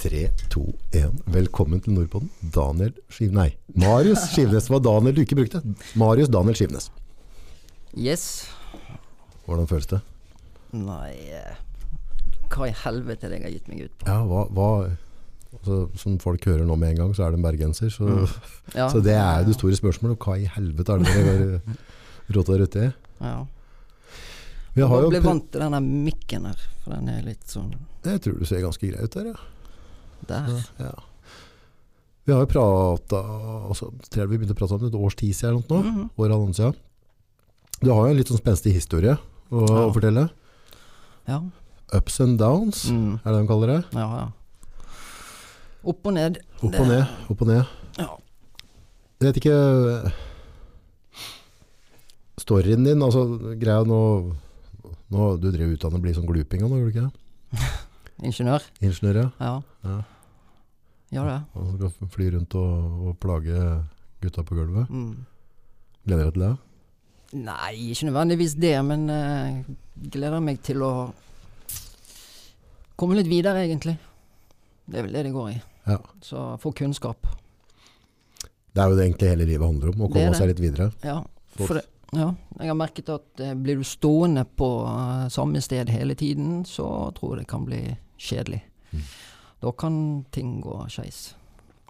Tre, to, én. Velkommen til Nordpodden. Daniel Skiv... Nei, Marius Skivnes. Det var Daniel du ikke brukte. Marius Daniel Skivnes. Yes. Hvordan føles det? Nei eh, Hva i helvete er det jeg har gitt meg ut på? Ja, hva, hva altså, Som folk hører nå med en gang, så er det en bergenser. Så, Ja. så det er jo det store spørsmålet. Hva i helvete er det dere har rota dere uti? Ja. Vi har Jeg jo ble vant til den mikken her, for den er litt sånn Jeg tror du ser ganske grei ut der, ja. Der. ja. Vi har jo prata altså, tror jeg Vi begynte å prate om det et års tid siden eller noe -hmm. År. Du har jo en litt sånn spenstig historie å, Ja. å fortelle. Ja. Ups and downs, Mm. er det de kaller det? ja, ja. Opp og ned. Opp og ned, opp og ned. Ja. Jeg vet ikke Storyen din, altså greia nå, nå Du drev utdannet og blir sånn gluping nå, gjorde du ikke det? Ingeniør. Ingeniør, ja. Ja. ja. Det. Og skal fly rundt og, og plage gutta på gulvet. Mm. Gleder deg til det? Nei, ikke nødvendigvis det, men uh, gleder meg til å komme litt videre, egentlig. Det er vel det det går i. Ja. Så få kunnskap. Det er jo det egentlig hele livet handler om, å komme seg litt videre. Ja, for det, ja, jeg har merket at eh, blir du stående på uh, samme sted hele tiden, så tror jeg det kan bli kjedelig. Mm. Da kan ting gå skeis.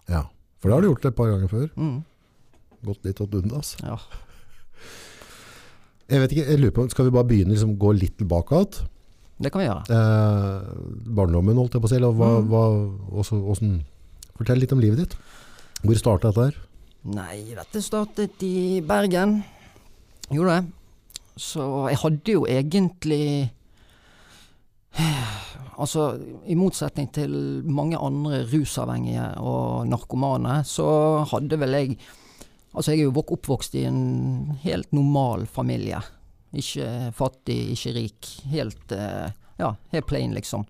Ja. For det har du gjort et par ganger før. Mm, Gått litt åt undas. ja. Jeg vet ikke, jeg lurer på, Skal vi bare begynne liksom gå litt tilbake igjen? Det kan vi gjøre. Eh, barndommen, holdt jeg på å si. Eller hva, Mm. hva, også, hvordan- fortell litt om livet ditt. Hvor starta dette her? Nei, dette startet i Bergen. Gjorde det. Så jeg hadde jo egentlig Altså, i motsetning til mange andre rusavhengige og narkomane, så hadde vel jeg Altså, jeg er jo oppvokst i en helt normal familie. Ikke fattig, ikke rik. Helt eh, Ja, helt plain, liksom.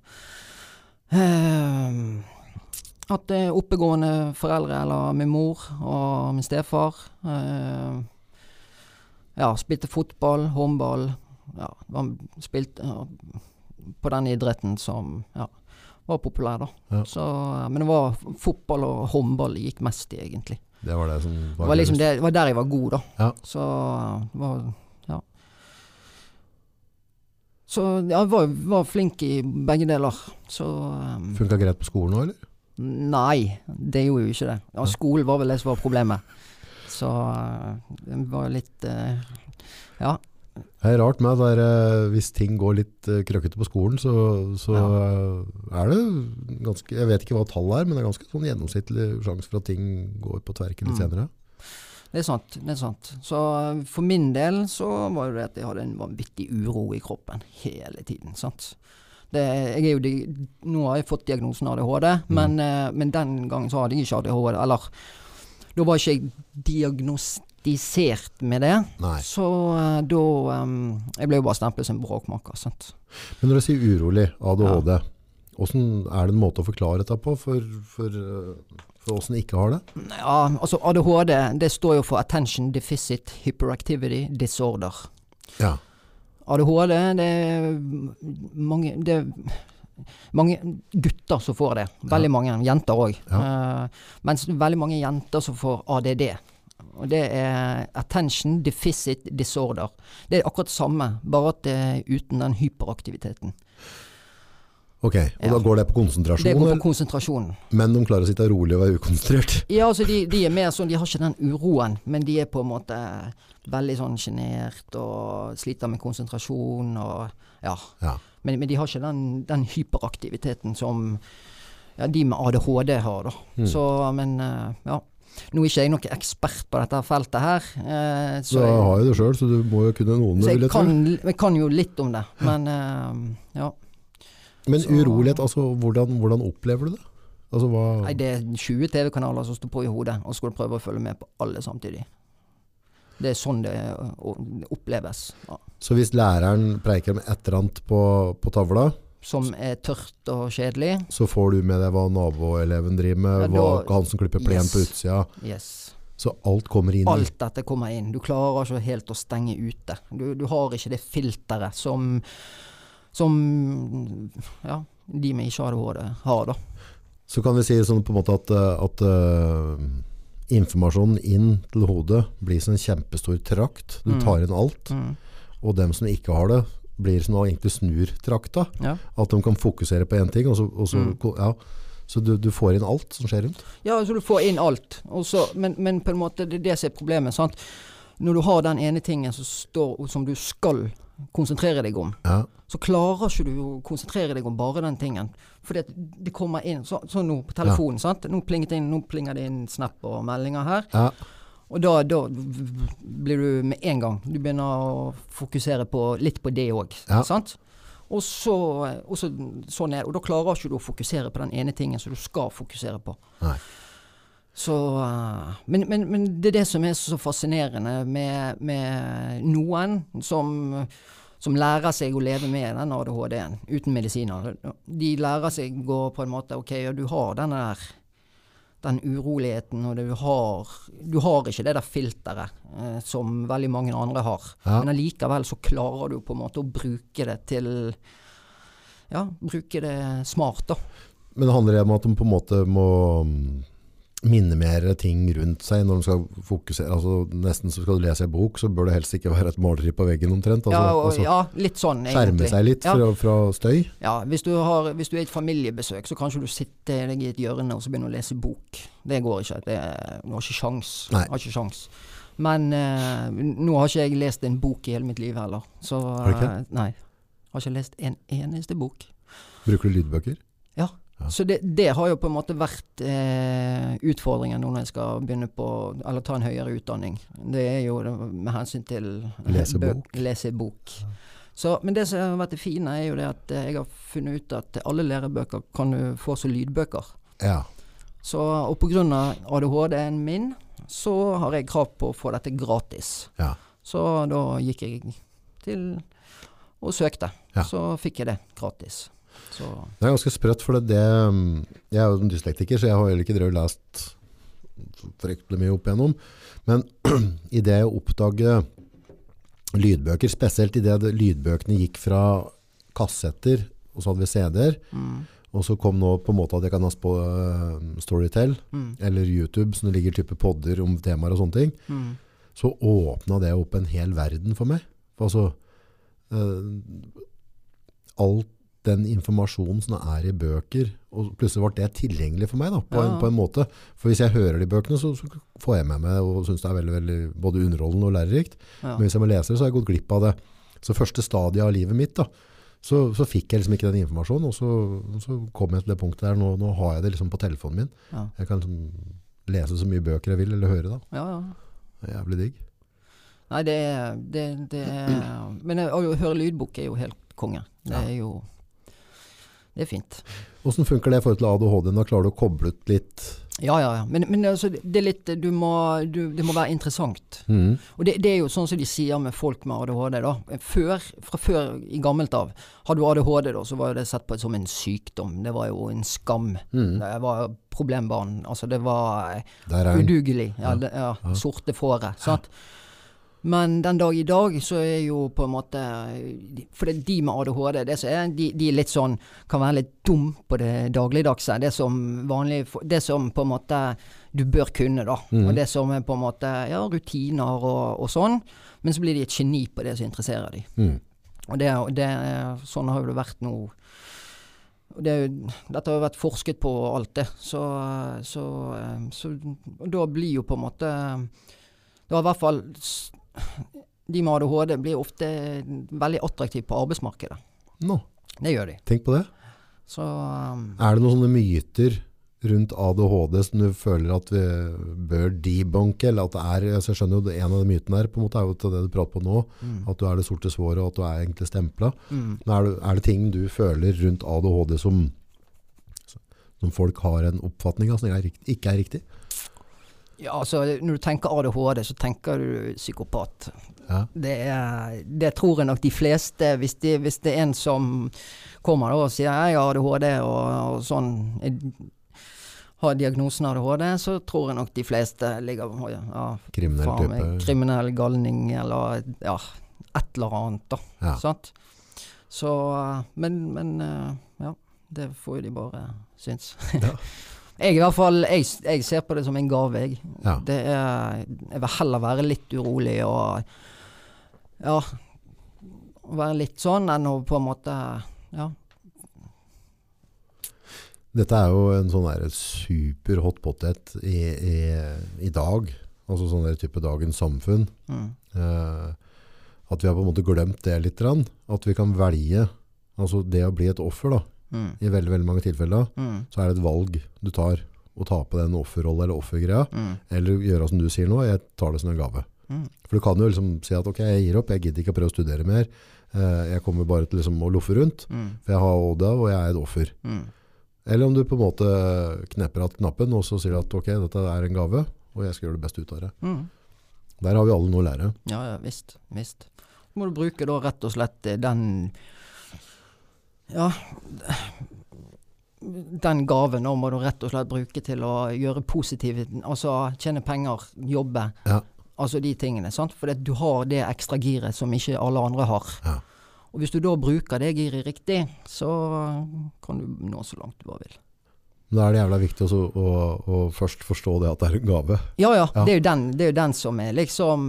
At det er oppegående foreldre, eller min mor og min stefar. Eh, ja, spilte fotball, håndball. Ja, var spilt ja, på den idretten som ja, var populær, da. Ja. Så, eh, men det var fotball og håndball jeg gikk mest i, egentlig. Det var det var var liksom det, var der jeg var god, da. Ja. Så eh, var Ja. Så jeg var, var flink i begge deler. Så um, Funka greit på skolen òg, eller? Nei, det gjorde jo ikke det. Ja, skolen var vel det som var problemet. Så eh, det var litt uh, Ja. Det er rart med at eh, hvis ting går litt uh, krøkkete på skolen, så, så Ja. eh, er det ganske Jeg vet ikke hva tallet er, men det er ganske sånn gjennomsnittlig sjanse for at ting går på tverken litt Mm. senere. Det er sant. det er sant. Så eh, for min del så var det at jeg hadde en vanvittig uro i kroppen hele tiden. sant? Det, er jo, nå har jeg fått diagnosen ADHD, Mm. men, eh, men den gangen så hadde jeg ikke ADHD. Eller da var ikke jeg diagnostisert med det. Nei. Så eh, da um, Jeg ble jo bare stemplet som bråkmaker. sant? Men når du sier urolig, ADHD, hvordan er det en måte å forklare dette på for, for, eh, for oss som ikke har det? Ja, altså ADHD det står jo for Attention Deficit Hyperactivity Disorder. Ja. ADHD, det er mange Det mange gutter som får det. Veldig Ja. mange. Jenter òg. Ja. mens veldig mange jenter som får ADD. Og det er Attention Deficit Disorder. Det er akkurat det samme, bare at det er uten den hyperaktiviteten. Ok, og Ja. da går det på konsentrasjon, Det går på konsentrasjon. men de klarer å sitte rolig og være ukonsentrert? Ja, altså de, de er mer sånn, de har ikke den uroen, men de er på en måte veldig sånn sjenert og sliter med konsentrasjon og ja. Ja. Men, men de har ikke den, den hyperaktiviteten som ja, de med ADHD har, da. Mm. Så, men eh, ja. Nå er ikke jeg noen ekspert på dette feltet her. eh, Så da jeg jeg, har jo det sjøl, så du må jo kunne noen om så jeg, jeg kan, jeg kan jo litt om det, men eh, ja. Men så- urolighet, altså hvordan, hvordan opplever du det? Altså hva Nei, det er 20 TV-kanaler som står på i hodet, og skulle skal prøve å følge med på alle samtidig. Det er sånn det eh, oppleves. Ja. Så hvis læreren preiker med et eller annet på, på tavla, Som er tørt og kjedelig. så får du med deg hva naboeleven driver med, Ja, hva han som klipper plen Yes. på utsida. Yes. Så alt kommer inn. Alt dette kommer inn. Du klarer ikke helt å stenge ute. Du, du har ikke det filteret som, som ja, de med ikke ADHD har, da. Så kan vi si sånn på en måte at, eh, at uh, informasjonen inn til hodet blir som en kjempestor trakt. Du Mm. tar inn alt. Mm. Og dem som ikke har det, blir som å egentlig snur trakta. Ja. At de kan fokusere på én ting, og så, og så, Mm. ja. så du, du får inn alt som skjer rundt. Ja, altså du får inn alt. Også, men, men på en måte, det er det som er problemet. sant? Når du har den ene tingen som, står, som du skal konsentrere deg om, Ja. så klarer ikke du å konsentrere deg om bare den tingen. For det, det kommer inn Sånn så nå på telefonen. sant? Nå plinget inn, nå plinger det inn snap og meldinger her. Ja. Og da, da blir du med en gang Du begynner å fokusere på, litt på det òg. Ja. Sant? Og så, og så sånn er det. Og da klarer ikke du å fokusere på den ene tingen som du skal fokusere på. Nei. Så, eh, men, men, men det er det som er så fascinerende med, med noen som, som lærer seg å leve med den ADHD-en uten medisiner. De lærer seg å på en måte Ok, ja, du har denne der den uroligheten, og du har, du har ikke det der filteret eh, som veldig mange andre har. Ja. Men allikevel så klarer du på en måte å bruke det til Ja, bruke det smart, da. Men det handler om at de på en måte må mm, minimere ting rundt seg når de skal fokusere. Altså, nesten så skal du lese en bok, så bør det helst ikke være et maleri på veggen omtrent. Altså, ja, og, altså, ja, litt sånn, egentlig. skjerme seg litt Ja. fra, fra støy. Ja, hvis du, har, hvis du er i et familiebesøk, så kanskje du sitter deg i et hjørne og så begynner å lese bok. Det går ikke. Det, du har ikke sjans. Nei. Har ikke sjans. Men eh, nå har ikke jeg lest en bok i hele mitt liv heller. Så ikke? eh, Nei. Har ikke lest en eneste bok. Bruker du lydbøker? Ja. Ja. Så det, det har jo på en måte vært eh, utfordringen nå når jeg skal begynne på Eller ta en høyere utdanning. Det er jo med hensyn til Lesebok. Lese bø- bok. Lese bok. Så, men det som har vært det fine, er jo det at eh, jeg har funnet ut at alle lærebøker kan du få som lydbøker. Ja. Så, og pga. ADHD-en min, så har jeg krav på å få dette gratis. ja. Så da gikk jeg til og søkte. Ja. Så fikk jeg det gratis. Så Det er ganske sprøtt, for det, det Jeg er jo en dyslektiker, så jeg har heller ikke drevet lest fryktelig mye opp igjennom. Men i det å oppdage lydbøker, spesielt i det det- lydbøkene gikk fra kassetter, og så hadde vi CD-er, mm, og så kom nå på en måte at jeg kan ha på uh, Storytel mm, eller YouTube, så det ligger type podder om temaer og sånne ting, mm. så åpna det opp en hel verden for meg. For altså eh, Alt den informasjonen som er i bøker, og plutselig ble det tilgjengelig for meg da, på, en, på en måte. For hvis jeg hører de bøkene, så, så får jeg med meg og syns det er veldig, veldig både underholdende og lærerikt. Ja. Men hvis jeg må lese det, så har jeg gått glipp av det. Så første stadiet av livet mitt, da, så, så fikk jeg liksom ikke den informasjonen, og så, så kom jeg til det punktet der, nå, nå har jeg det liksom på telefonen min. Ja. Jeg kan liksom lese så mye bøker jeg vil, eller høre da. ja, ja. Det er jævlig digg. Nei, det er, det, det Men å høre lydbok er jo helt konge. Det Ja. er jo Det er fint. Hvordan funker det i forhold til ADHD? Da klarer du å koble ut litt Ja, ja, ja. Men, men altså, det er litt Du må du, Det må være interessant. Mm. Og det, det er jo sånn som de sier med folk med ADHD, da. Før, fra før i gammelt av. Hadde du ADHD, da, så var det sett på som en sykdom. Det var jo en skam. Mm. Det var problembarn. Altså, det var eh, udugelig. Ja, det, ja. Sorte fåret. Sant? Men den dag i dag så er jo på en måte For det er de med ADHD, det som er, de, de litt sånn Kan være litt dum på det dagligdagse. Det som vanlig Det som på en måte du bør kunne, da. Mm. Og det som er på en måte ja, rutiner og, og sånn. Men så blir de et geni på det som interesserer de. Mm. Og det, det, sånn har jo det vært nå. Det, dette har jo vært forsket på alt det, så, så, eh, så Da blir jo på en måte Det var i hvert fall De med ADHD blir ofte veldig attraktive på arbeidsmarkedet. No. Det gjør de. tenk på det. Så um, Er det noen sånne myter rundt ADHD som du føler at vi bør debunke, eller at det er, altså jeg skjønner jo en av de mytene her, på en måte er jo til det du prater på nå, mm, at du er det sorte svåret, og at du er egentlig stemplet. mm. Er det, er det ting du føler rundt ADHD som, som folk har en oppfatning av som ikke er riktig? Ja, altså når du tenker ADHD, så tenker du psykopat. Ja. Det, er, det tror jeg nok de fleste Hvis, de, hvis det er en som kommer da og sier jeg har ADHD og, og sånn jeg har diagnosen ADHD, så tror jeg nok de fleste ligger ja, Kriminell type. kriminell galning eller ja, et eller annet, da. Ja. Sant? Så Men, men eh, ja. Det får jo de bare synes. Ja. jeg i hvert fall, jeg, jeg ser på det som en gave, jeg. Ja. Det er Jeg vil heller være litt urolig og Ja. Være litt sånn enn å på en måte Ja. Dette er jo en sånn der super hot potet i, i, i dag. Altså sånn der type dagens samfunn. Mm. Eh, at vi har på en måte glemt det litt. At vi kan velge altså det å bli et offer. da. Mm. I veldig veldig mange tilfeller Mm. så er det et valg du tar. Å ta på den offerrollen eller offergreia. Mm. Eller gjøre som du sier nå, jeg tar det som en gave. Mm. For du kan jo liksom si at ok, jeg gir opp, jeg gidder ikke å prøve å studere mer. Eh, jeg kommer bare til liksom å loffe rundt. Mm. For jeg har Oda, og jeg er et offer. Mm. Eller om du på en måte knepper av knappen, og så sier at ok, dette er en gave, og jeg skal gjøre det beste ut av det. Mm. Der har vi alle noe å lære. Ja, ja, visst. Visst. Så må du bruke da rett og slett eh, den Ja Den gaven da må du rett og slett bruke til å gjøre positive Altså tjene penger, jobbe. Ja. Altså de tingene. sant? For du har det ekstra giret som ikke alle andre har. Ja. Og hvis du da bruker det giret riktig, så kan du nå så langt du bare vil. Men da er det jævla viktig også å, å først forstå det at det er en gave. Ja ja, Ja. Det, er den, det er jo den som er liksom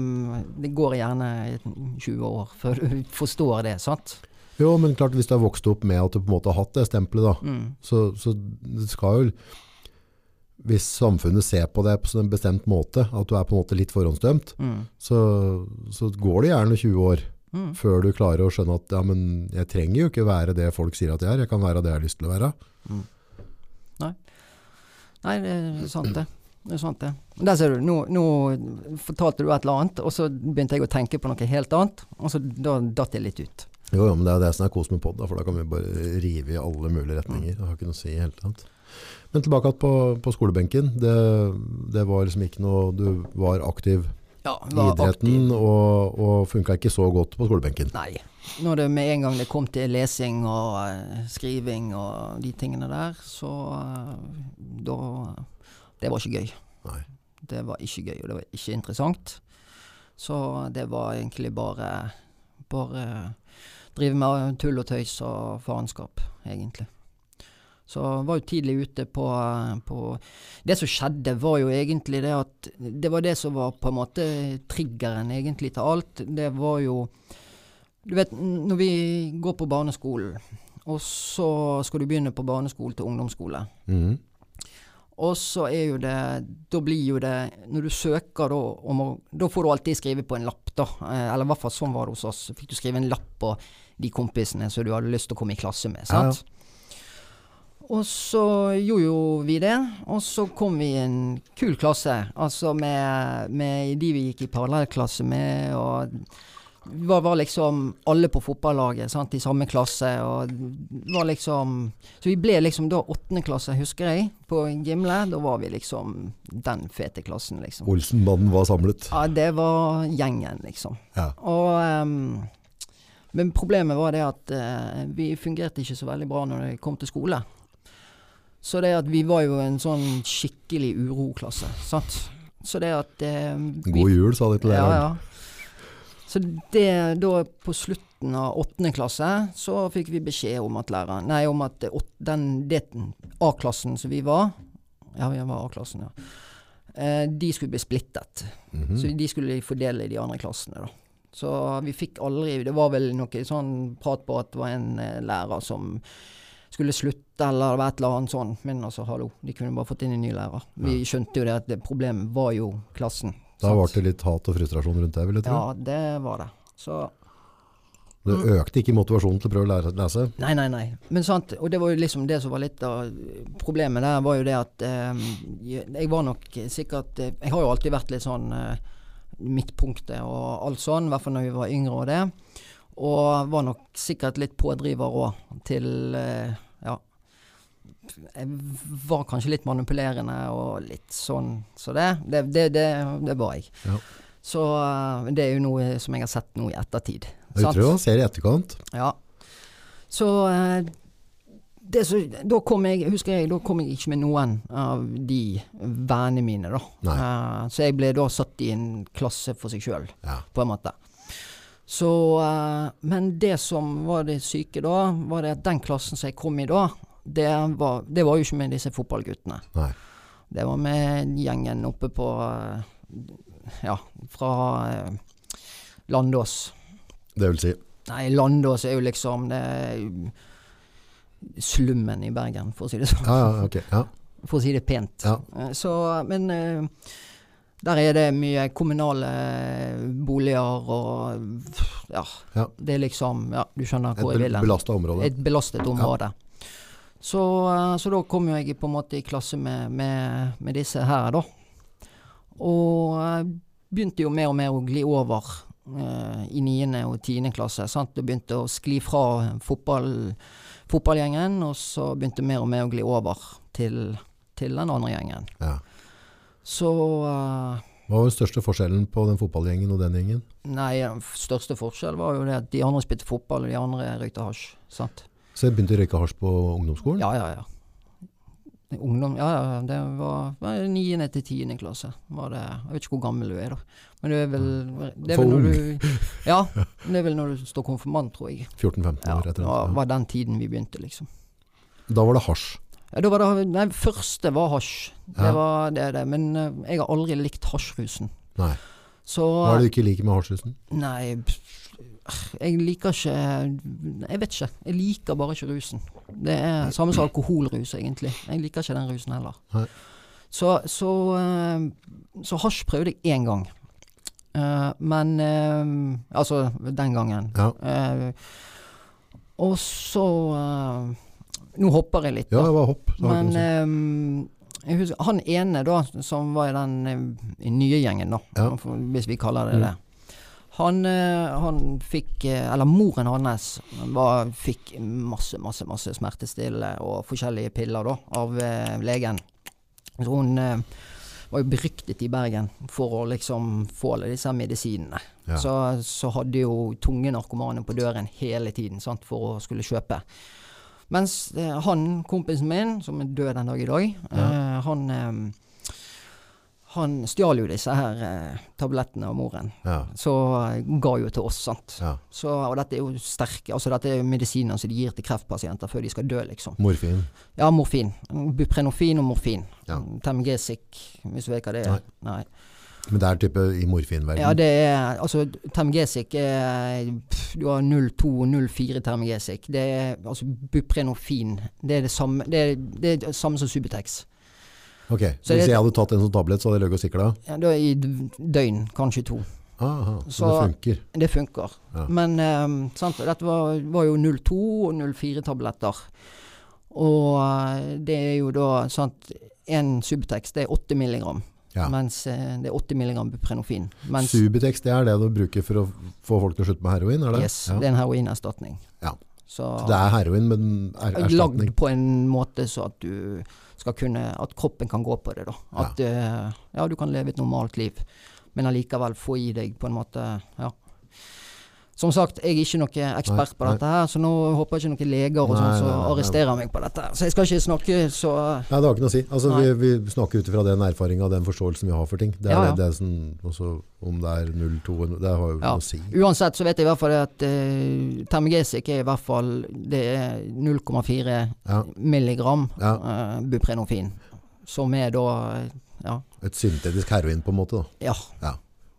Det går gjerne 20 år før du forstår det, sant? Jo, men klart hvis du har vokst opp med at du på en måte har hatt det stempelet, da, Mm. så, så det skal jo Hvis samfunnet ser på det på en bestemt måte, at du er på en måte litt forhåndsdømt, Mm. så, så går det gjerne 20 år Mm. før du klarer å skjønne at ja, men jeg trenger jo ikke være det folk sier at jeg er, jeg kan være det jeg har lyst til å være. Nei, det er sant det. Det er sant det. Der ser du, nå, nå fortalte du et eller annet, og så begynte jeg å tenke på noe helt annet, og så da datt jeg litt ut. Jo, jo, men det er det som er kos med pod, for da kan vi bare rive i alle mulige retninger. Det har ikke noe å si i hele tatt. Men tilbake på, på skolebenken. Det, det var liksom ikke noe Du var aktiv Ja, i idretten, aktiv. og, og funka ikke så godt på skolebenken. Nei. Når det med en gang det kom til lesing og eh, skriving og de tingene der, så eh, da Det var ikke gøy. Nei. Det var ikke gøy, og det var ikke interessant. Så det var egentlig bare Bare drive med tull og tøys og faenskap, egentlig. Så var jo tidlig ute på, på Det som skjedde, var jo egentlig det at Det var det som var på en måte triggeren egentlig til alt. Det var jo Du vet, når vi går på barneskolen, og så skal du begynne på barneskole til ungdomsskole. Mhm. Og så er jo det Da blir jo det Når du søker da Da får du alltid skrive på en lapp, da. Eh, Eller i hvert fall sånn var det hos oss. Fikk du skrive en lapp på de kompisene som du hadde lyst til å komme i klasse med. Ja, ja. sant? Og så gjorde jo vi det, og så kom vi i en kul klasse. Altså med, med de vi gikk i parallellklasse med, og vi var, var liksom alle på fotballaget sant, i samme klasse. Og var liksom Så vi ble liksom da åttende klasse, husker jeg, på Gimle. Da var vi liksom den fete klassen, liksom. Olsenbanden var samlet. Ja, det var gjengen, liksom. Ja. Og ehm, Men problemet var det at eh, vi fungerte ikke så veldig bra når det kom til skole. Så det at vi var jo en sånn skikkelig uroklasse, sant. Så det at eh, vi- God jul, sa de til ja, læreren. ja. Så det da på slutten av åttende klasse, så fikk vi beskjed om at læreren Nei, om at den, A-klassen som vi var Ja, vi var A-klassen, ja. Eh, de skulle bli splittet. Mhm. Så de skulle fordele i de andre klassene, da. Så vi fikk aldri Det var vel noe sånn prat på at det var en eh, lærer som skulle slutte, eller det var et eller annet sånn. Men altså, hallo, de kunne bare fått inn en ny lærer. Vi skjønte jo det at det problemet var jo klassen. Da ble det litt hat og frustrasjon rundt det, vil jeg tro. Ja, det var det. Så Det økte ikke motivasjonen til å prøve å lese. Nei, nei, nei. Men sant, og det var jo liksom det som var litt av problemet der, var jo det at eh, jeg var nok sikkert eh, Jeg har jo alltid vært litt sånn eh, midtpunktet og alt sånn, i hvert fall når vi var yngre og det. Og var nok sikkert litt pådriver òg til eh, Ja. Jeg var kanskje litt manipulerende og litt sånn så det. Det, det, det, det var jeg. Ja. Så eh, det er jo noe som jeg har sett nå i ettertid. Jeg tror han ser i etterkant. Ja. Så eh, så, da kom jeg, husker jeg, da kom jeg ikke med noen av de vennene mine, da. Eh, så jeg ble da satt i en klasse for seg sjøl, Ja. på en måte. Så uh, Men det som var det syke da, var det at den klassen som jeg kom i da, Det var, det var jo ikke med disse fotballguttene. Nei. Det var med gjengen oppe på eh, Ja, fra Landås. Det vil si. Nei, Landås er jo liksom det er slummen i Bergen, for å si det sånn. Ja, okay. Ja. For å si det pent. Ja. Eh, Så, men eh, der er det mye kommunale boliger og ja, Ja. Det er liksom Ja, du skjønner hvor jeg vil hen. Et belasta område. Et belastet område. Så, eh, så da kom jo jeg på en måte i klasse med, med, med disse her, da. Og eh, begynte jo mer og mer å gli over eh, i niende og tiende klasse. Sant? Og begynte å skli fra fotball, fotballgjengen, og så begynte mer og mer å gli over til, til den andre gjengen. Ja. Så uh, Hva var den største forskjellen på den fotballgjengen og den gjengen? Nei, den største forskjellen var jo det at de andre spilte fotball, og de andre røykte hasj. Sant? Så jeg begynte å røyke hasj på ungdomsskolen? Ja, ja, ja. Ungdom, ja, ja, det var, niende 9. til 10. klasse. Var det, jeg vet ikke hvor gammel du er, da. Men det er vel, det er vel når du Ja, det er vel når du står konfirmant, tror jeg. 14-15 Ja, år etter det det. var, den tiden vi begynte, liksom. Da var det hasj. Ja, da var det, nei, første var hasj. Det Ja. var det, det. Men eh, jeg har aldri likt hasjrusen. Nei. Så Hva er det du ikke liker med hasjrusen? Nei, pff, jeg liker ikke Jeg vet ikke. Jeg liker bare ikke rusen. Det er samme som alkoholrus, egentlig. Jeg liker ikke den rusen heller. Nei. Så, så, eh, så hasj prøvde jeg én gang. Eh, men eh, Altså, den gangen. Ja. Og så Nå hopper jeg litt, Ja, da. det var hopp. Det var Men husker, han ene da, som var i den i nye gjengen, da, Ja. hvis vi kaller det det. Han, eh, han fikk eh, Eller moren hans var, fikk masse, masse masse smertestillende og forskjellige piller da, av eh, legen. Så hun eh, var jo beryktet i Bergen for å liksom få alle disse medisinene. Ja. Så, så hadde jo tunge narkomane på døren hele tiden sant, for å skulle kjøpe. Mens eh, han, kompisen min, som er død den dag i dag, eh, han, han stjal jo disse her eh, tablettene av moren. Ja. Så eh, ga jo til oss, sant. ja. Så, og dette er jo sterke Altså dette er jo medisiner som de gir til kreftpasienter før de skal dø, liksom. Morfin. Ja, morfin. Buprenofin og morfin. Ja. Temgesic, hvis du vet hva det er. Nei. Nei. Men det er type i morfinverden. Ja, det er Altså, Termgesic er pff, Du har 02 og 04 Temgesic. Det er altså Buprenofin. Det er det samme Det er det, er det samme som Subutex. Ok, Så Hvis jeg hadde tatt en sånn tablett, så hadde jeg ligget og sikla? Ja, da i døgn, kanskje to. Aha, så, Så- det funker. Det funker. Ja. Men um, sant, dette var, var jo 02 og 04-tabletter. Og eh, det er jo da sant En Subutex det er 8 milligram, Ja. mens eh, det er 80 milligram Buprenofin. Subutex det er det du bruker for å få folk til å slutte med heroin? er det? yes, ja. det er en heroinerstatning. Ja. Så, Så det er heroin, men er erstatning? lagd på en måte så at du skal kunne At kroppen kan gå på det, da. At eh, ja, du kan leve et normalt liv, men allikevel få i deg på en måte Ja. Som sagt, jeg er ikke noen ekspert på dette her, så nå håper jeg ikke noen leger og sånn som arresterer meg på dette. Så jeg skal ikke snakke så Nei, det har ikke noe å si. Altså, vi, vi snakker ut ifra den erfaringa og den forståelsen vi har for ting. Det er Ja, ja. det, det er sånn, også, om det er 0,2 Det har jo Ja. noe å si. Uansett så vet jeg i hvert fall at uh, Termegesic er i hvert fall Det er 0,4 Ja. milligram Ja. eh, Buprenofin. Som er da eh, Ja. Et syntetisk heroin, på en måte. Da. ja. Ja.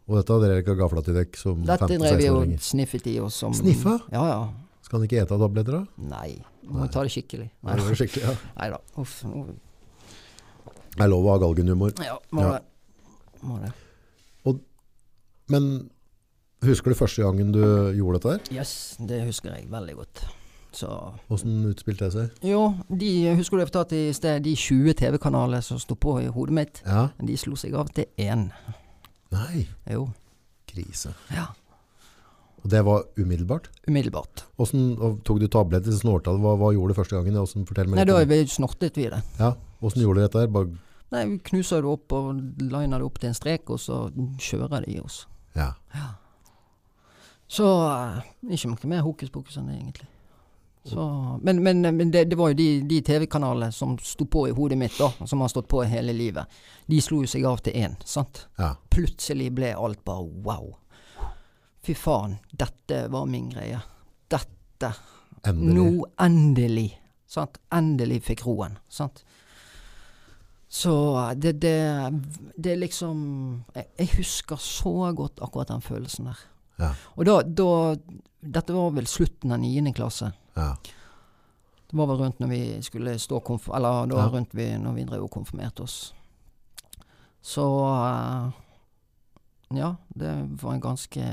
Og dette hadde dere ikke gafla til dekk som Dette drev vi jo sniffet i oss som Sniffa? Ja ja. Skal han ikke ete tabletter, da? Nei, Må må ta det skikkelig. Nei, det skikkelig, ja. Nei da. Uff. nå- Det er lov å ha galgenhumor. Ja, må Ja. det. Må det. Men husker du første gangen du gjorde dette her? Yes, det husker jeg veldig godt. Så Hvordan utspilte det seg? Jo, de husker du jeg fortalte i sted, de 20 TV-kanalene som sto på i hodet mitt, Ja. de slo seg av til én. Nei, Jo. krise. Ja. Og det var umiddelbart? Umiddelbart. Hvordan, og tok du tabletter, snorta du? Hva, hva gjorde du første gangen? Hvordan, fortell meg Nei, litt da det. vi snortet vi det. Ja, hvordan gjorde du dette her? Bare, Nei, vi knuser det opp og liner det opp til en strek, og så kjører det i oss. ja. Så eh, ikke noe mer hokus pokus enn det, egentlig. Så, men men, men det, det var jo de, de TV-kanalene som sto på i hodet mitt, da, som har stått på hele livet. De slo jo seg av til én, sant. ja. Plutselig ble alt bare wow. Fy faen, dette var min greie. Dette. Endelig. Nå endelig Sant? Endelig fikk roen. Sant? Så det, det, det liksom jeg, jeg husker så godt akkurat den følelsen der. Ja. Og da, da Dette var vel slutten av niende klasse. Ja. Det var vel rundt når vi skulle stå konf... Eller da Ja. rundt vi, når vi drev og konfirmerte oss. Så eh, Ja, det var en ganske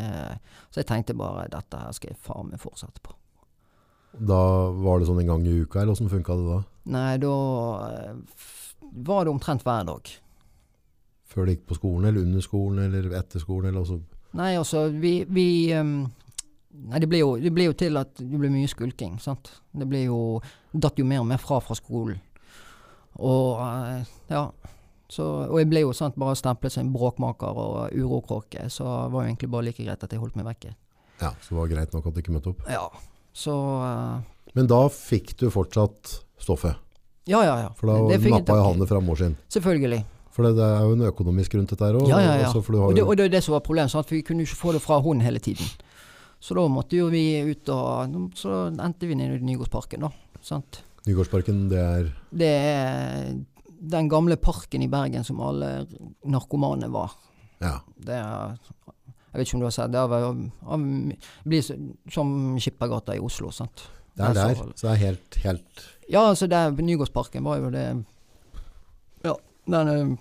Så jeg tenkte bare dette her skal jeg faen meg fortsette på. Da var det sånn en gang i uka, eller åssen funka det da? Nei, da eh, var det omtrent hver dag. Før du gikk på skolen, eller under skolen, eller etter skolen, eller også Nei, altså, vi, vi ehm, Nei, det ble, jo, det blir, jo til at det ble mye skulking, sant. Det ble jo Datt jo mer og mer fra fra skolen. Og eh, ja. Så, og jeg ble jo sant, bare stemplet som en bråkmaker og urokråke, så det var jo egentlig bare like greit at jeg holdt meg vekke. Ja, så det var greit nok at du ikke møtte opp. Ja. Så Uh, Men da fikk du fortsatt stoffet? Ja, ja, ja. For da jeg nappa jo han det fra mor sin. Selvfølgelig. For det, det er jo en økonomisk grunn til dette òg. Ja, ja, ja. Og det, og det er det som var problemet, sant? for vi kunne jo ikke få det fra hun hele tiden. Så da måtte jo vi ut og Så endte vi ned i Nygårdsparken, da. Sant? Nygårdsparken, det er Det er den gamle parken i Bergen som alle narkomane var. Ja. Det er Jeg vet ikke om du har sett det. Det blir som Skippergata i Oslo. sant? Det er Der der. så- det er helt, helt Ja, altså det, Nygårdsparken var jo det Ja, den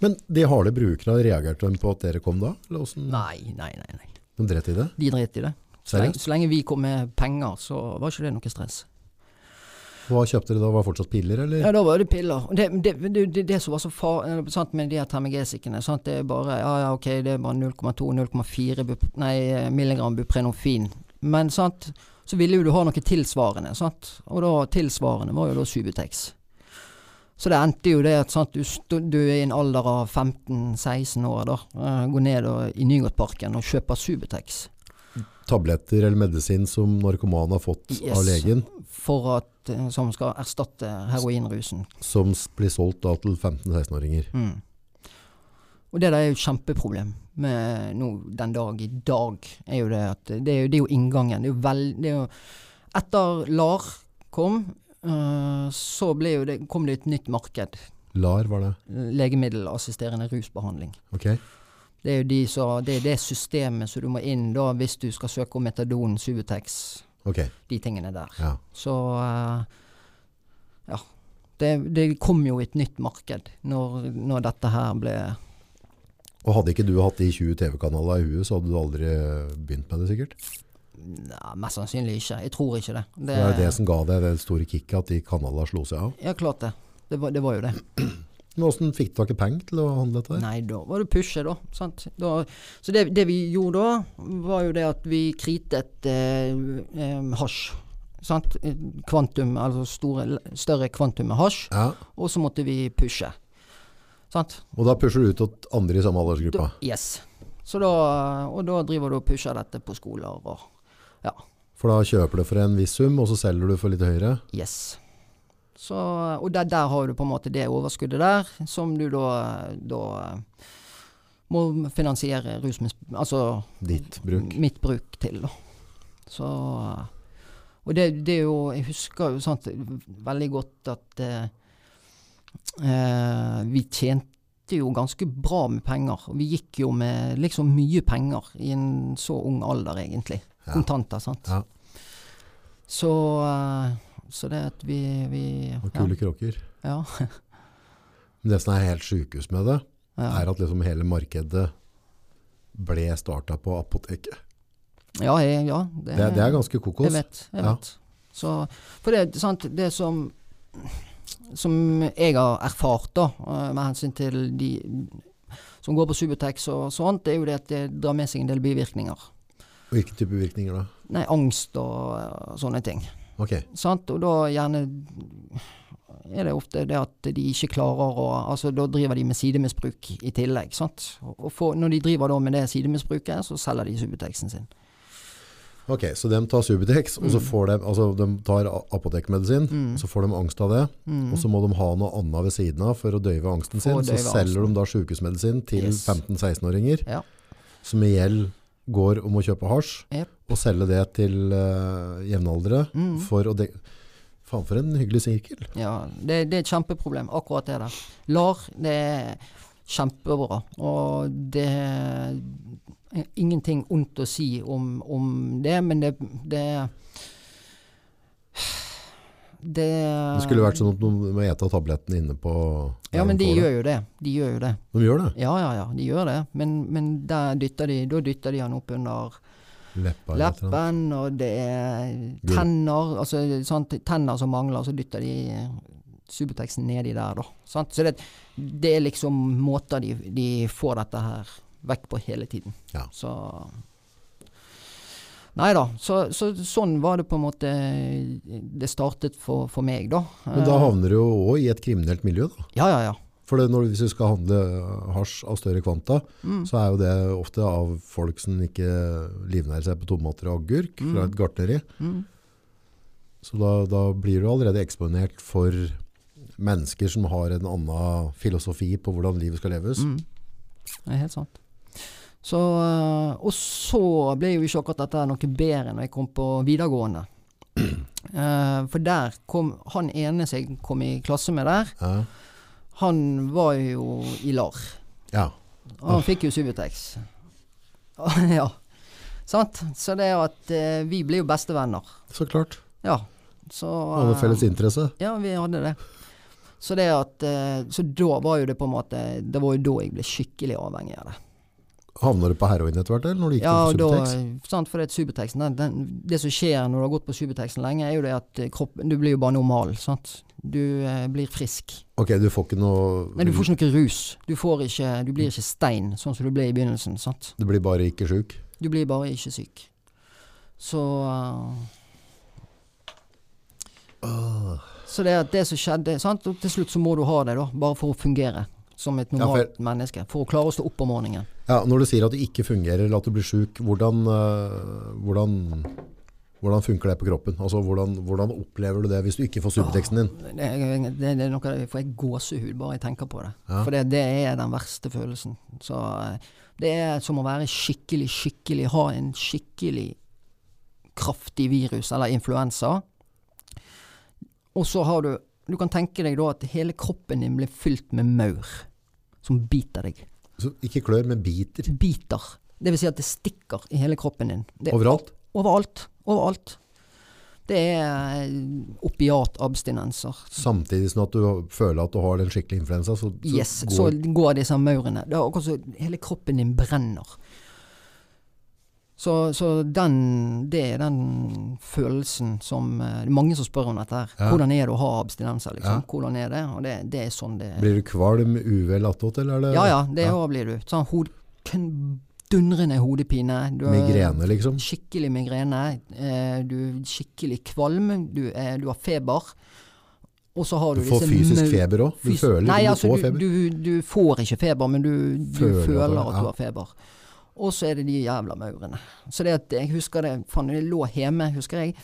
Men de harde brukerne, reagerte de på at dere kom da? Eller? Nei, nei, nei. nei. De dret i det? De dret i det. Så lenge, så lenge vi kom med penger, så var ikke det noe stress. Hva kjøpte dere da? Var det fortsatt piller, eller? Ja, da var det piller. Det, det, det, det, det som var så far, eh, sant, med de her termegesikene, sant, det er bare Ja, ja, ok, det er bare 0,2-0,4 bup- nei, eh, milligram buprenofin. Men sant, så ville jo du ha noe tilsvarende, sant. Og da tilsvarende var jo da Subutex. Så det endte jo det at sant, du, stod, du i en alder av 15-16 år da, eh, går ned og, i Nygårdparken og kjøper Subutex. Tabletter eller medisin som narkomane har fått Yes. av legen, For at, eh, som skal erstatte heroinrusen. som blir solgt da til 15-16-åringer. Mm. Og det der er jo et kjempeproblem med nå, den dag i dag, er jo det at det er jo, det er jo inngangen. Det er jo vel, det er jo, etter LAR kom, så ble jo det, kom det et nytt marked. LAR var det. Legemiddelassisterende rusbehandling. Okay. Det er jo de så, det, det systemet som du må inn da hvis du skal søke om metadon, Subutex, okay. de tingene der. Ja. Så eh, ja. Det, det kom jo et nytt marked når, når dette her ble Og hadde ikke du hatt de 20 TV-kanaler i huet, så hadde du aldri begynt med det sikkert? Nei, mest sannsynlig ikke. Jeg tror ikke det. Det er det som ga deg det store kicket, at de kanalene slo seg av. Ja, klart det. Det var, det var jo det. Men hvordan fikk du tak i penger til å handle dette? Nei, da var det pushe, da. Sant? da så det, det vi gjorde da, var jo det at vi kritet eh, eh, hasj. Sant? Kvantum, altså store, større kvantum med hasj. Ja, Og så måtte vi pushe. Sant? og da pusher du ut til andre i samme aldersgruppa. Da, yes. Så da, og da driver du og pusher dette på skoler og For da kjøper du for en viss sum, og så selger du for litt høyere. Yes. Så, og der, der har du på en måte det overskuddet der, som du da, da må finansiere rusmisbruk Altså Ditt bruk. mitt bruk til, da. Så Og det, det er jo Jeg husker jo sant, veldig godt at eh, eh, vi tjente jo ganske bra med penger. Vi gikk jo med liksom mye penger i en så ung alder, egentlig. Kontanter, sant. Ja. Så, eh, så det at vi, vi Og kule kråker. Ja. Men det som er helt sjukehus med det, er at liksom hele markedet ble starta på apoteket. ja, jeg, ja det, Det, det er ganske kokos. Jeg vet. Jeg Ja. vet. Så, for det, sant, det som som jeg har erfart da, eh, med hensyn til de som går på Subutex og sånt, det er jo det at det drar med seg en del bivirkninger. Hvilke type virkninger da? Nei, angst og og sånne ting. Ok. Sant? Og da gjerne er det ofte det at de ikke klarer å Altså da driver de med sidemisbruk i tillegg. Sant? Og for, når de driver da med det sidemisbruket, så selger de Subutexen sin. Ok, så de tar Subutex, og så Mm. får de, altså de tar apotekmedisin, Mm. så får de angst av det, Mm. og så må de ha noe annet ved siden av for å døyve angsten sin. Døyve Så selger angsten. de da sykehusmedisin til Yes. 15-16-åringer, Ja. som i gjeld går om å kjøpe hasj, yep. og selge det til uh, jevnaldre, Mm. for, å dekke Faen for en hyggelig sirkel. Ja, det, det er et kjempeproblem, akkurat det der. LAR, det er kjempebra. Og det er ingenting ondt å si om, om det, men det, det det, Det skulle vært sånn at de må ete tabletten inne på Ja, men de gjør jo det. De gjør jo det. De gjør det? Ja, ja, ja, de gjør det. Men, men dytter de, da dytter de han opp under Leppa leppen, og det er tenner. Altså sant, tenner som mangler, så dytter de Subuteksen nedi der, da. Sant? Så det, det er liksom måter de, de får dette her vekk på hele tiden. Ja. Så Nei da. Så, så sånn var det på en måte det startet for, for meg, da. Men da Eh, havner du jo òg i et kriminelt miljø, da. Ja, ja, ja. For det, når, hvis du skal handle hasj av større kvanta, Mm. så er jo det ofte av folk som ikke livnærer seg på tomater og agurk fra et gartneri. Mm. Så da, da blir du allerede eksponert for mennesker som har en annen filosofi på hvordan livet skal leves. Mm. Det er helt sant. Så, øh, og så ble jo ikke akkurat dette noe bedre når jeg kom på videregående. Uh, for der kom han ene som jeg kom i klasse med der, Ja. han var jo i LAR. ja. Og han fikk jo Subutex. ja. Sant? Så det er at uh, vi ble jo bestevenner. Så klart. Ja. Så uh, hadde felles interesse. Ja, vi hadde det. Så det at eh, Så da var jo det på en måte Det var jo da jeg ble skikkelig avhengig av det. Havner du på heroin etter hvert, eller når du gikk Ja, på da, sant, for det er Den, den, det som skjer når du har gått på Subutexen lenge, er jo det at eh, kroppen Du blir jo bare normal. Sant? Du eh, blir frisk. Ok, du får ikke noe Men du får ikke noe rus. Du, får ikke, du blir ikke stein, sånn som du ble i begynnelsen. Sant? Du blir bare ikke sjuk. Du blir bare ikke syk. Så eh, Så det det som skjedde sant? Og til slutt så må du ha det, da. Bare for å fungere som et Ja, normalt menneske. For å klare å stå opp om morgenen. Ja, når du sier at det ikke fungerer, eller at du blir sjuk, hvordan, øh, hvordan, hvordan funker det på kroppen? Altså, hvordan, hvordan opplever du det hvis du ikke får superteksten din? Det, det, det er noe jeg får gåsehud bare jeg tenker på det. Ja. For det, det er den verste følelsen. Så eh, det er som å være skikkelig, skikkelig Ha en skikkelig kraftig virus eller influensa. Og så har du Du kan tenke deg da at hele kroppen din blir fylt med maur som biter deg. Så ikke klør, men biter. Biter. Det vil si at det stikker i hele kroppen din. Det, Overalt. Overalt. Overalt. Det er eh, opiatabstinenser. Samtidig som at du føler at du har den skikkelige influensa, så, så Yes, går så går disse maurene. Det er akkurat som hele kroppen din brenner. Så, så den, det er den følelsen som eh, Det er mange som spør om dette her. Ja. Hvordan er det å ha abstinenser, liksom? Ja. Hvordan er det? Og det, det er sånn det er. Blir du kvalm, uvel attåt, eller er det Ja ja, det Ja. blir du. Sånn hod, dundrende hodepine. Migrene, liksom? Skikkelig migrene. Eh, du er skikkelig kvalm. Du, er, du har feber. Og så har Du du, får fysisk feber òg? Du føler Nei, du altså, får feber? Du, du får ikke feber, men du, du Føler føler, at du- har feber. Og så er det de jævla maurene. Så det at jeg husker det Faen, jeg lå hjemme, husker jeg.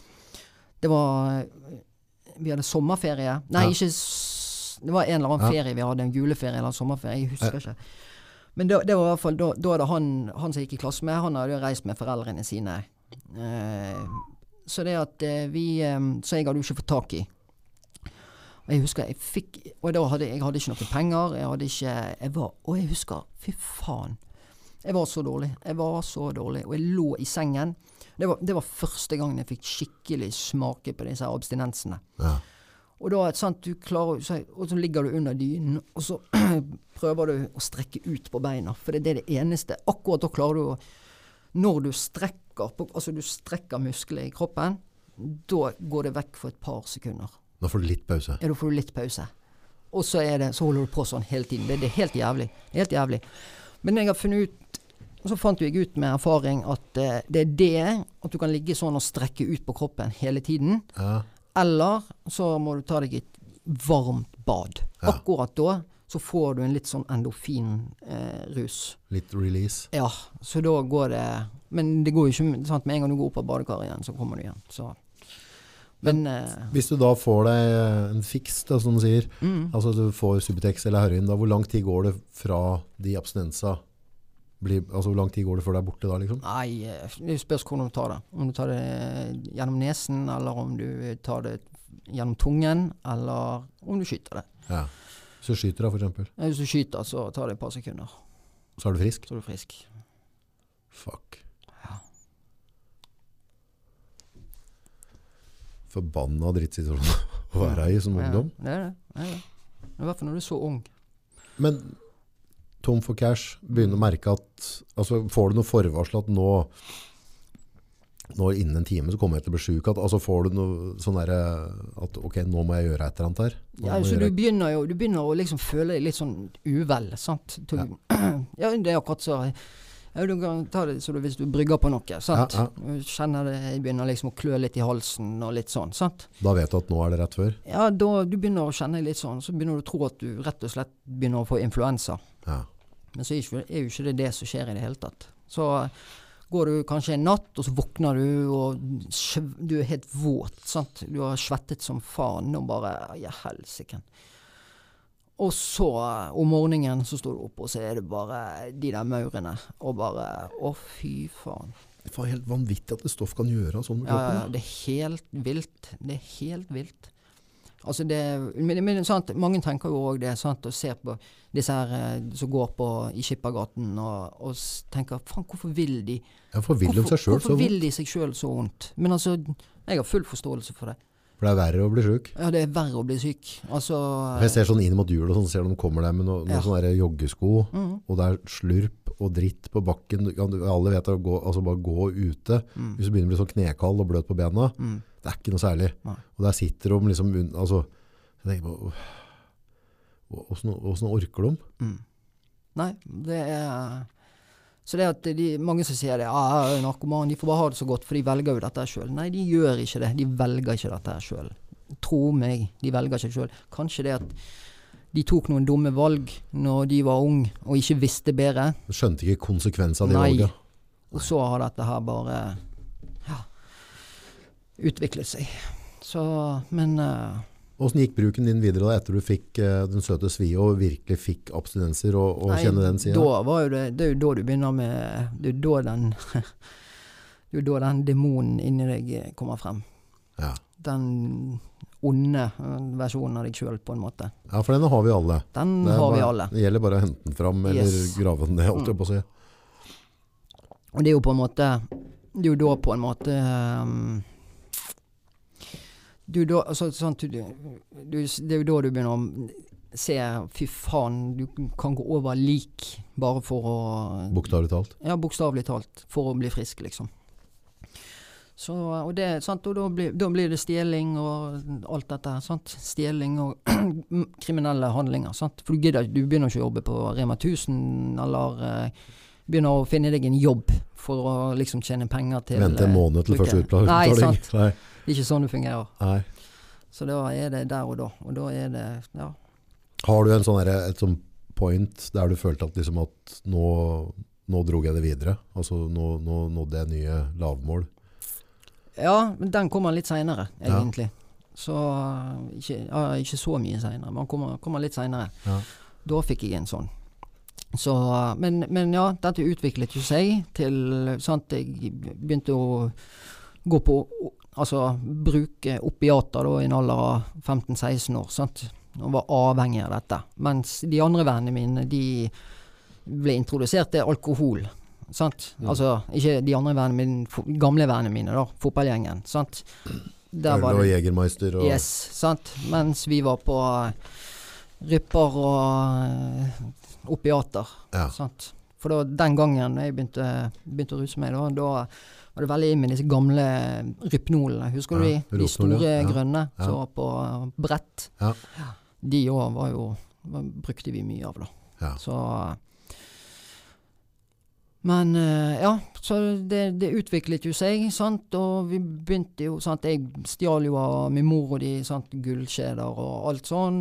Det var Vi hadde sommerferie. Nei, Ja. ikke Det var en eller annen Ja. ferie vi hadde. En juleferie eller en sommerferie. Jeg husker ikke. Men det, det var i hvert fall da, da hadde han, han som jeg gikk i klasse med, han hadde jo reist med foreldrene sine. Eh, så det at eh, vi eh, Så jeg hadde jo ikke fått tak i. Og jeg husker jeg fikk Og da hadde jeg hadde ikke noe penger. Jeg hadde ikke jeg var, Og jeg husker Fy faen. Jeg var så dårlig. Jeg var så dårlig. Og jeg lå i sengen. Det var, det var første gangen jeg fikk skikkelig smake på disse abstinensene. Ja. Og da, sant, du klarer, så, og så ligger du under dynen, og så prøver du å strekke ut på beina. For det, det er det eneste. Akkurat da klarer du å Når du strekker, på, altså du strekker muskler i kroppen, da går det vekk for et par sekunder. Da får du litt pause. Ja, da får du litt pause. Og så, er det, så holder du på sånn hele tiden. Det, det er helt jævlig. Helt jævlig. Men jeg har funnet ut så fant jeg ut med erfaring at eh, det er det at du kan ligge sånn og strekke ut på kroppen hele tiden. Ja. Eller så må du ta deg et varmt bad. Ja. Akkurat da så får du en litt sånn endorfinrus. Eh, rus. Litt release. ja, så da går det Men det går jo ikke sant, Med en gang du går opp av badekaret igjen, så kommer du igjen. Så. Men eh, Hvis du da får deg en fiks, da, som du sier, mm, altså du får Subutex eller heroin, da, hvor lang tid går det fra de abstinensa blir, altså hvor lang tid går det før det er borte da, liksom? Nei, eh, det spørs hvordan du tar det. Om du tar det gjennom nesen, eller om du tar det gjennom tungen, eller om du skyter det. Ja. Hvis du skyter da. Ja, Hvis du skyter, så tar det et par sekunder, Så er du frisk. så er du frisk. Fuck. Ja. Forbanna drittsituasjon å være i som ungdom. Ja, det er det. det, er det. I hvert fall når du er så ung. Men tom for cash, begynner å merke at altså, Får du noe forvarsel at nå nå innen en time så kommer jeg til å bli sjuk? Altså, får du noe sånn derre at ok, nå må jeg gjøre et eller annet her? Nå Ja, så jeg så du begynner jo du begynner å liksom føle deg litt sånn uvel. sant? Du, ja. det er akkurat så ja, Du kan ta det så du, hvis du brygger på noe. sant? Ja, Du Kjenner det jeg begynner liksom å klø litt i halsen og litt sånn. sant? Da vet du at nå er det rett før? Ja, da du begynner å kjenne litt sånn, så begynner du å tro at du rett og slett begynner å få influensa. Ja. Men så er, jo ikke det det som skjer i det hele tatt. Så går du kanskje en natt, og så våkner du, og du er helt våt. sant? Du har svettet som faen, og bare Ja, helsike. Og så om morgenen så står du opp, og så er det bare de der maurene. Og bare Å, fy faen. Det er helt vanvittig at det stoff kan gjøre sånn med kroppen. ja, ja, det er helt vilt. Det er helt vilt. Altså det, men, men sant, Mange tenker jo òg det, sant, og ser på disse her eh, som går på i Skippergaten og, og tenker faen, hvorfor vil de Ja, for vil de seg sjøl så hvorfor vondt? så vondt? Men altså, jeg har full forståelse for det. For det er verre å bli sjuk. Ja, det er verre å bli syk. Altså Jeg ser sånn inn mot jul og sånn, ser de kommer der med noen Ja. sånne joggesko, mm, og det er slurp og dritt på bakken. Du- Alle vet å gå, altså bare gå ute. mm, Hvis du begynner å bli sånn knekald og bløt på bena, mm. Det er ikke noe særlig. Nei. Og der sitter de liksom altså, jeg tenker på, Åssen orker de? Mm. Nei, det er Så det at de, mange som sier det, ah, narkoman, de får bare ha det så godt, for de velger jo dette sjøl. Nei, de gjør ikke det. De velger ikke dette sjøl. Tro meg, de velger ikke det sjøl. Kanskje det at de tok noen dumme valg når de var unge og ikke visste bedre, skjønte ikke konsekvensen av de valgene. og så har dette her bare utviklet seg. Så Men eh, Åssen gikk bruken din videre da, etter du fikk uh, den søte svia og virkelig fikk abstinenser og, og Nei, kjenne den sida? Det, det er jo da du begynner med Det er jo da den Det er jo da den demonen inni deg eh, kommer frem. Ja. Den onde eh, versjonen av deg sjøl, på en måte. ja, for den har vi alle. Den har bare, vi alle. Det gjelder bare å hente den fram eller Yes. Mm. grave den ned, holdt jeg på å si. Og det er jo på en måte Det er jo da på en måte um, du, da, altså, sånn, du, du, Det er jo da du begynner å se Fy faen, du kan gå over lik bare for å Bokstavelig talt. Ja, bokstavelig talt. For å bli frisk, liksom. Så, og det, sant, og da blir, da blir det stjeling og alt dette. Sant? Stjeling og kriminelle handlinger. Sant? For du, gidder, du begynner ikke å jobbe på Rema 1000, eller eh, begynner å finne deg en jobb for å liksom tjene penger til Vente en eh, måned til første utbetaling. Nei, sant. Nei. Det er ikke sånn det fungerer. Nei. Så da er det der og da. Og da er det Ja. Har du en sånn der, et sånn point der du følte at, liksom at nå, nå drog jeg det videre? Altså nå, nå nådde jeg nye lavmål? Ja, men den kommer litt seinere, Ja. egentlig. Så ikke, ja, ikke så mye seinere, men kommer, kommer litt seinere. Ja. Da fikk jeg en sånn. Så, men, men ja, dette utviklet jo seg til sant, Jeg begynte å gå på Altså bruke opiater da i en alder av 15-16 år. Sant? Og var avhengig av dette. Mens de andre vennene mine, de ble introdusert til alkohol. Sant? Mm. Altså ikke de andre vennene mine, gamle vennene mine, da. Fotballgjengen. Sant? Der Øl var og Jegermeister og Yes, sant. Mens vi var på rypper og opiater. ja. Sant? For da, den gangen jeg begynte, begynte å ruse meg, da, da var det veldig inn med disse gamle rypnolene. Husker du Ja, de? De store ja. grønne Ja. som var på brett. Ja. De òg var jo var, brukte vi mye av, da. Ja. Så Men eh, ja, så det, det utviklet jo seg, sant. Og vi begynte jo, sant. Jeg stjal jo av min mor og de, sant. Gullkjeder og alt sånn.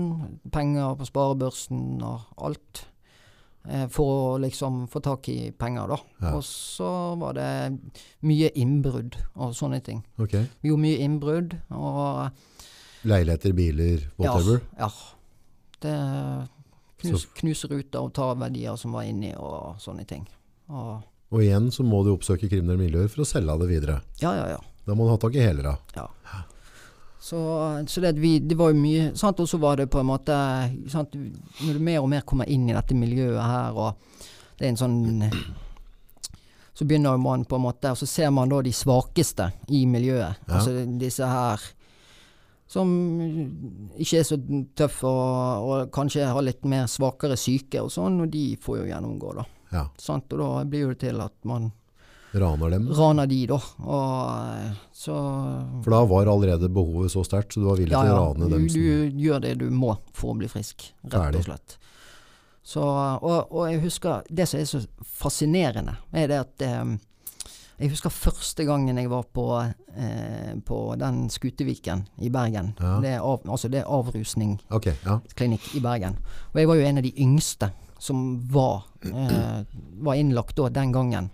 Penger på sparebørsen og alt. Eh, for å liksom få tak i penger, da. Ja. Og så var det mye innbrudd og sånne ting. Okay. Vi gjorde mye innbrudd, og Leiligheter, biler, whatever. ja. Det knus, knuse ruter og ta verdier som var inni og sånne ting. Og, Og igjen så må du oppsøke kriminelle miljøer for å selge det videre. ja, ja, ja. Da må du ha tak i helere. Så, så det, vi, det var jo mye sant? Og så var det på en måte sant? Når du mer og mer kommer inn i dette miljøet her, og det er en sånn Så begynner man på en måte Og så ser man da de svakeste i miljøet. Ja. Altså disse her som ikke er så tøffe og, og kanskje har litt mer svakere syke og sånn, og de får jo gjennomgå, da. Ja. Sant? Og da blir det til at man Raner dem. raner de, da. Og eh, så For da var allerede behovet så sterkt, så du var villig ja, til å rane dem Ja, du gjør det du må for å bli frisk, rett og slett. Så, og, og jeg husker Det som er så fascinerende, er det at eh, Jeg husker første gangen jeg var på, eh, på den Skuteviken i Bergen. Ja. Det, er av, altså det er avrusningsklinikk okay, ja. i Bergen. Og jeg var jo en av de yngste som var, eh, var innlagt da, den gangen.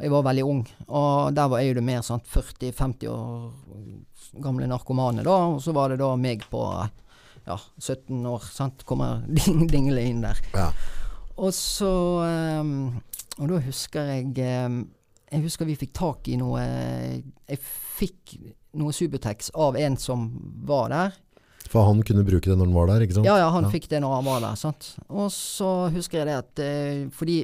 Jeg var veldig ung, og der var jeg jo det mer sånn 40-50 år gamle narkomane, da. Og så var det da meg på ja, 17 år, sant. Kommer ding, dingle inn der. ja. Og så ehm, Og da husker jeg ehm, Jeg husker vi fikk tak i noe Jeg fikk noe Subutex av en som var der. For han kunne bruke det når han var der, ikke sant? Ja, ja, han Ja. fikk det når han var der. sant? Og så husker jeg det at eh, Fordi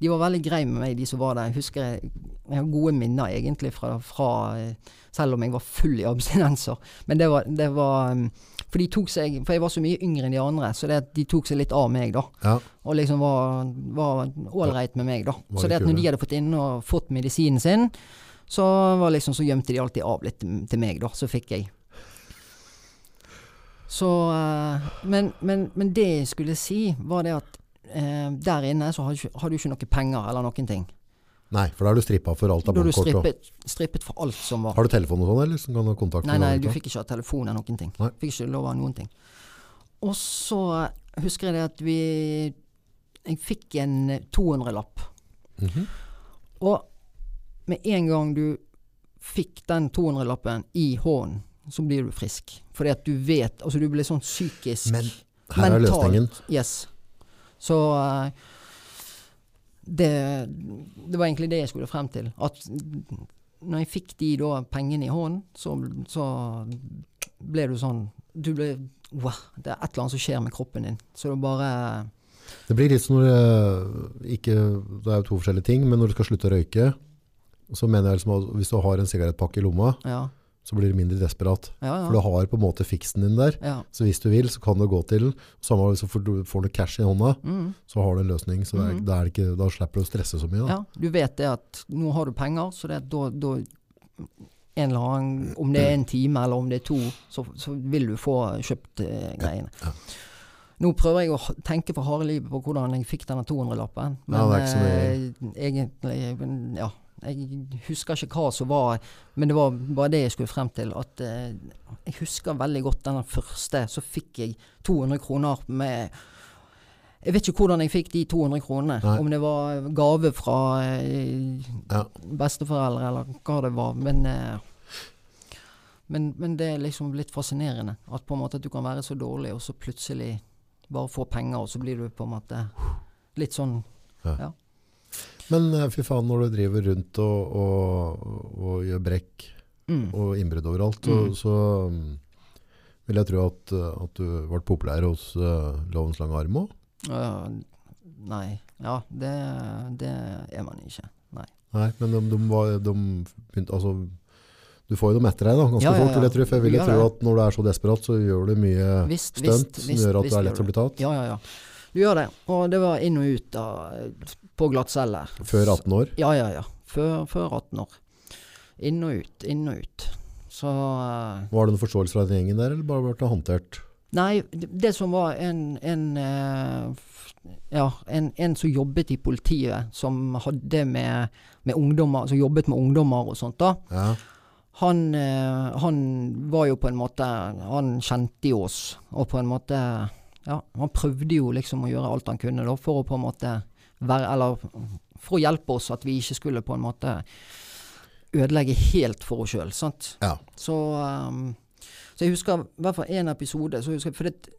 de var veldig greie med meg, de som var der. Jeg husker jeg, jeg har gode minner egentlig fra, fra eh, Selv om jeg var full i abstinenser. Men det var, det var um, For de tok seg For jeg var så mye yngre enn de andre, så det at de tok seg litt av meg, da. Ja. Og liksom var var ålreit med meg, da. Det Så det at når de hadde fått inn og fått medisinen sin, så var liksom Så gjemte de alltid av litt til meg, da. Så fikk jeg. Så eh, men, men, men det jeg skulle si, var det at eh, der inne så har har du ikke noe penger eller noen ting. Nei, for da er du strippa for alt Da er du strippet, strippet for alt som var. Har du telefon og sånn, eller? Som kan ha kontakt Nei, med nei, du fikk ikke ha telefon eller noen ting. Nei. Fikk ikke lov av noen ting. Og så husker jeg det at vi Jeg fikk en 200-lapp. Mhm. Og med en gang du fikk den 200-lappen i hånden, så blir du frisk. Fordi at du vet Altså du blir sånn psykisk Men her er Mentalt. løsningen. Yes. Så eh, det, det var egentlig det jeg skulle frem til. At når jeg fikk de da pengene i hånden, så, så ble du sånn Du ble Wow, det er et eller annet som skjer med kroppen din. Så det bare Det blir litt som når det ikke Det er jo to forskjellige ting, men når du skal slutte å røyke, så mener jeg liksom at hvis du har en sigarettpakke i lomma, Ja. Så blir du mindre desperat. Ja, For du har på en måte fiksen din der. ja. Så hvis du vil, så kan du gå til Samme hvis du får, du cash i hånda, Mm. så har du en løsning. Så det er, det da, er ikke, da slipper du å stresse så mye. Da. ja. Du vet det at nå har du penger, så det at da, da en eller annen, Om det er en time eller om det er to, så, så vil du få kjøpt eh, greiene. ja. Nå prøver jeg å tenke for harde livet på hvordan jeg fikk denne 200-lappen. Men Ja, det er ikke så eh, egentlig Ja. Jeg husker ikke hva som var Men det var bare det jeg skulle frem til. At eh, jeg husker veldig godt den første. Så fikk jeg 200 kroner med Jeg vet ikke hvordan jeg fikk de 200 kronene. Nei. Om det var gave fra eh, Ja. besteforeldre, eller hva det var. Men, eh, men, men det er liksom litt fascinerende. At på en måte at du kan være så dårlig, og så plutselig bare få penger, og så blir du på en måte litt sånn Men eh, fy faen, når du driver rundt og, og, og gjør brekk mm. og innbrudd overalt, Mm. og, så mm, vil jeg tro at, at du ble populær hos uh, Lovens lange arm òg. Uh, Nei. Ja, det, det er man ikke. Nei. Nei, men de, de var, de begynte, altså, du får jo dem etter deg da, ganske Ja, ja, fort, vil jeg tro. For jeg vil Du tro at når du er så desperat, så gjør du mye Visst, stunt visst, som visst, gjør at du er lett å bli tatt. Ja, ja, ja. Du gjør det. Og det var inn og ut da, på glattcelle. Før 18 år. Ja, ja, ja. Før, før 18 år. Inn og ut, inn og ut. Så uh, Var det noen forståelse fra den gjengen der, eller bare ble det håndtert? Nei, det, det som var en, en uh, Ja, en, en som jobbet i politiet, som hadde med, med ungdommer Som jobbet med ungdommer og sånt, da. Ja, Han, uh, han var jo på en måte Han kjente jo oss, og på en måte Ja, han prøvde jo liksom å gjøre alt han kunne da, for å på en måte være Eller for å hjelpe oss, at vi ikke skulle på en måte ødelegge helt for oss sjøl, ja. Så, um, så jeg husker i hvert fall én episode. Så husker for det,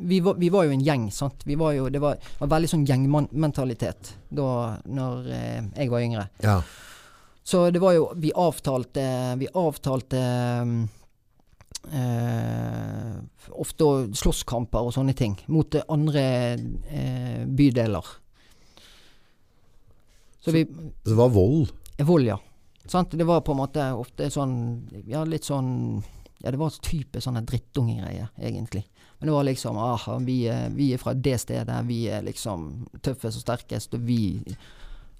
vi, var, vi var jo en gjeng, sant. Vi var jo, det var, var veldig sånn gjengmentalitet da når eh, jeg var yngre. ja. Så det var jo Vi avtalte Vi avtalte eh, ofte slåsskamper og sånne ting mot andre eh, bydeler. Så vi Det var vold. Vold, ja. Sant? Det var på en måte ofte sånn Ja, litt sånn Ja, det var type sånne drittungegreier, egentlig. Men det var liksom ah, vi, vi er fra det stedet, vi er liksom tøffest og sterkest, og vi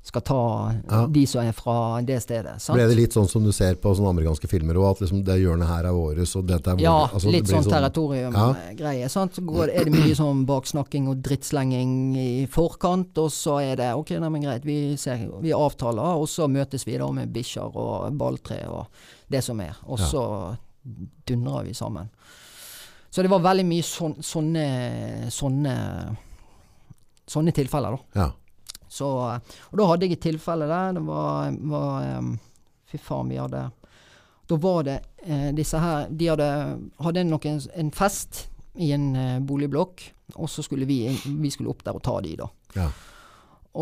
skal ta Ja. de som er fra det stedet. Sant? Ble det litt sånn som du ser på sånne amerikanske filmer òg, at liksom det hjørnet her er våres, og dette er våres? Ja, Altså, litt sånn, sånn territoriumgreie. Ja. Går, er det mye sånn baksnakking og drittslenging i forkant, og så er det ok, nei, men greit, vi, ser, vi avtaler, og så møtes vi da med bikkjer og balltre og det som er. Og Ja. så dundrer vi sammen. Så det var veldig mye sånn, sånne, sånne sånne tilfeller, da. Ja. Så, og da hadde jeg et tilfelle der. Det var, var Fy faen, vi hadde Da var det eh, disse her De hadde, hadde nok en, en fest i en eh, boligblokk, og så skulle vi, vi skulle opp der og ta de, da. ja.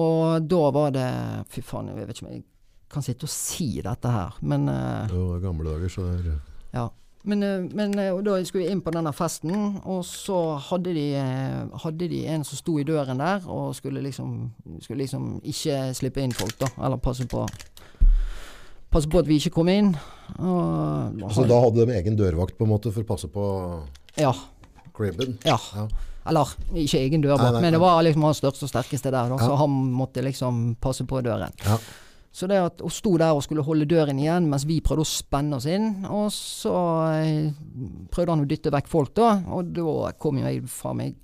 Og da var det Fy faen, jeg vet ikke om jeg kan sitte og si dette her, men uh, Det var gamle dager, så det er ja. Men, eh, men eh, da skulle vi inn på denne festen, og så hadde de, eh, hadde de en som sto i døren der og skulle liksom, skulle liksom ikke slippe inn folk, da. Eller passe på Passe på at vi ikke kom inn. Og, Så da hadde de egen dørvakt på en måte for å passe på Ja. cribben? ja. Ja. Eller ikke egen dørvakt, Nei, nei, men det var liksom han største og sterkeste der, da, Ja. så han måtte liksom passe på døren. Ja. Så det at hun sto der og skulle holde døren igjen mens vi prøvde å spenne oss inn, og så eh, prøvde han å dytte vekk folk, da, og da kom jo jeg faen meg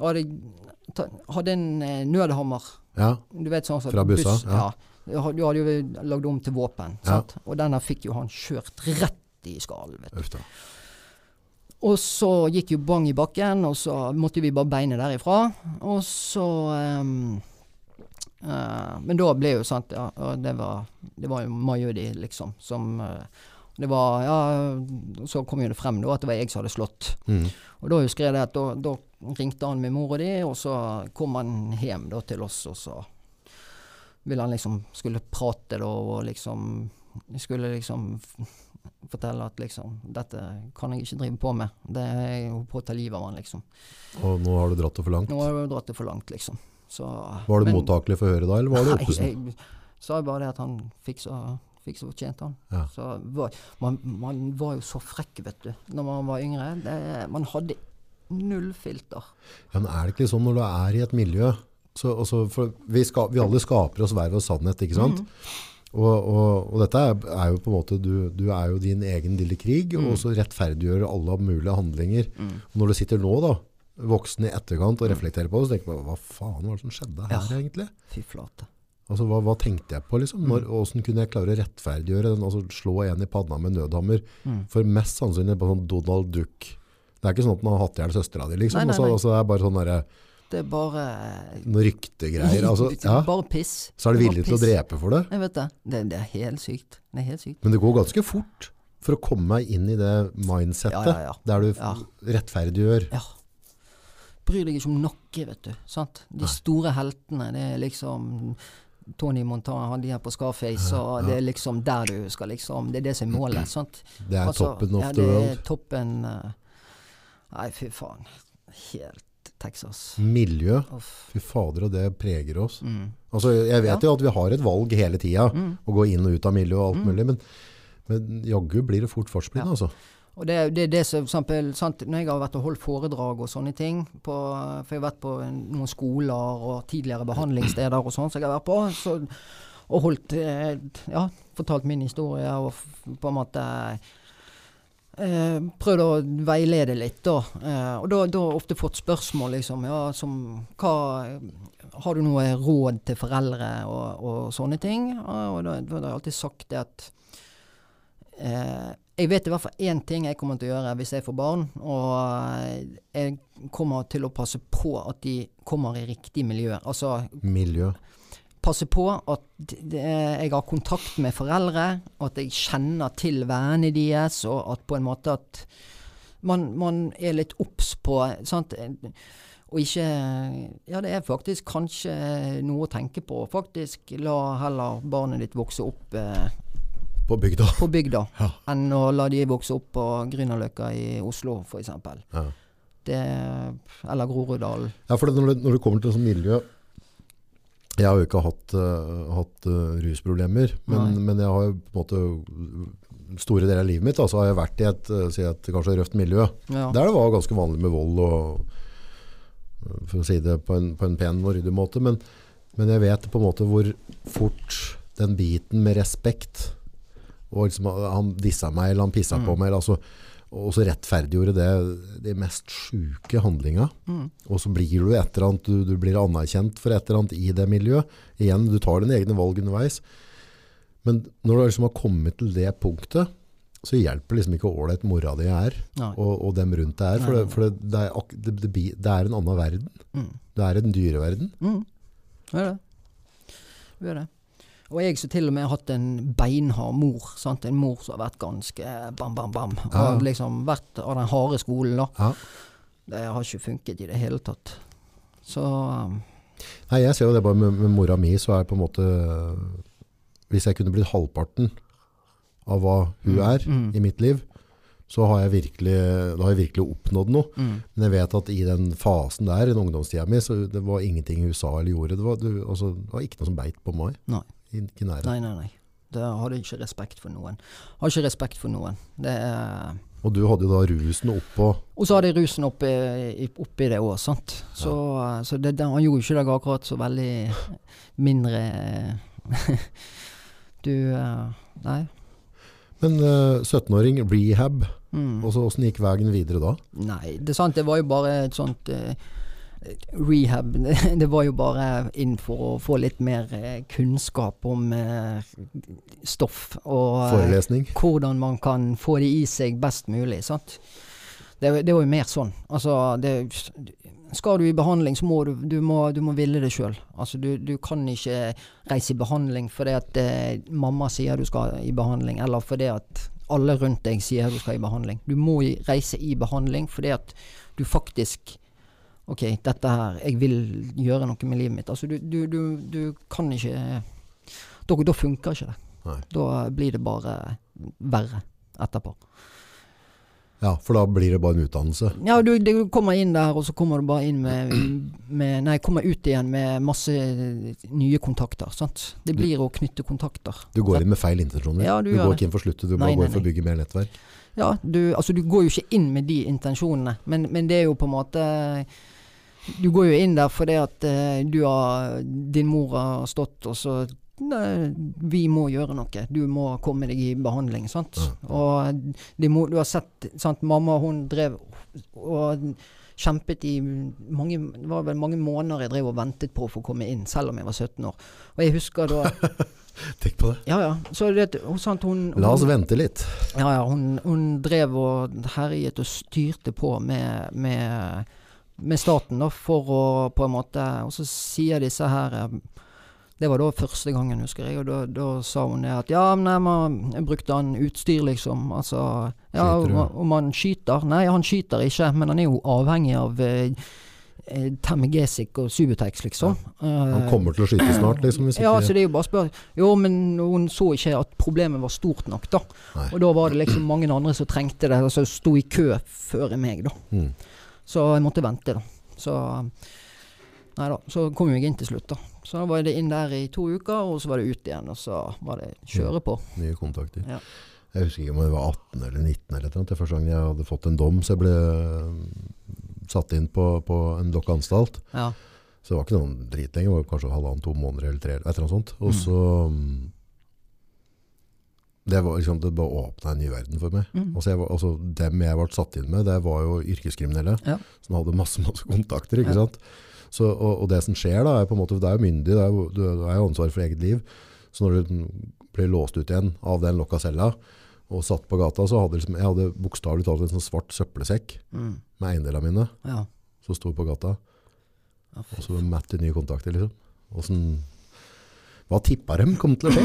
hadde, hadde en eh, nødhammer, ja. du vet sånn Fra bussa, buss- ja. Ja. Du hadde jo lagd om til våpen, Ja. og denne fikk jo han kjørt rett i skallen, vet du. Og så gikk jo bang i bakken, og så måtte vi bare beine derifra. Og så ehm, eh, Men da ble jo sant ja, det var Det var jo Majudi, liksom, som uh, Det var Ja, så kom jo det frem da at det var jeg som hadde slått. Mm. Og da husker jeg det at da, da ringte han med og de, og så kom han hjem da til oss, og så ville han liksom Skulle prate da, og liksom Skulle liksom fortelle at liksom Dette kan jeg ikke drive på med. Det er jo på å ta livet av han, liksom. Og nå har du dratt det for langt. Nå har du dratt det for langt, liksom. Så, Var du men- mottakelig for høret da, eller var du oppesen? jeg sa bare det at han fikk så fikk så fortjent han. Ja. Så var, man, man var jo så frekk, vet du, når man var yngre. Det, man hadde null filter. Ja, men er det ikke sånn når du er i et miljø så, også, vi, ska, vi alle skaper oss hver vår sannhet, ikke sant? Og, og, og dette er, er jo på en måte du, du er jo din egen lille krig, og så rettferdiggjør alle mulige handlinger. Og når du sitter nå, da, voksen i etterkant og reflekterer på det, så tenker man hva faen var det som skjedde her, Ja. egentlig? Fy flate. Altså, hva, hva tenkte jeg på, liksom? Når, Hvordan kunne jeg klare å rettferdiggjøre den, altså slå en i panna med nødhammer? Mm. For mest sannsynlig på sånn Donald Duck. Det er ikke sånn at man har hatt ihjel søstera di, liksom. Nei, nei, Altså, nei. altså, det er bare sånn derre Det er bare noen ryktegreier. Altså, ja. Bare piss. Så er du Bare villig til å drepe for det. Jeg vet det. det. Det er helt sykt. Det er helt sykt. Men det går ganske fort for å komme meg inn i det mindsettet Ja, ja, ja. der du Ja. rettferdiggjør. Ja. Bryr deg ikke om noe, vet du. Sant? De store heltene, det er liksom Tony Montana, han de her på Scarface, og det er liksom der du skal liksom Det er det som er målet. sant? Det er Altså, toppen of ja, the det er toppen eh, Nei, fy faen. Helt Texas. Miljø. Fy fader, og det preger oss. Mm. Altså, jeg vet jo at vi har et valg hele tida, Mm. å gå inn og ut av miljø og alt mulig, men, men jaggu blir det fort fartsblind, Ja. altså. Og det, det det som eksempel, sant, Når jeg har vært og holdt foredrag og sånne ting, på, for jeg har vært på noen skoler og tidligere behandlingssteder og sånn som jeg har vært på, så, og holdt eh, Ja, fortalt min historie og på en måte eh, prøvd å veilede litt, da. Eh, og da har ofte fått spørsmål liksom ja, som hva Har du noe råd til foreldre og, og sånne ting? Ja, Og da, da har jeg alltid sagt det at eh, jeg vet i hvert fall én ting jeg kommer til å gjøre hvis jeg får barn. Og jeg kommer til å passe på at de kommer i riktig miljø. Altså Miljø. passe på at jeg har kontakt med foreldre, at jeg kjenner til vennene deres, og at på en måte at man, man er litt obs på sant? Og ikke Ja, det er faktisk kanskje noe å tenke på. Faktisk la heller barnet ditt vokse opp eh, På bygda. på bygda Ja. enn å la de vokse opp på Grünerløkka i Oslo, f.eks. Ja. Det Eller Groruddalen. Ja, for når, det, når det kommer til sånn miljø Jeg har jo ikke hatt, uh, hatt uh, rusproblemer, men, men jeg har jo på en måte store deler av livet mitt da, så har jeg vært i et, eh, si et kanskje røft miljø. Ja. Der det var ganske vanlig med vold og For å si det på en, på en pen og ryddig måte. Men, men jeg vet på en måte hvor fort den biten med respekt og liksom, Han dissa meg, eller han pissa på meg. Eller, altså, og så rettferdiggjorde det de mest sjuke handlinga. Mm. Og så blir du et eller annet, du, du blir anerkjent for et eller annet i det miljøet. Igjen, du tar dine egne valg underveis. Men når du liksom har kommet til det punktet, så hjelper liksom ikke ålreit mora di er, og, og dem rundt deg er. For, det, for det, det, er, det er en annen verden. Mm. Det er en dyreverden. Mm. Det er det. Det er det. Og jeg som til og med har hatt en beinhard mor. Sant? En mor som har vært ganske bam, bam, bam. Og Har liksom vært av den harde skolen, da. Ja. Det har ikke funket i det hele tatt. Så um, Nei, jeg ser jo det bare med, med mora mi, så er på en måte Hvis jeg kunne blitt halvparten av hva hun Mm, er mm. i mitt liv, så har jeg virkelig, da har jeg virkelig oppnådd noe. mm. Men jeg vet at i den fasen der, i den ungdomstida mi, så det var ingenting hun sa eller gjorde. Det var, det, altså, det var ikke noe som beit på meg. Nei. Ikke nære. Nei, nei, nei. Det hadde ikke respekt for noen. Har ikke respekt for noen. Det er Og du hadde jo da rusen oppå Og så hadde jeg rusen oppi, oppi det òg, sant. Så, så det, det, han gjorde ikke deg akkurat så veldig mindre Du eh, Nei. Men uh, 17-åring, rehab, Mm. og så åssen gikk veien videre da? Nei, det er sant. Det var jo bare et sånt eh, rehab. Det var jo bare inn for å få litt mer eh, kunnskap om eh, stoff. Og eh, Forelesning? hvordan man kan få det i seg best mulig. Sant? Det, det var jo mer sånn. Altså, det, skal du i behandling, så må du, du, må, du må ville det sjøl. Altså, du, du kan ikke reise i behandling fordi at eh, mamma sier du skal i behandling, eller fordi at alle rundt deg sier du skal i behandling. Du må reise i behandling fordi at du faktisk Ok, dette her Jeg vil gjøre noe med livet mitt. Altså, du, du, du, du kan ikke Da, da funker ikke det. Nei. Da blir det bare verre etterpå. Ja, for da blir det bare en utdannelse. Ja, du, du kommer inn der, og så kommer du bare inn med, med Nei, kommer ut igjen med masse nye kontakter. sant? Det blir å knytte kontakter. Du går inn med feil intensjoner. Ja, du du går ikke inn for sluttet, du Nei, bare går for å bygge mer nettverk. Ja, du, altså, du går jo ikke inn med de intensjonene, men, men det er jo på en måte Du går jo inn der fordi at eh, du har Din mor har stått, og så Nei, vi må gjøre noe. Du må komme deg i behandling, sant. Og de må, du har sett sant, Mamma hun drev og kjempet i mange Det var vel mange måneder jeg drev og ventet på å få komme inn, selv om jeg var 17 år. Og jeg husker da Tenk på det. Ja ja. Så det, hun, sant, hun, La oss vente litt. ja, ja, hun, hun drev og herjet og styrte på med, med, med staten da, for å på en måte Og så sier disse her eh, Det var da første gangen, husker jeg, og da, da sa hun det at ja, nei, man, jeg brukte han utstyr, liksom. Altså Ja, om, om han skyter Nei, han skyter ikke, men han er jo avhengig av eh, eh, og Subutex, liksom. Han Eh, kommer til å skyte snart, liksom. Hvis ja, ikke, så det er jo bare å spørre Jo, men hun så ikke at problemet var stort nok, da. Nei. Og da var det liksom mange andre som trengte det, og som sto i kø før meg, da. Mm. Så jeg måtte vente, da. Så Nei da. Så kom jeg inn til slutt, da. Så da var det inn der i to uker, og så var det ut igjen, og så var det kjøre på. Nye kontakter. Ja. Jeg husker ikke om jeg var 18 eller 19 eller noe. Det første gang jeg hadde fått en dom, så jeg ble øh, satt inn på, på en lokk anstalt. Ja. Så det var ikke noen drit lenger. Det var kanskje halvannen, to måneder eller tre, et eller annet sånt. Og Mm. så mm, Det var liksom, det bare åpna en ny verden for meg. Mm. Altså jeg altså dem jeg ble satt inn med, det var jo yrkeskriminelle. Ja. Som hadde masse masse kontakter. ikke sant? Så, og, og det som skjer da, er på en måte, det er jo myndig, det er jo, du er jo ansvar for eget liv. Så når du blir låst ut igjen av den lokka cella og satt på gata, så hadde liksom, jeg hadde bokstavelig talt en sånn svart søppelsekk Mm. med eiendelene mine Ja. som sto på gata. Ja, Og så matt i nye kontakter, liksom. Hvordan, hva tippa dem kom til å skje?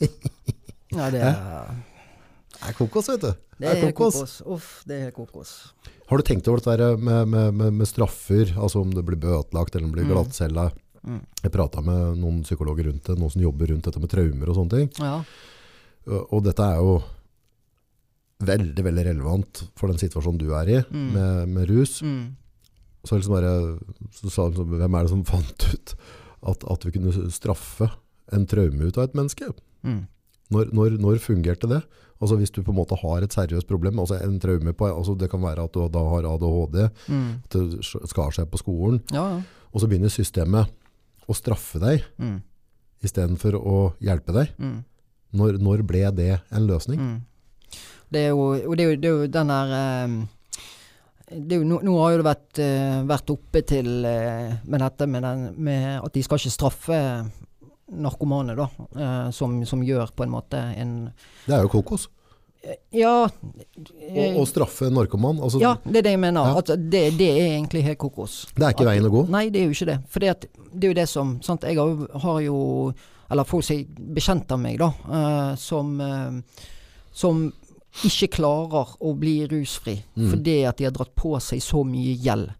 Ja, det Det er kokos, vet du. Det er kokos. Uff, det er kokos. Har du tenkt over dette med, med, med, med straffer, altså om det blir bøtelagt eller om det blir Mm. glattcella? Mm. Jeg prata med noen psykologer rundt det, noen som jobber rundt dette med traumer og sånne ting. Ja. Og og dette er jo veldig, veldig relevant for den situasjonen du er i, Mm. med, med rus. Mm. Så, liksom bare, så sa de sånn, hvem er det som fant ut at, at vi kunne straffe en traume ut av et menneske? Mm. Når, når, når fungerte det? Altså Hvis du på en måte har et seriøst problem, altså en traume på, altså det kan være at du da har ADHD, Mm. at det skar seg på skolen, Ja, ja. og så begynner systemet å straffe deg Mm. istedenfor å hjelpe deg. Mm. Når, når ble det en løsning? Mm. Det er jo, det er jo, det er jo den der det er jo, nå, nå har jo det vært, eh, vært oppe til eh, med dette med, den, med at de skal ikke straffe narkomane, da. eh, som, som gjør på en måte en Det er jo kokos. Ja. Å straffe en narkoman, altså, ja, det er det jeg mener. Ja. At det, det er egentlig helt kokos. det er ikke veien å gå. Nei, det er jo ikke det. For det er jo det som sant? Jeg har, jo- har jo Eller folk som er bekjent av meg, da, eh, som, eh, som ikke klarer å bli rusfri Mm. fordi at de har dratt på seg så mye gjeld.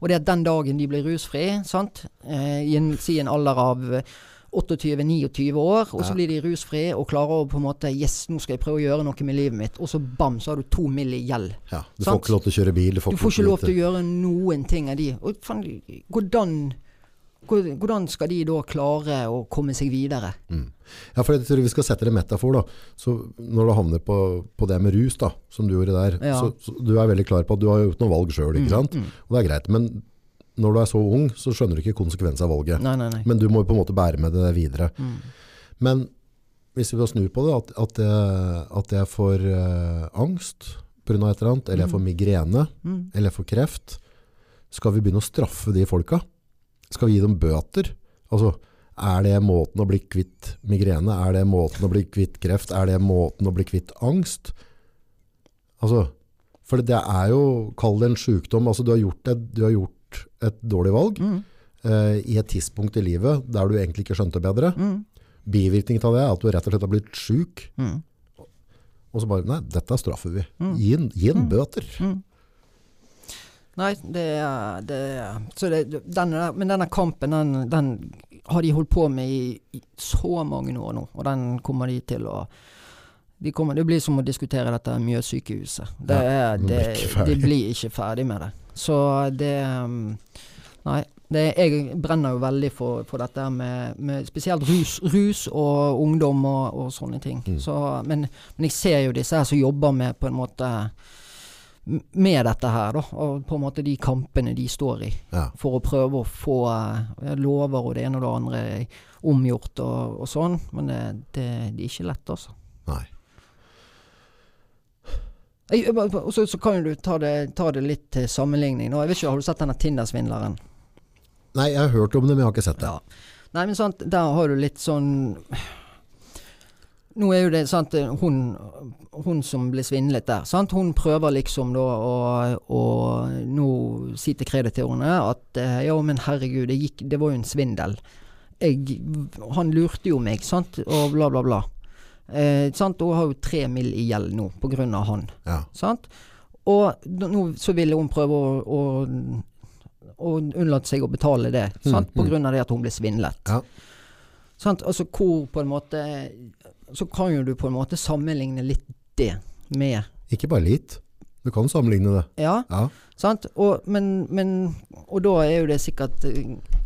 Og det at den dagen de blir rusfri, sant, eh, i en, si en alder av eh, 28-29 år, og så blir de rusfri og klarer å på en måte Yes, nå skal jeg prøve å gjøre noe med livet mitt. Og så bam, så har du to mill. i gjeld. Ja, du Sant? får ikke lov til å kjøre bil. Du får, Du får ikke lov til å gjøre noen ting av de. Og fan, hvordan, hvordan skal de da klare å komme seg videre? Mm. Ja, for jeg tror vi skal sette det i metafor da. Så når du havner på, på det med rus da, som du gjorde der, Ja. så, så du er veldig klar på at du har gjort noen valg ikke sant? Mm, Og det er greit, men når du er så ung, så skjønner du ikke konsekvensen av valget. Nei, nei, nei. Men du må jo på en måte bære med det videre. Mm. Men hvis vi da snur på det, at, at, jeg, at jeg får uh, angst av et eller annet, eller jeg får migrene, Mm. eller jeg får kreft, skal vi begynne å straffe de folka? Skal vi gi dem bøter? Altså, er det måten å bli kvitt migrene? Er det måten å bli kvitt kreft? Er det måten å bli kvitt angst? Altså, for det er jo, kall det en sykdom, altså du har gjort et, du har gjort et dårlig valg Mm. eh, i et tidspunkt i livet der du egentlig ikke skjønte bedre. Mm. Bivirkningen av det er at du rett og slett har blitt syk, Mm. og så bare, nei, dette straffer vi. Mm. Gi en, gi en Mm. bøter. Mm. Nei, det er, det så det, denne, Men denne kampen, den, den har de holdt på med i, i så mange år nå. Og den kommer de til å de kommer, Det blir som å diskutere dette Mjøssykehuset. Det, er, det, de blir ikke ferdig med det. Så det um, Nei. Det, jeg brenner jo veldig for, for dette med, med spesielt rus, rus og ungdom og, og sånne ting. Mm. Så, men, men jeg ser jo disse her som jobber med på en måte med dette her, da. Og på en måte de kampene de står i. Ja. For å prøve å få eh, lover og det ene og det andre omgjort og, og sånn. Men det, det, det er ikke lett, altså. Nei. Jeg- jeg bare- Og så, så kan du ta det, ta det litt til sammenligning. Nå, jeg vet ikke, Har du sett denne Tinder-svindleren? Nei, jeg har hørt om det, men jeg har ikke sett det. Ja. Nei, men sant, der har du litt sånn Nå er jo det sant, hun, hun som blir svindlet der, sant? hun prøver liksom da å, å nå si til kreditorene at eh, ja, men herregud, det, gikk, det var jo en svindel. Jeg, han lurte jo meg, sant, og bla, bla, bla. Eh, sant? Hun har jo tre mill. i gjeld nå av han. Ja. Sant? Og nå så ville hun prøve å, å, å unnlate seg å betale det, sant? Mm, på mm. grunn av det at hun ble svindlet. Ja. Sant? Altså hvor på en måte Så kan jo du på en måte sammenligne litt det med Ikke bare litt. Du kan sammenligne det. Ja, Ja. sant? Og, men, men, og da er jo det sikkert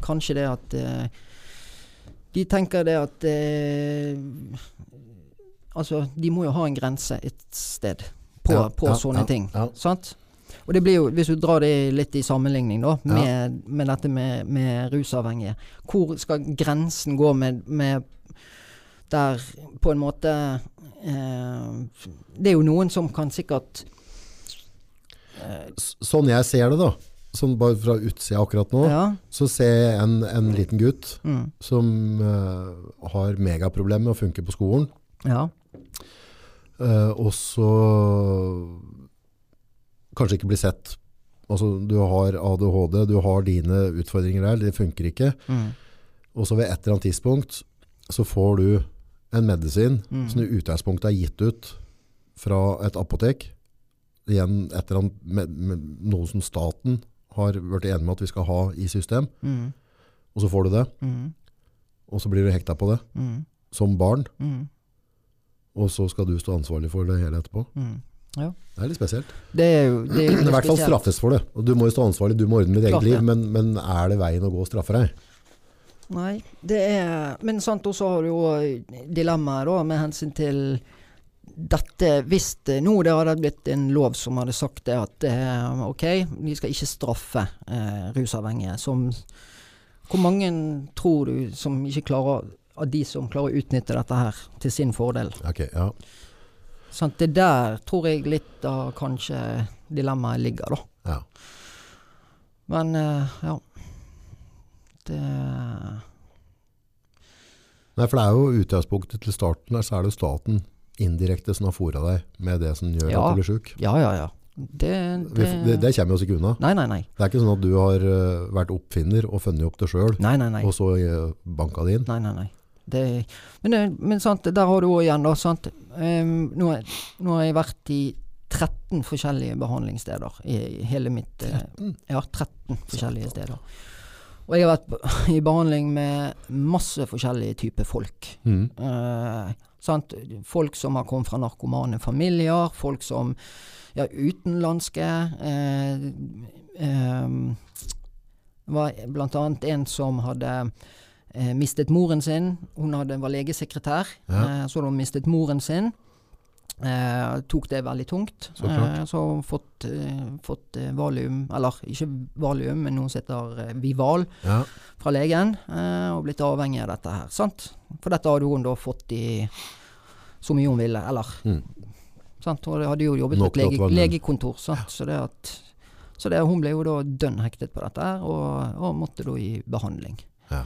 kanskje det at eh, De tenker det at eh, Altså, de må jo ha en grense et sted på, Ja, på ja, sånne ja, ting. Sant? Og det blir jo, hvis du drar det litt i sammenligning da, med, med dette med, med rusavhengige, hvor skal grensen gå med, med der på en måte eh, Det er jo noen som kan sikkert eh, Sånn jeg ser det da, sånn bare fra utsida akkurat nå, Ja. så ser jeg en, en liten gutt Mm, som eh, har megaproblemer med å funke på skolen. ja. Eh, og så kanskje ikke bli sett. Altså, du har ADHD, du har dine utfordringer der, det funker ikke. Mm, Og så ved et eller annet tidspunkt så får du en medisin Mm. som i utgangspunktet er gitt ut fra et apotek, igjen et eller annet med, med noe som staten har vært enig med at vi skal ha i system, Mm. og så får du det, Mm. og så blir du hekta på det Mm. som barn, Mm. Og så skal du stå ansvarlig for det hele etterpå. Mm. Det er litt spesielt. Det er jo det er I hvert fall straffes for det. Og du må jo stå ansvarlig, du må ordne ditt eget liv, men, men er det veien å gå å straffe deg? Nei, det er Men sant, også har du jo dilemmaet med hensyn til dette Hvis nå det hadde blitt en lov som hadde sagt det at eh, ok, vi skal ikke straffe eh, rusavhengige som Hvor mange tror du som ikke klarer av de som klarer å utnytte dette her til sin fordel? Ok, ja. Sånn, det der tror jeg litt av kanskje dilemmaet ligger, da. ja. Men eh, ja. Det Nei, for det er jo utgangspunktet til starten der, så er det jo staten indirekte som har fôret deg med det som gjør Ja. at du blir syk. Ja, ja, ja. Det, det, Det, det kommer vi oss ikke unna. Nei, nei, nei. Det er ikke sånn at du har eh, vært oppfinner og funnet opp det sjøl, og så banka det inn. Nei, nei, nei. Det, men, det, men sant, der har du òg igjen, da. Sant? Um, nå, nå har jeg vært i 13 forskjellige behandlingssteder i hele mitt eh, 13? Ja, 13 forskjellige steder. Og jeg har vært i behandling med masse forskjellige typer folk. Mm. Uh, sant? Folk som har kommet fra narkomane familier, folk som ja, utenlandske. uh, ehm, var blant annet en som hadde eh, mistet moren sin. Hun hadde, var legesekretær, Ja. eh, så hadde hun mistet moren sin. Eh, tok det veldig tungt. Så. Eh, så hun fått, eh, fått eh, valium, eller ikke valium, men noe som heter eh, Vival Ja. fra legen, eh, og blitt avhengig av dette her. Sant? For dette hadde hun da fått i så mye hun ville, eller Mm. sant? Og hadde jo jobbet på et lege, legekontor, sant? Så, det at, så det, hun ble jo da dønn hektet på dette her, og, og måtte da i behandling. Ja.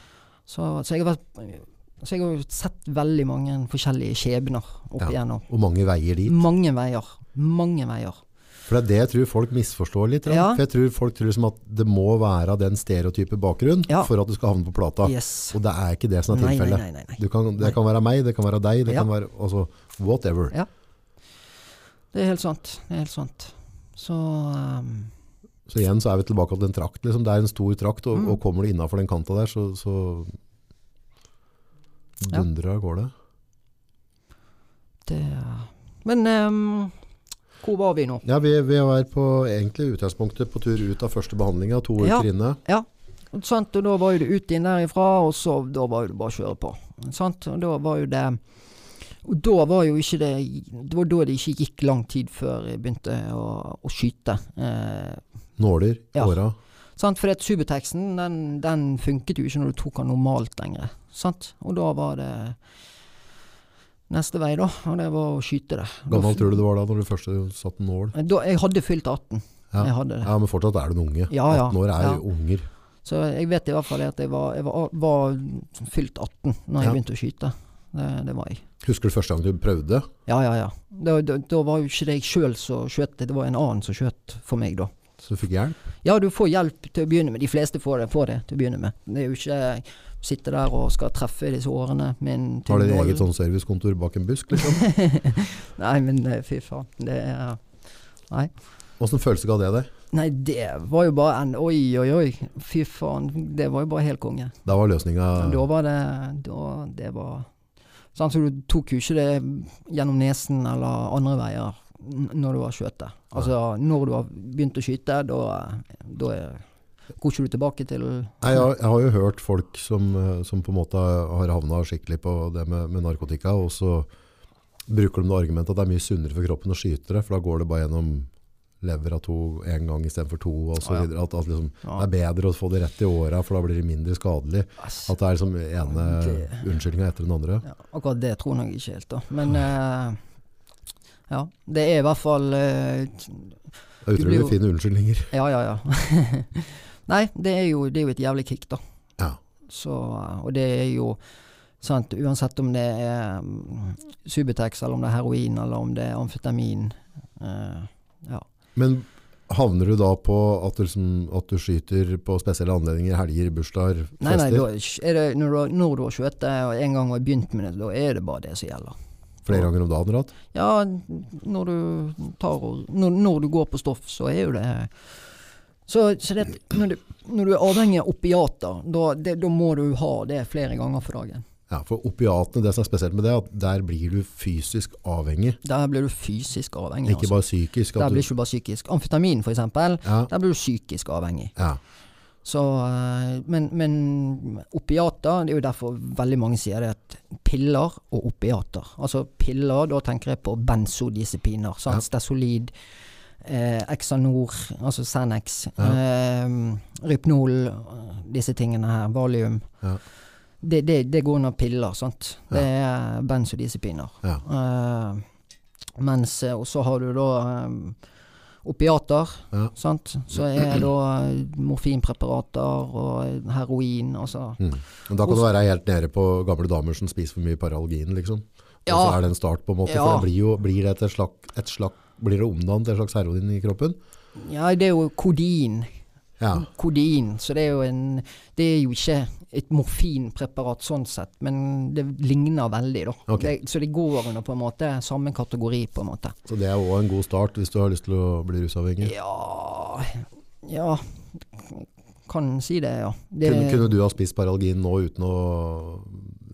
Så, så jeg har vært så jeg har sett veldig mange forskjellige skjebner opp Ja. igjennom. Og mange veier dit. Mange veier. Mange veier. For det er det jeg tror folk misforstår litt. Ja. For jeg tror folk tror som at det må være den stereotype bakgrunn Ja. for at du skal havne på plata. Yes. Og det er ikke det som er tilfellet. nei, nei, nei. Kan, det kan være meg, det kan være deg, det kan være altså, whatever. Ja. Det er helt sant. Det er helt sant. Så um, Så igjen så er vi tilbake til en trakt. Liksom. Det er en stor trakt, og, Mm. og kommer du innafor den kanta der, så, så Ja. dundrer av gårde. det Men um, hvor var vi nå? Ja, vi, vi var på egentlig utgangspunktet på tur ut av første behandlinga, to Ja. uker inne. Sant? Og da var jo det ut inn derifra, og så da var det bare å kjøre på. Sant? Og da var jo det Og da var jo ikke det Det var da det ikke gikk lang tid før jeg begynte å, å skyte. Eh, Nåler, Ja. åra. sant? For det Subuteksten den, den funket jo ikke når du tok den normalt lenger. Sant? Og da var det neste vei, da. Og det var å skyte det. Gammel tror du det var da når du først satt en nål? Da, jeg hadde fylt 18. Ja. Hadde det. ja, men fortsatt er du en unge. Ja, ja. 18 år er Ja. unger. Så jeg vet i hvert fall at jeg var, jeg var, var fylt 18 når jeg begynte å skyte. Det, det var jeg. Husker du første gang du prøvde? Ja, ja, ja. Da, da, da var jo ikke det jeg sjøl som skjøt, det var en annen som skjøt for meg da. Så du fikk hjelp? Ja, du får hjelp til å begynne med. De fleste får det, får det til å begynne med. Det er jo ikke sitte der og skal treffe disse årene med en Har dere eget sånn servicekontor bak en busk? Liksom? Nei, men eh, fy faen. Det er Nei. Åssen følelse ga det deg? Nei, det var jo bare en Oi, oi, oi. Fy faen. Det var jo bare helt konge. Da var løsninga Da var det da, Det var Sånn, så du tok jo ikke det gjennom nesen eller andre veier når du har skjøtet. Altså, når du har begynt å skyte, da, da går ikke du tilbake til Nei, jeg, har- jeg har jo hørt folk som, som på en måte har havna skikkelig på det med, med narkotika, og så bruker de det argumentet at det er mye sunnere for kroppen å skyte det, for da går det bare gjennom levra to en gang istedenfor to, osv. Ah, Ja. At, at liksom, Ja. det er bedre å få det rett i åra, for da blir det mindre skadelig. Ass, At det er liksom ene Det- unnskyldninga etter den andre. ja, Akkurat det tror jeg ikke helt, da. Men eh, ja. Det er i hvert fall eh, utrolig fine unnskyldninger. Ja, ja, ja. Nei, det er, jo, det er jo et jævlig kick, da. Ja. Så, og det er jo sant, uansett om det er um, Subutex, eller om det er heroin, eller om det er amfetamin. Uh, ja. Men havner du da på at du, liksom, at du skyter på spesielle anledninger, helger, bursdager, Nei, nei, da det, når, du, når du har skjøtet en gang og begynt med det, da er det bare det som gjelder. Flere ganger om dagen ratt? Ja, når du tar når, når du går på stoff, så er jo det Så, så det, når, du, når du er avhengig av opiater, da, det, da må du ha det flere ganger for dagen. Ja, for opiatene, det som er spesielt med det, at der blir du fysisk avhengig. Der blir du fysisk avhengig. Ikke altså. bare psykisk. Der blir du, ikke bare psykisk. Amfetamin, eksempel, ja, der blir du psykisk avhengig. ja, Så, eh, men, men opiater, det er jo derfor veldig mange sier det at piller og opiater. Altså piller, da tenker jeg på benzodiazepiner. Ja. Sant? Stesolid, eh, Exanor, altså Xanax, eh, Rypnol, disse tingene her, Valium. Ja. Det, det, det går under piller, sant. Det er benzodiazepiner. ja. Eh, mens eh, Og så har du da eh, opiater, Ja. sant. Så er da eh, morfinpreparater og heroin, altså. Mm. Men da kan du være helt nede på gamle damer som spiser for mye Paralgin, liksom. Ja. Og så er det en start, på en måte. Ja. For det blir, jo, blir det et slag, et slag, blir det omdannet til et slags heroin i kroppen? Ja, det er jo kodin. Ja. Kodin. Så det er jo en Det er jo ikke et morfinpreparat sånn sett, men det ligner veldig, da. Okay. Det, så det går under på en måte samme kategori, på en måte. Så det er òg en god start hvis du har lyst til å bli rusavhengig. Ja Ja, kan si det, ja. Det, Kunne, kunne du ha spist Paralgin nå uten å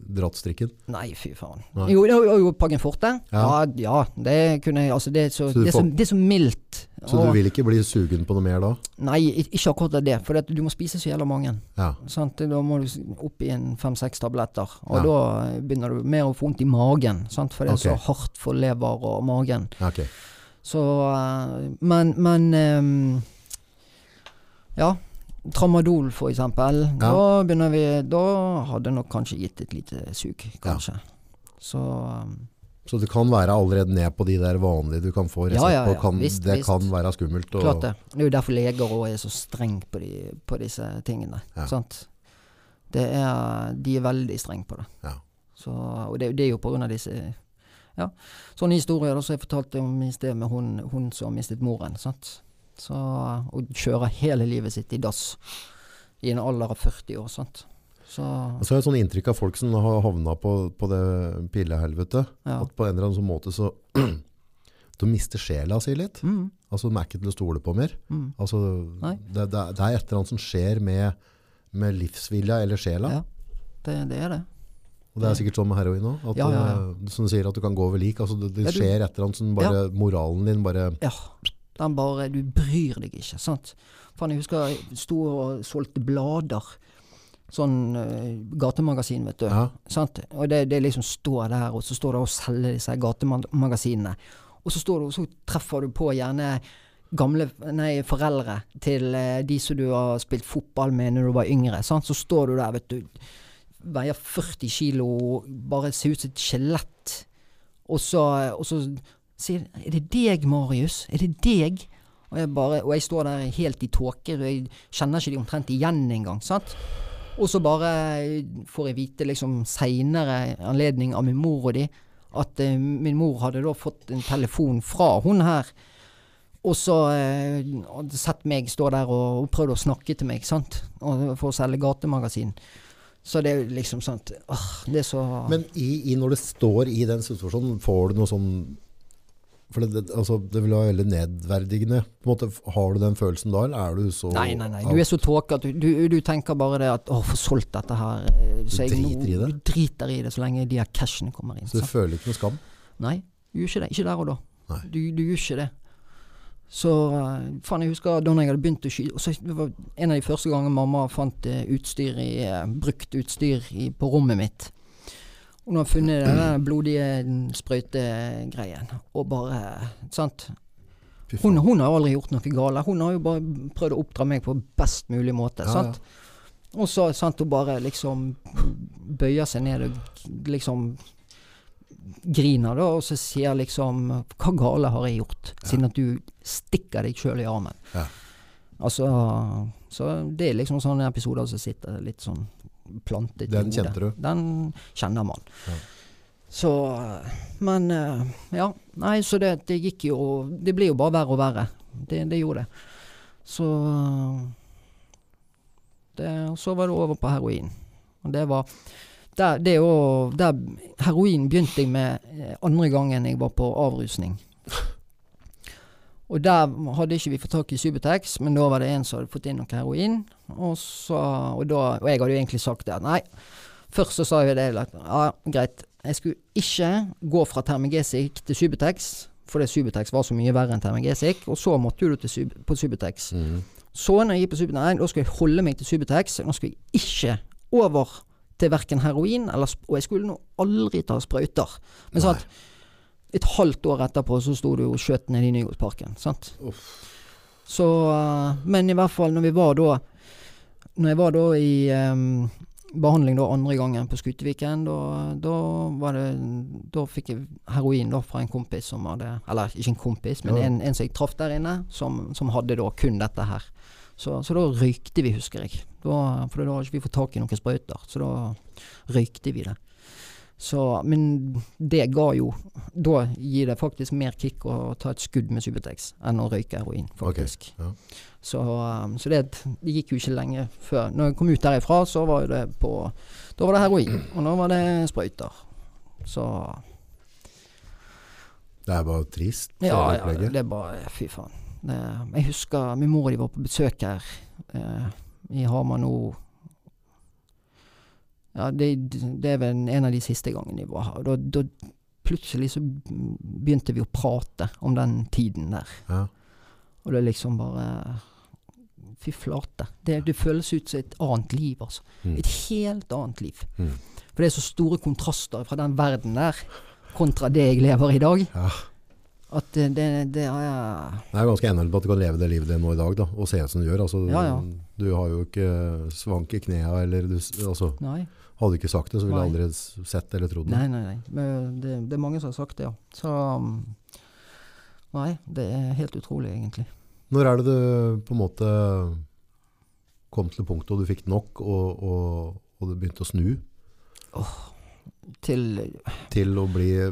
dratt strikken? Nei, fy faen. Nei. Jo, jo, jo Paggen Forte? Ja. Ja. ja, det kunne jeg Altså, det er så, Så det er så, det er så mildt. Så du vil ikke bli sugen på noe mer da? Nei, ikke akkurat det. For du må spise så jævla mange. Ja. Sant? Da må du opp i en fem-seks tabletter. Og da begynner du mer å få vondt i magen. Sant? For det er okay. så hardt for lever og magen. Okay. Så eh, Men, men um, Ja. Tramadol, for eksempel. Ja. Da begynner vi Da hadde nok kanskje gitt et lite sug, kanskje. Så um, Så det kan være allerede ned på de der vanlige du kan få resept Ja, ja, ja. på. Kan, Visst, det visst. kan være skummelt. Og, Klart det. Det er jo derfor leger òg er så strenge på, på disse tingene. Ja. Sant? Det er, de er veldig strenge på det. Ja. Så, og det, det er jo på grunn av disse ja, sånne historier da, som jeg fortalte om i sted med hun, hun som mistet moren. Sant? Så, og kjører hele livet sitt i dass i en alder av 40 år. Sant? Så så har jeg sånn inntrykk av folk som har havna på, på det pillehelvetet. ja. At på en eller annen sånn måte så De mister sjela si litt. Mm, Altså De er ikke til å stole på mer. mm. Altså, det, det, det er et eller annet som skjer med, med livsvilja eller sjela. Ja. Det, det er det. Og det er sikkert sånn med heroin òg. Ja, ja, ja. Som du sier, at du kan gå over lik. Altså, det, det skjer et eller annet som bare Moralen din bare Ja. Den bare Du bryr deg ikke, sant. Faen, jeg husker jeg sto og solgte blader. Sånn uh, gatemagasin, vet du. Ja. Sant? Og det, det liksom står der, og så står det og selger disse gatemagasinene. Og så, står du, så treffer du på gjerne gamle nei, foreldre til uh, de som du har spilt fotball med når du var yngre. Sant? Så står du der, vet du. Veier 40 kilo, bare ser ut som et skjelett. Og så, og så sier Er det deg, Marius? Er det deg? Og jeg, bare, og jeg står der helt i tåke, og jeg kjenner ikke de omtrent igjen engang. sant? Og så bare får jeg vite liksom seinere anledning av min mor og de at eh, min mor hadde da fått en telefon fra hun her. Og så eh, hadde sett meg stå der og, og prøvd å snakke til meg, sant. Og, for å selge gatemagasin. Så det er liksom sånn Men i, i når du står i den situasjonen, får du noe sånn For det, det, altså, det vil være veldig nedverdigende. Måte, har du den følelsen da, eller er du så Nei, nei, nei. Du er så tåke at du, du, du tenker bare det at 'Å, få solgt dette her'. eh, Så Du jeg du driter i det? Du driter i det så lenge de her cashene kommer inn. Så du sant? føler ikke noe skam? Nei, du gjør ikke det. Ikke der og da. Du, du gjør ikke det. Så eh, faen, jeg husker da jeg hadde begynt å skyte så Det var en av de første gangene mamma fant eh, utstyr i, uh, brukt utstyr i, på rommet mitt. Nå har funnet den blodige sprøytegreien, og bare Sant. Hun, hun har aldri gjort noe galt. Hun har jo bare prøvd å oppdra meg på best mulig måte. Ja, sant? Og så sant, hun bare liksom bøyer seg ned og liksom griner, da, og så sier liksom Hva gale har jeg gjort? Siden at du stikker deg sjøl i armen. Ja. Altså Så det er liksom sånne episoder som sitter litt sånn plantet Den i hodet. kjente du? Den kjenner man. Ja. Så Men eh, ja. Nei, så det, det gikk jo Det blir jo bare verre og verre. Det, det gjorde det. Så det, så var det over på heroin. Og det var der, det jo, der Heroin begynte jeg med eh, andre gangen jeg var på avrusning. Og der hadde ikke vi fått tak i Subutex, men da var det en som hadde fått inn noe heroin. Og, så, og, da, og jeg hadde jo egentlig sagt det nei. Først så sa jeg det at ja, greit, jeg skulle ikke gå fra Termegesic til Subutex, fordi Subutex var så mye verre enn Termegesic. Og så måtte du til på Subutex. Mm. Så når jeg gikk på Subutex, nei, da skulle jeg holde meg til Subutex. Nå skulle jeg ikke over til verken heroin eller Og jeg skulle nå aldri ta sprøyter. Men sant, et halvt år etterpå så sto det jo skjøt ned i Nygårdsparken. Sant? Uff. Så eh, Men i hvert fall når vi var da Når jeg var da i um, behandling da andre gangen på Skuteviken, da, da var det Da fikk jeg heroin da fra en kompis som hadde Eller ikke en kompis, men Ja. en, en som jeg traff der inne, som, som hadde da kun dette her. Så, så da røykte vi, husker jeg. Da, for da hadde ikke vi fått tak i noen sprøyter. Så da røykte vi det. Så, men det ga jo Da gir det faktisk mer kick å ta et skudd med Subutex enn å røyke heroin, faktisk. ja. Så, um, så det, det gikk jo ikke lenge før. Når jeg kom ut derifra, så var det på Da var det heroin, og nå var det sprøyter. Så Det er bare trist. ja, ja opplegget. det er bare Fy faen. Det, jeg husker min mor og de var på besøk her eh, i Hamar nå Ja, det, det er vel en av de siste gangene vi var her. Da, da plutselig så begynte vi å prate om den tiden der. Ja. Og det er liksom bare Fy flate. Det, det føles ut som et annet liv, altså. Mm. Et helt annet liv. Mm. For det er så store kontraster fra den verden der kontra det jeg lever i dag. Ja. At det, det, det har jeg Det er ganske enig på at du kan leve det livet det nå i dag, da, og se ut som du gjør. Altså, ja. Du har jo ikke svank i knærne eller du, altså, Nei. Hadde du ikke sagt det, så ville jeg aldri sett eller trodd det. Nei, nei, nei. Men det, det er mange som har sagt det, ja. Så um, Nei, det er helt utrolig, egentlig. Når er det du på en måte kom til punktet og du fikk nok, og, og, og du begynte å snu Til til å bli ja,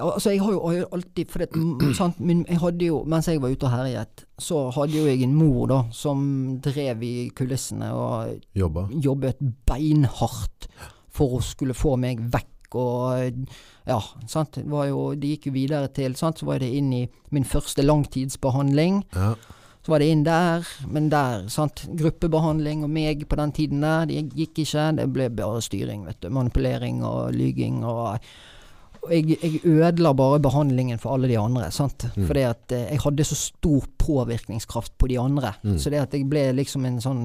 Altså, jeg har jo alltid For det, sant, min, jeg hadde jo, mens jeg var ute og herjet, så hadde jo jeg en mor da, som drev i kulissene og jobba? jobbet beinhardt for å skulle få meg vekk. Og ja, sant. Det, var jo, det gikk jo videre til sant? Så var det inn i min første langtidsbehandling. Ja. Så var det inn der, men der, sant. Gruppebehandling og meg på den tiden der, det gikk ikke. Det ble bare styring, vet du. Manipulering og lyging og jeg, jeg ødela bare behandlingen for alle de andre. sant? Mm. Fordi at eh, jeg hadde så stor påvirkningskraft på de andre. Mm. Så det at jeg ble liksom en sånn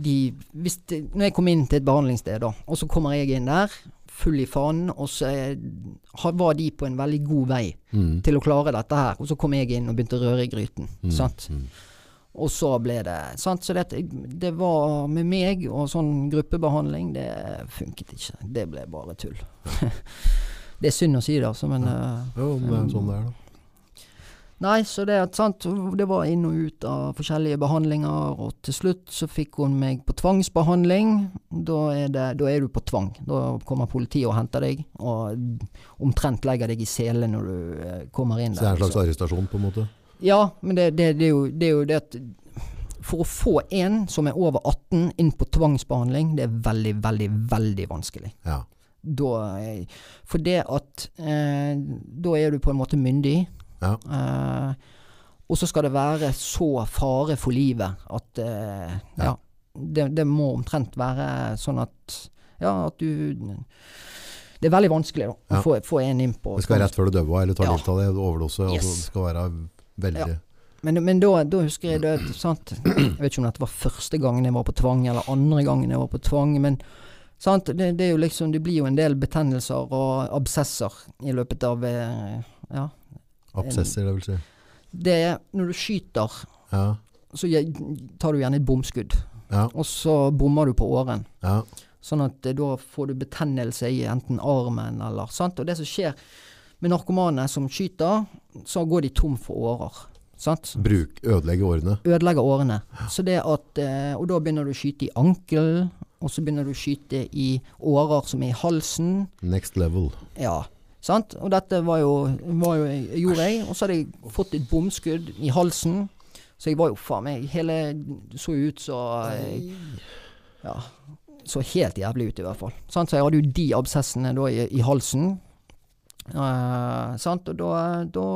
de, det, Når jeg kom inn til et behandlingssted, da, og så kommer jeg inn der, full i fanen, og så eh, var de på en veldig god vei Mm. til å klare dette her. Og så kom jeg inn og begynte å røre i gryten. Mm. sant? Mm. Og så ble det sant? Så det, det var med meg og sånn gruppebehandling, det funket ikke. Det ble bare tull. det er synd å si det, altså, men ja. Jo, men sånn det er, da. Nei, så det, sant, det var inn og ut av forskjellige behandlinger, og til slutt så fikk hun meg på tvangsbehandling. Da er, det, da er du på tvang. Da kommer politiet og henter deg, og omtrent legger deg i sele når du eh, kommer inn Så det er en slags arrestasjon, på en måte? Ja, men det, det, det, er jo, det er jo det at For å få en som er over 18 inn på tvangsbehandling, det er veldig, veldig, veldig vanskelig. Ja. Da, for det at eh, Da er du på en måte myndig. Ja. Eh, og så skal det være så fare for livet at eh, Ja. ja. Det, det må omtrent være sånn at Ja, at du Det er veldig vanskelig da, å få, få en inn på Det skal være rett før du døver eller tar livet av deg, overdose. Altså, det skal være veldig. Men, men da, da husker jeg det, sant? Jeg vet ikke om dette var første gangen jeg var på tvang, eller andre gangen jeg var på tvang, men sant? Det, det, liksom, det blir jo en del betennelser og absesser i løpet av eh, Ja. Absesser, det vil si. Det er når du skyter, Ja. så tar du gjerne et bomskudd, Ja. og så bommer du på åren. ja. Sånn at eh, da får du betennelse i enten armen eller sant. Og det som skjer med narkomane som skyter, så går de tom for årer. Sant? Bruk, ødelegge årene. Ødelegge årene. Så det at, eh, og da begynner du å skyte i ankelen, og så begynner du å skyte i årer som er i halsen. Next level. Ja, sant? Og dette var jo, var jo gjorde jeg, og så hadde jeg fått et bomskudd i halsen. Så jeg var jo faen meg hele så ut så eh, Ja. så helt jævlig ut, i hvert fall. Sant? Så jeg hadde jo de absessene da i, i halsen. Uh, sant? Og da, da,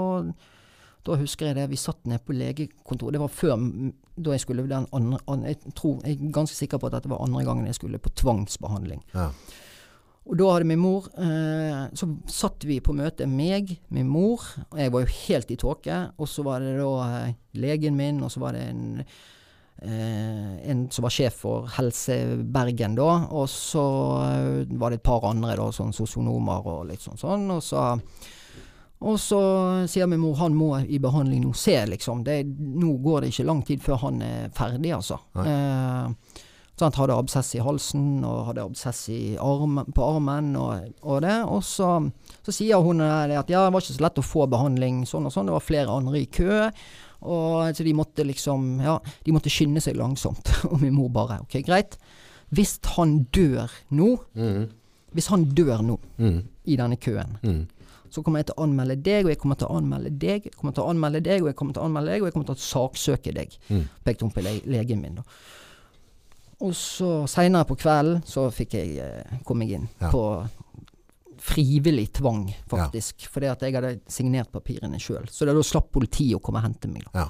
da husker jeg det. Vi satt ned på legekontoret. Det var før da jeg skulle den andre, andre jeg, tror, jeg er ganske sikker på at dette var andre gangen jeg skulle på tvangsbehandling. Ja. Og da hadde min mor eh, Så satt vi på møte, meg, min mor, og jeg var jo helt i tåke. Og så var det da eh, legen min, og så var det en eh, en som var sjef for Helse Bergen da, og så eh, var det et par andre da, sånn sosionomer og litt sånn sånn, og så og så sier min mor han må i behandling nå, se liksom. Det, nå går det ikke lang tid før han er ferdig, altså. Eh, han hadde absess i halsen og hadde absess i arm, på armen og, og det. Og så, så sier hun at ja, det var ikke så lett å få behandling sånn og sånn. Det var flere andre i kø. Og så de måtte liksom Ja, de måtte skynde seg langsomt. Og min mor bare OK, greit. Hvis han dør nå, Mm. hvis han dør nå Mm. i denne køen, Mm. så kommer jeg til å anmelde deg, og jeg kommer til å anmelde deg, jeg kommer til å anmelde deg, og jeg kommer til å anmelde deg, og jeg kommer til å saksøke deg. Mm. Pekte hun på le legen min, da. Og så seinere på kvelden så fikk jeg eh, komme inn Ja. på frivillig tvang, faktisk. Fordi at jeg hadde signert papirene sjøl. Så da slapp politiet å komme og hente meg. Ja.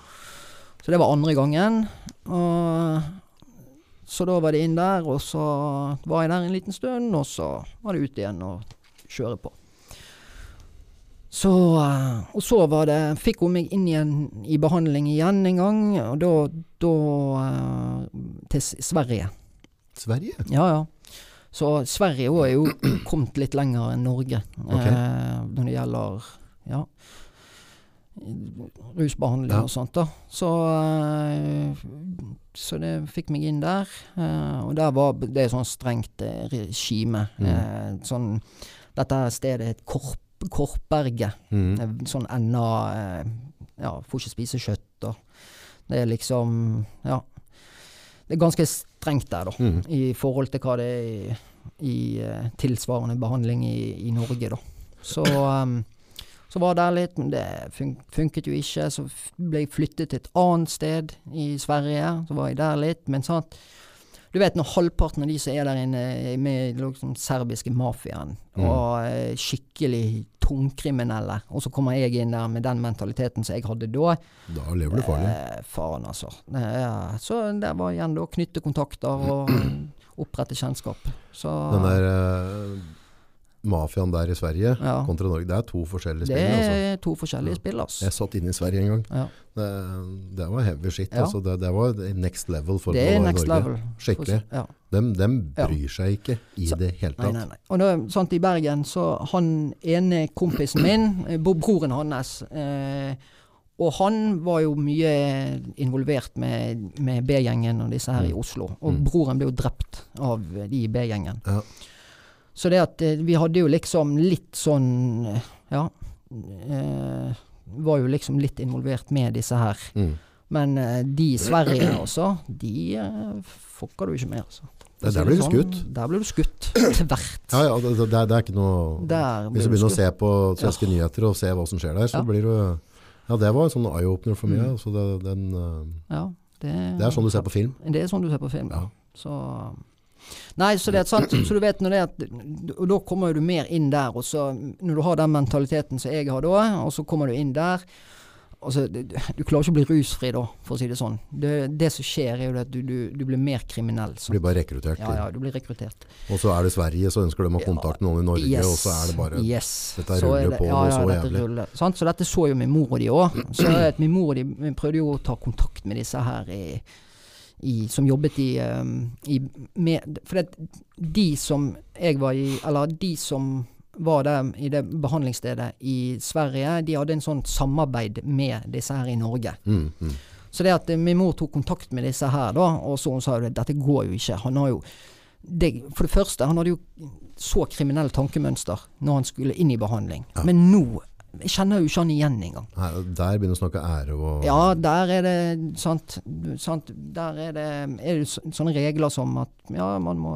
Så det var andre gangen. Så da var det inn der, og så var jeg der en liten stund, og så var det ut igjen og kjøre på. Så, eh, og så var det, fikk hun meg inn igjen i behandling igjen en gang, og da, da eh, til Sverige. Sverige? Ja, ja. Så Sverige òg er jo kommet litt lenger enn Norge Ok. eh, når det gjelder ja, rusbehandling Ja. og sånt. da. Så, eh, så det fikk meg inn der. og der var det sånn strengt regime. Mm. Sånn, dette stedet het Korp, Korpberget. Mm. Eh, Sånn enda eh, Ja, får ikke spise kjøtt og Det er liksom Ja. Det er ganske strengt der, da. Mm. I forhold til hva det er i, i eh, tilsvarende behandling i, i Norge, da. Så um, så var der litt, men det fun funket jo ikke. Så ble jeg flyttet til et annet sted i Sverige. Så var jeg der litt. Men sant Du vet når halvparten av de som er der inne, er med i liksom serbiske mafiaen, Mm. og eh, skikkelig tungkriminelle, og så kommer jeg inn der med den mentaliteten som jeg hadde da. Da lever du farlig. Eh, faren, altså. Eh, så det var igjen da knytte kontakter og opprette kjennskap. Så Den der eh, mafiaen der i Sverige ja. kontra Norge, det er to forskjellige Det spill. Altså. er to forskjellige spill, altså. Jeg satt inne i Sverige en gang. Ja. Det, det var heavy shit. Altså. Det, det var next level for Det er next Norge. level. Skikkelig. Ja. De, de, bryr seg ikke i Så- det hele tatt. nei, nei. Og nå, sant, I Bergen, så han ene kompisen min, eh, broren hans eh, Og han var jo mye involvert med, med B-gjengen og disse her i Mm. Oslo. Og Mm. broren ble jo drept av de i B-gjengen. Ja. Så det at eh, vi hadde jo liksom litt sånn Ja. Eh, var jo liksom litt involvert med disse her. Mm. Men eh, de i Sverige også, de eh, fucker du ikke med, altså. Der, der blir du sånn, skutt. Der blir du skutt. Tvert. Ja, ja, det, det, er ikke noe Der Hvis du begynner begynner å se på svenske nyheter og se hva som skjer der, så Ja. blir du Ja, det var en sånn eye-opener for meg. Mm. Altså det, den, eh, Ja, det, det er sånn du ser på film. Det er sånn du ser på film. Ja. Så Nei, så det er sant. Så du vet når det er Og da kommer du mer inn der, og så Når du har den mentaliteten som jeg har da, og så kommer du inn der Altså, du, du klarer ikke å bli rusfri da, for å si det sånn. Det, det som skjer, er jo at du, du, du blir mer kriminell. Sant? blir bare rekruttert. Ja, ja, du blir rekruttert. Og så er det Sverige, så ønsker de å ha kontakt med noen i Norge, Yes, og så er det bare yes. dette ruller er det- på ja, ja, så jævlig. ruller, sant? Så dette så jo min mor og de òg. Så min mor og de prøvde jo å ta kontakt med disse her i, i, som jobbet i, um, i med, For det, de som jeg var i Eller de som var der i det behandlingsstedet i Sverige, de hadde en sånn samarbeid med disse her i Norge. Mm, mm. Så det at eh, min mor tok kontakt med disse her, da, og så hun sa jo det, dette går jo ikke. Han har jo det, For det første, han hadde jo så kriminelle tankemønster når han skulle inn i behandling. Ja. Men nå jeg kjenner jo ikke han igjen engang. Nei, der begynner du å snakke ære og Ja, der er det sant, sant Der er det, er det sånne regler som at ja, man må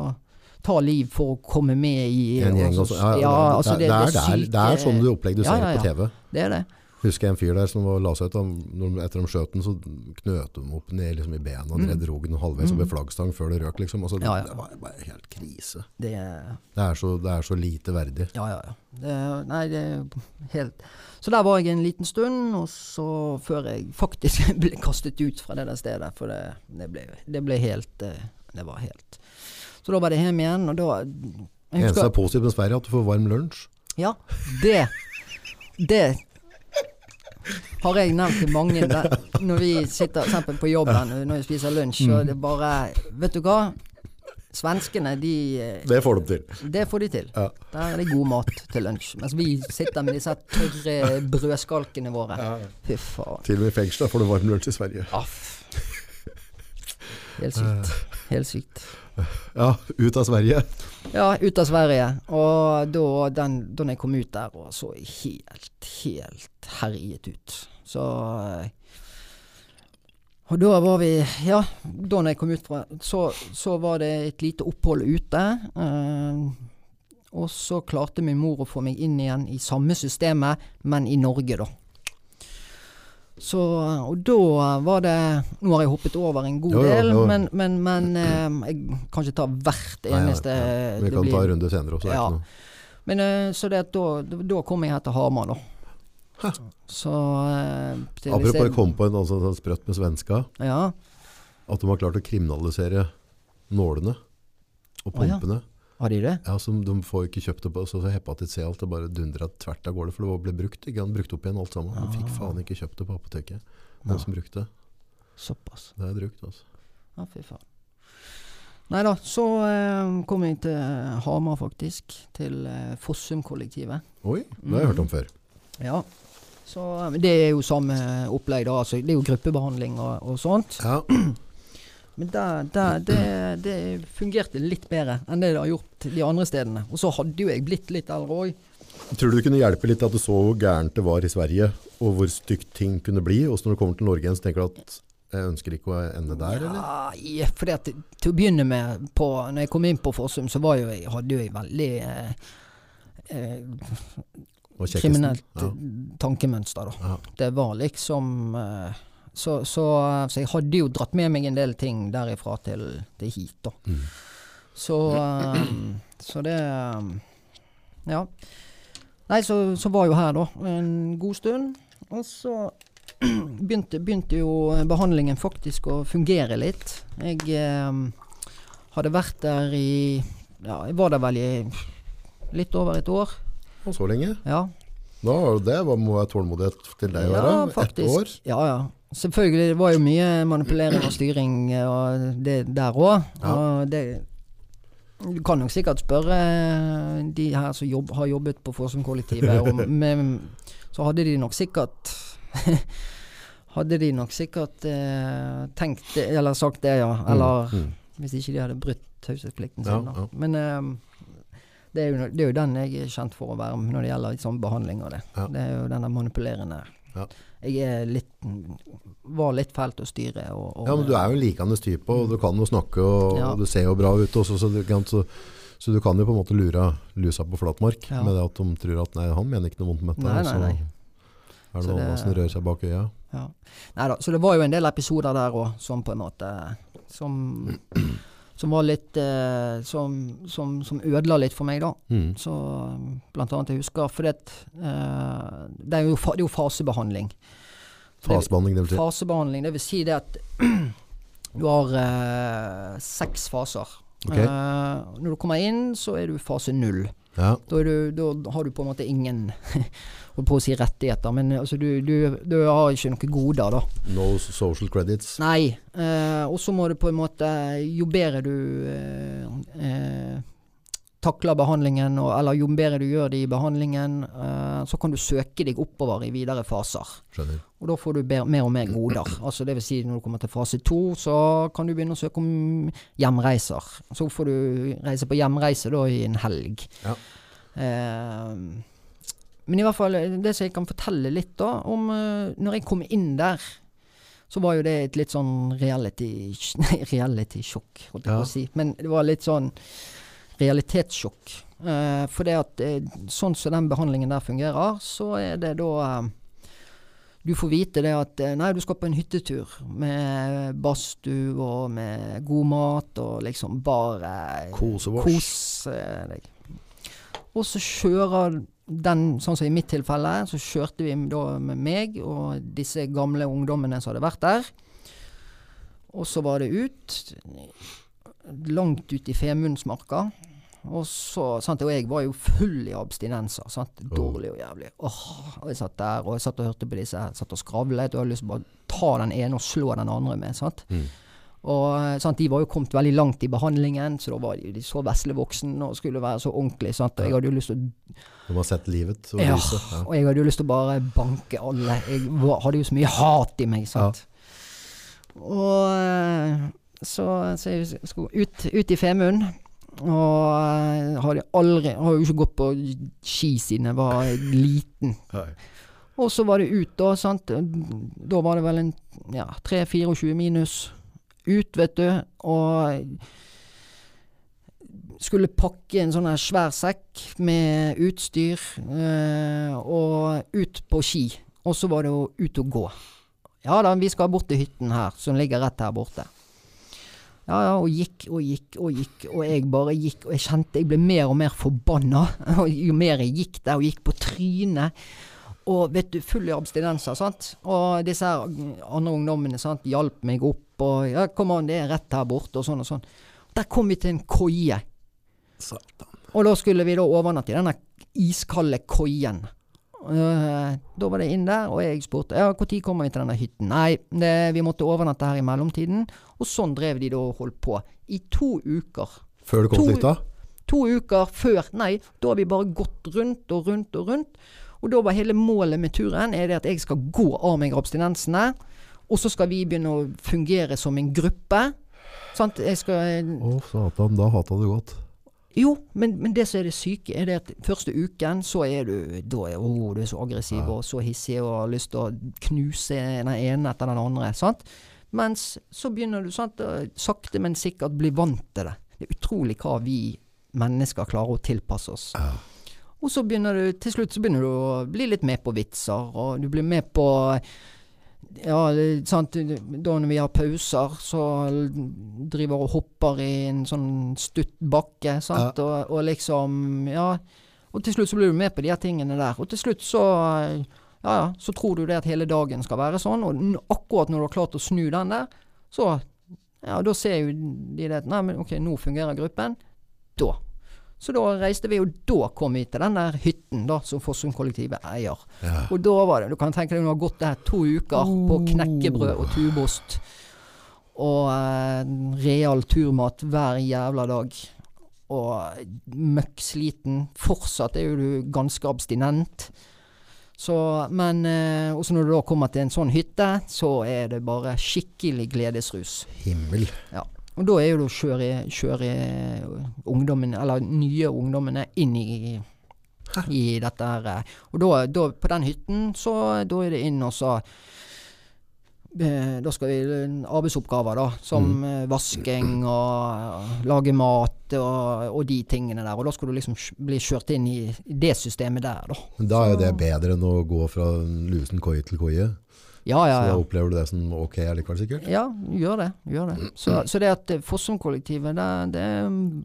ta liv for å komme med i en gjeng og og så- så, ja, ja, altså, det, det, er, det, er, det er sånn du opplegg du Ja, ser på TV. Det er det. Husker jeg en fyr der som var la seg ut. han- Etter de skjøt den, så knøt de opp ned liksom, i bena og drev rogen halvveis opp i flaggstang før det røk. Liksom. Altså, Mm. Ja, ja. Det var bare helt krise. Det Det er så, det er så lite verdig. Ja, ja, ja. Det, nei, det helt Så der var jeg en liten stund, og så før jeg faktisk ble kastet ut fra det der stedet. For det, det, ble, det ble helt eh, Det var helt Så da var det hjem igjen, og da jeg Eneste er positivt med Sverige, er at du får varm lunsj. Ja, det Det har jeg nevnt til mange der, når vi sitter eksempel på jobben når vi spiser lunsj. Mm. Og det er bare Vet du hva? Svenskene, de eh, Det får de til. Det får de til. Ja. Der er det god mat til lunsj. Mens vi sitter med disse tørre brødskalkene våre. Fy faen. Til og med i fengselet får du varm lunsj i Sverige. Aff. Helt sykt. Helt sykt. Ja, ut av Sverige. Ja, ut av Sverige. Og da, den, da jeg kom ut der, og så helt, helt herjet ut. Så eh, Og da var vi Ja, da jeg kom ut fra Så, så var det et lite opphold ute. eh, og så klarte min mor å få meg inn igjen i samme systemet, men i Norge, da. Så, og da var det Nå har jeg hoppet over en god Jo, jo, del, jo. men, men, men eh, jeg kan ikke ta hvert eneste nei, eneste ja. Vi det kan blir- ta en runde senere også. Ja. Men eh, så det at da, da kom jeg her til Hamar, da. Så eh, til Apropos jeg kom på en altså, sånn sprøtt med svenska. Ja. At de har klart å kriminalisere nålene og Å, ja. pumpene. Har de det? Ja, som De får ikke kjøpt det så så hepatitt C. Alt det bare dundra tvert av gårde. For det ble brukt ikke? Han brukte opp igjen alt sammen. De fikk faen ikke kjøpt det på apoteket. Noen ja. som brukte det. Såpass. Det er drukt, altså. Ja, fy faen. Nei da, så eh, kom jeg til Hamar, faktisk. Til eh, Fossum-kollektivet. Oi, det har jeg hørt om før. Ja. Så eh, det er jo samme opplegg, da. Altså, det er jo gruppebehandling og, og sånt. Ja, Men da, da, det, det fungerte litt bedre enn det det har gjort de andre stedene. Og så hadde jo jeg blitt litt eldre òg. Tror du det kunne hjelpe litt at du så hvor gærent det var i Sverige, og hvor stygt ting kunne bli? Og så når du kommer til Norge igjen, så tenker du at jeg ønsker ikke å ende der, eller? Ja, ja, fordi at til å begynne med, på, når jeg kom inn på Fossum, så var jo jeg, hadde jo jeg veldig eh, eh, kriminelt Ja. tankemønster, da. Ja. Det var liksom eh, så, så, så jeg hadde jo dratt med meg en del ting derifra til, til hit, da. Mm. Så, eh, så det eh, Ja. Nei, så, så var jeg jo her, da, en god stund. Og så begynte, begynte jo behandlingen faktisk å fungere litt. Jeg eh, hadde vært der i Ja, jeg var der vel i litt over et år. Og så lenge? Ja. Da, har du det Hva må være tålmodighet til deg å være? Ett år? Ja, ja. Selvfølgelig. Det var jo mye manipulering og styring eh, og det der òg. Ja. Og det Du kan nok sikkert spørre de her som jobb, har jobbet på Forsumkollektivet om men Så hadde de nok sikkert Hadde de nok sikkert eh, tenkt det, eller sagt det, ja. Eller Mm, mm. hvis ikke de hadde brutt taushetsplikten Ja, sin. da. ja. Men eh, det, er jo, det er jo den jeg er kjent for å være når det gjelder liksom, behandling av det. Ja. Det er jo den der manipulerende Ja. Jeg er litt var litt fælt å styre og, og Ja, men du er jo en likende type, og du kan jo snakke, og, Ja. og du ser jo bra ut også, så, du kan, så, så du kan jo på en måte lure lusa på flatmark Ja. med det at de tror at nei, han mener ikke noe vondt med dette. Nei, nei, nei, så er det noen andre som rører seg bak øya. Ja. Nei da, så det var jo en del episoder der òg, som på en måte Som, som var litt eh, som, som, som ødela litt for meg, da. Mm. Så blant annet jeg husker For det, eh, det, er jo, det er jo fasebehandling. Fasebehandling, det vil si. Fasebehandling, det vil si det at du har eh, seks faser. Ok. Uh, når du kommer inn, så er du fase null. Ja. Da, du, da har du på en måte ingen Holdt på å si rettigheter, men altså du, du, du har ikke noen goder, da. No social credits. Nei. Eh, og så må du på en måte Jo bedre du eh, eh, takler behandlingen, og, eller jo bedre du gjør det i behandlingen, eh, så kan du søke deg oppover i videre faser. Skjønner. Og da får du ber, mer og mer goder. Altså det vil si når du kommer til fase to, så kan du begynne å søke om hjemreiser. Så får du reise på hjemreise da i en helg. Ja. Eh, men i hvert fall det som jeg kan fortelle litt da om eh, Når jeg kom inn der, så var jo det et litt sånn reality Nei, reality-sjokk, holdt jeg på å si. Men det var litt sånn realitetssjokk. Eh, for det at eh, sånn som den behandlingen der fungerer, så er det da eh, Du får vite det at eh, nei, du skal på en hyttetur med badstue og med god mat og liksom bare kose deg. Og så kjører den, sånn som i mitt tilfelle, så kjørte vi da med meg og disse gamle ungdommene som hadde vært der. Og så var det ut, langt ut i Femundsmarka. Og så, sant, og jeg var jo full i abstinenser. Sant? Dårlig og jævlig. Åh, og jeg satt der og jeg satt og hørte på disse her, satt og skravlet. Og jeg hadde lyst til bare ta den ene og slå den andre med. Sant? Mm. Og sant, De var jo kommet veldig langt i behandlingen, så da var de, de så veslevoksen og skulle være så ordentlig. Sant? Og jeg hadde jo lyst til å De har sett livet og Ja, lyset. Ja. og jeg hadde jo lyst til å bare banke alle. Jeg var, hadde jo så mye hat i meg, sant. Og eh, så, så jeg skulle ut, ut i Femund. Og eh, hadde aldri Har jo ikke gått på ski siden jeg var liten. Og så var det ut, da. sant. Da var det vel en ja, 3-24 minus ut, vet du. Og skulle pakke en sånn svær sekk med utstyr, eh, og ut på ski. Og så var det jo ut og gå. Ja da, vi skal bort til hytten her, som ligger rett her borte. Ja, ja, og gikk og gikk og gikk, og jeg bare gikk, og jeg kjente jeg ble mer og mer forbanna. Jo mer jeg gikk der, og gikk på trynet. Og vet du, full abstinenser, sant. Og disse her andre ungdommene sant, hjalp meg opp, og ja, kom an, det er rett her borte, og sånn og sånn. Der kom vi til en koie. Satan. Og da skulle vi da overnatte i denne iskalde koien. Eh, da var det inn der, og jeg spurte ja, når kommer vi til denne hytten. Nei, det, vi måtte overnatte her i mellomtiden. Og sånn drev de da og holdt på. I to uker. Før du kom To- til hytta? To uker før Nei, da har vi bare gått rundt og rundt og rundt. Og da var hele målet med turen er det at jeg skal gå av meg abstinensene. Og så skal vi begynne å fungere som en gruppe. Sant? Jeg skal Å, satan. Da hata du godt. Jo, men, men det som er det syke, er det at første uken så er du da er, oh, du er så aggressiv Ja. og så hissig og har lyst til å knuse den ene etter den andre. sant? Mens så begynner du sant, sakte, men sikkert bli vant til det. Det er utrolig hva vi mennesker klarer å tilpasse oss. Ja. Og så begynner du til slutt så begynner du å bli litt med på vitser, og du blir med på ja, sant, da når vi har pauser, så driver og hopper i en sånn stutt bakke, sant, og, og liksom Ja. Og til slutt så blir du med på de her tingene der. Og til slutt så Ja, ja, så tror du det at hele dagen skal være sånn, og akkurat når du har klart å snu den der, så Ja, da ser jo de det Nei, men ok, nå fungerer gruppen. Da. Så da reiste vi, og da kom vi til den der hytten da, som Fossum-kollektivet eier. Ja. Og da var det Du kan tenke deg du har gått der to uker på knekkebrød og tubost. Og eh, real turmat hver jævla dag. Og møkksliten. Fortsatt er jo du ganske abstinent. Så, men eh, også når du da kommer til en sånn hytte, så er det bare skikkelig gledesrus. Himmel. Og da er jo det å kjøre, kjøre ungdommene, eller nye ungdommene, inn i, i dette her. eh. Og da, da, på den hytten, så da er det inn og så eh, Da skal vi arbeidsoppgaver, da. Som mm. vasking og eh, lage mat og, og de tingene der. Og da skal du liksom bli kjørt inn i, i det systemet der, da. Men da er jo det bedre enn å gå fra lusen koie til koie. Ja, ja, Så da opplever du det som ok likevel, sikkert? Ja, gjør det. Gjør det. Så, så det at eh, Fossum-kollektivet, det, det mm,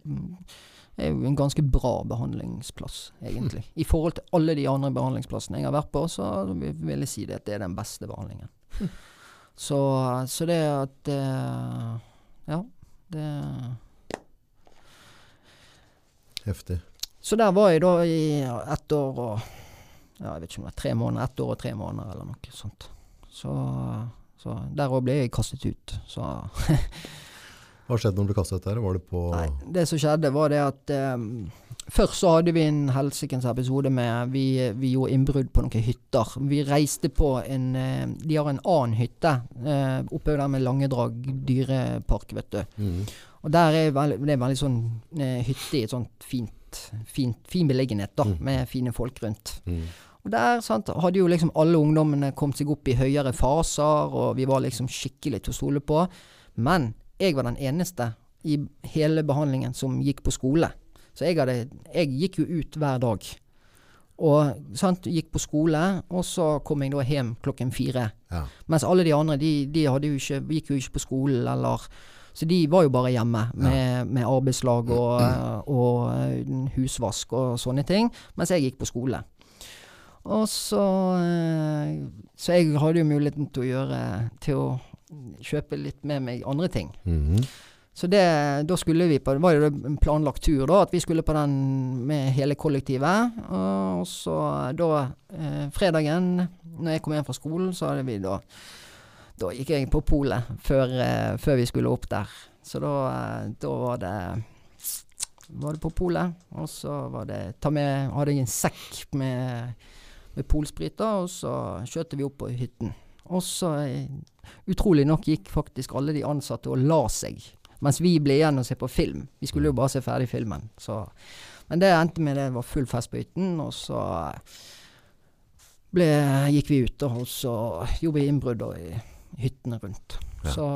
er jo en ganske bra behandlingsplass, egentlig. I forhold til alle de andre behandlingsplassene jeg har vært på, så vil vil jeg si det at det er den beste behandlingen. Så, så det at eh, Ja, det Heftig. Så der var jeg da i ett år og Ja, jeg vet ikke om det var tre måneder. Ett år og tre måneder, eller noe sånt. Så, så der òg ble jeg kastet ut. Så Hva skjedde når du ble kastet der? Var det på Nei, det som skjedde var det at um, Først så hadde vi en helsikens episode med vi, vi gjorde innbrudd på noen hytter. Vi reiste på en eh, De har en annen hytte uh, oppe der med Langedrag dyrepark, vet du. Mm. Og der er veld, det er veldig sånn uh, hytte i et sånt fint, fint fin beliggenhet, da, Mm. med fine folk rundt. Mhm. Og der sant, hadde jo liksom alle ungdommene kommet seg opp i høyere faser, og vi var liksom skikkelig til å stole på. Men jeg var den eneste i hele behandlingen som gikk på skole. Så jeg, hadde, jeg gikk jo ut hver dag. Og sant, gikk på skole, og så kom jeg da hjem klokken fire. Ja. Mens alle de andre, de, de jo ikke, gikk jo ikke på skolen, eller Så de var jo bare hjemme med, med arbeidslag og, og husvask og sånne ting, mens jeg gikk på skole. Og så eh, Så jeg hadde jo muligheten til å gjøre Til å kjøpe litt med meg andre ting. Mhm. Så det, da skulle vi på Det var jo en planlagt tur, da, at vi skulle på den med hele kollektivet. Og så da eh, fredagen, når jeg kom hjem fra skolen, så hadde vi da Da gikk jeg på polet før, eh, før vi skulle opp der. Så da, eh, da var det var det på polet, og så var det ta med, hadde jeg en sekk med, med polsprita, og så kjørte vi opp på hytten. Og så, eh, utrolig nok, gikk faktisk alle de ansatte og la seg. Mens vi ble igjen og se på film. Vi skulle jo bare se ferdig filmen. Så. Men det endte med det var full fest på hytten, og så ble, gikk vi ut, og så gjorde vi innbrudd i hyttene rundt. Ja. Så,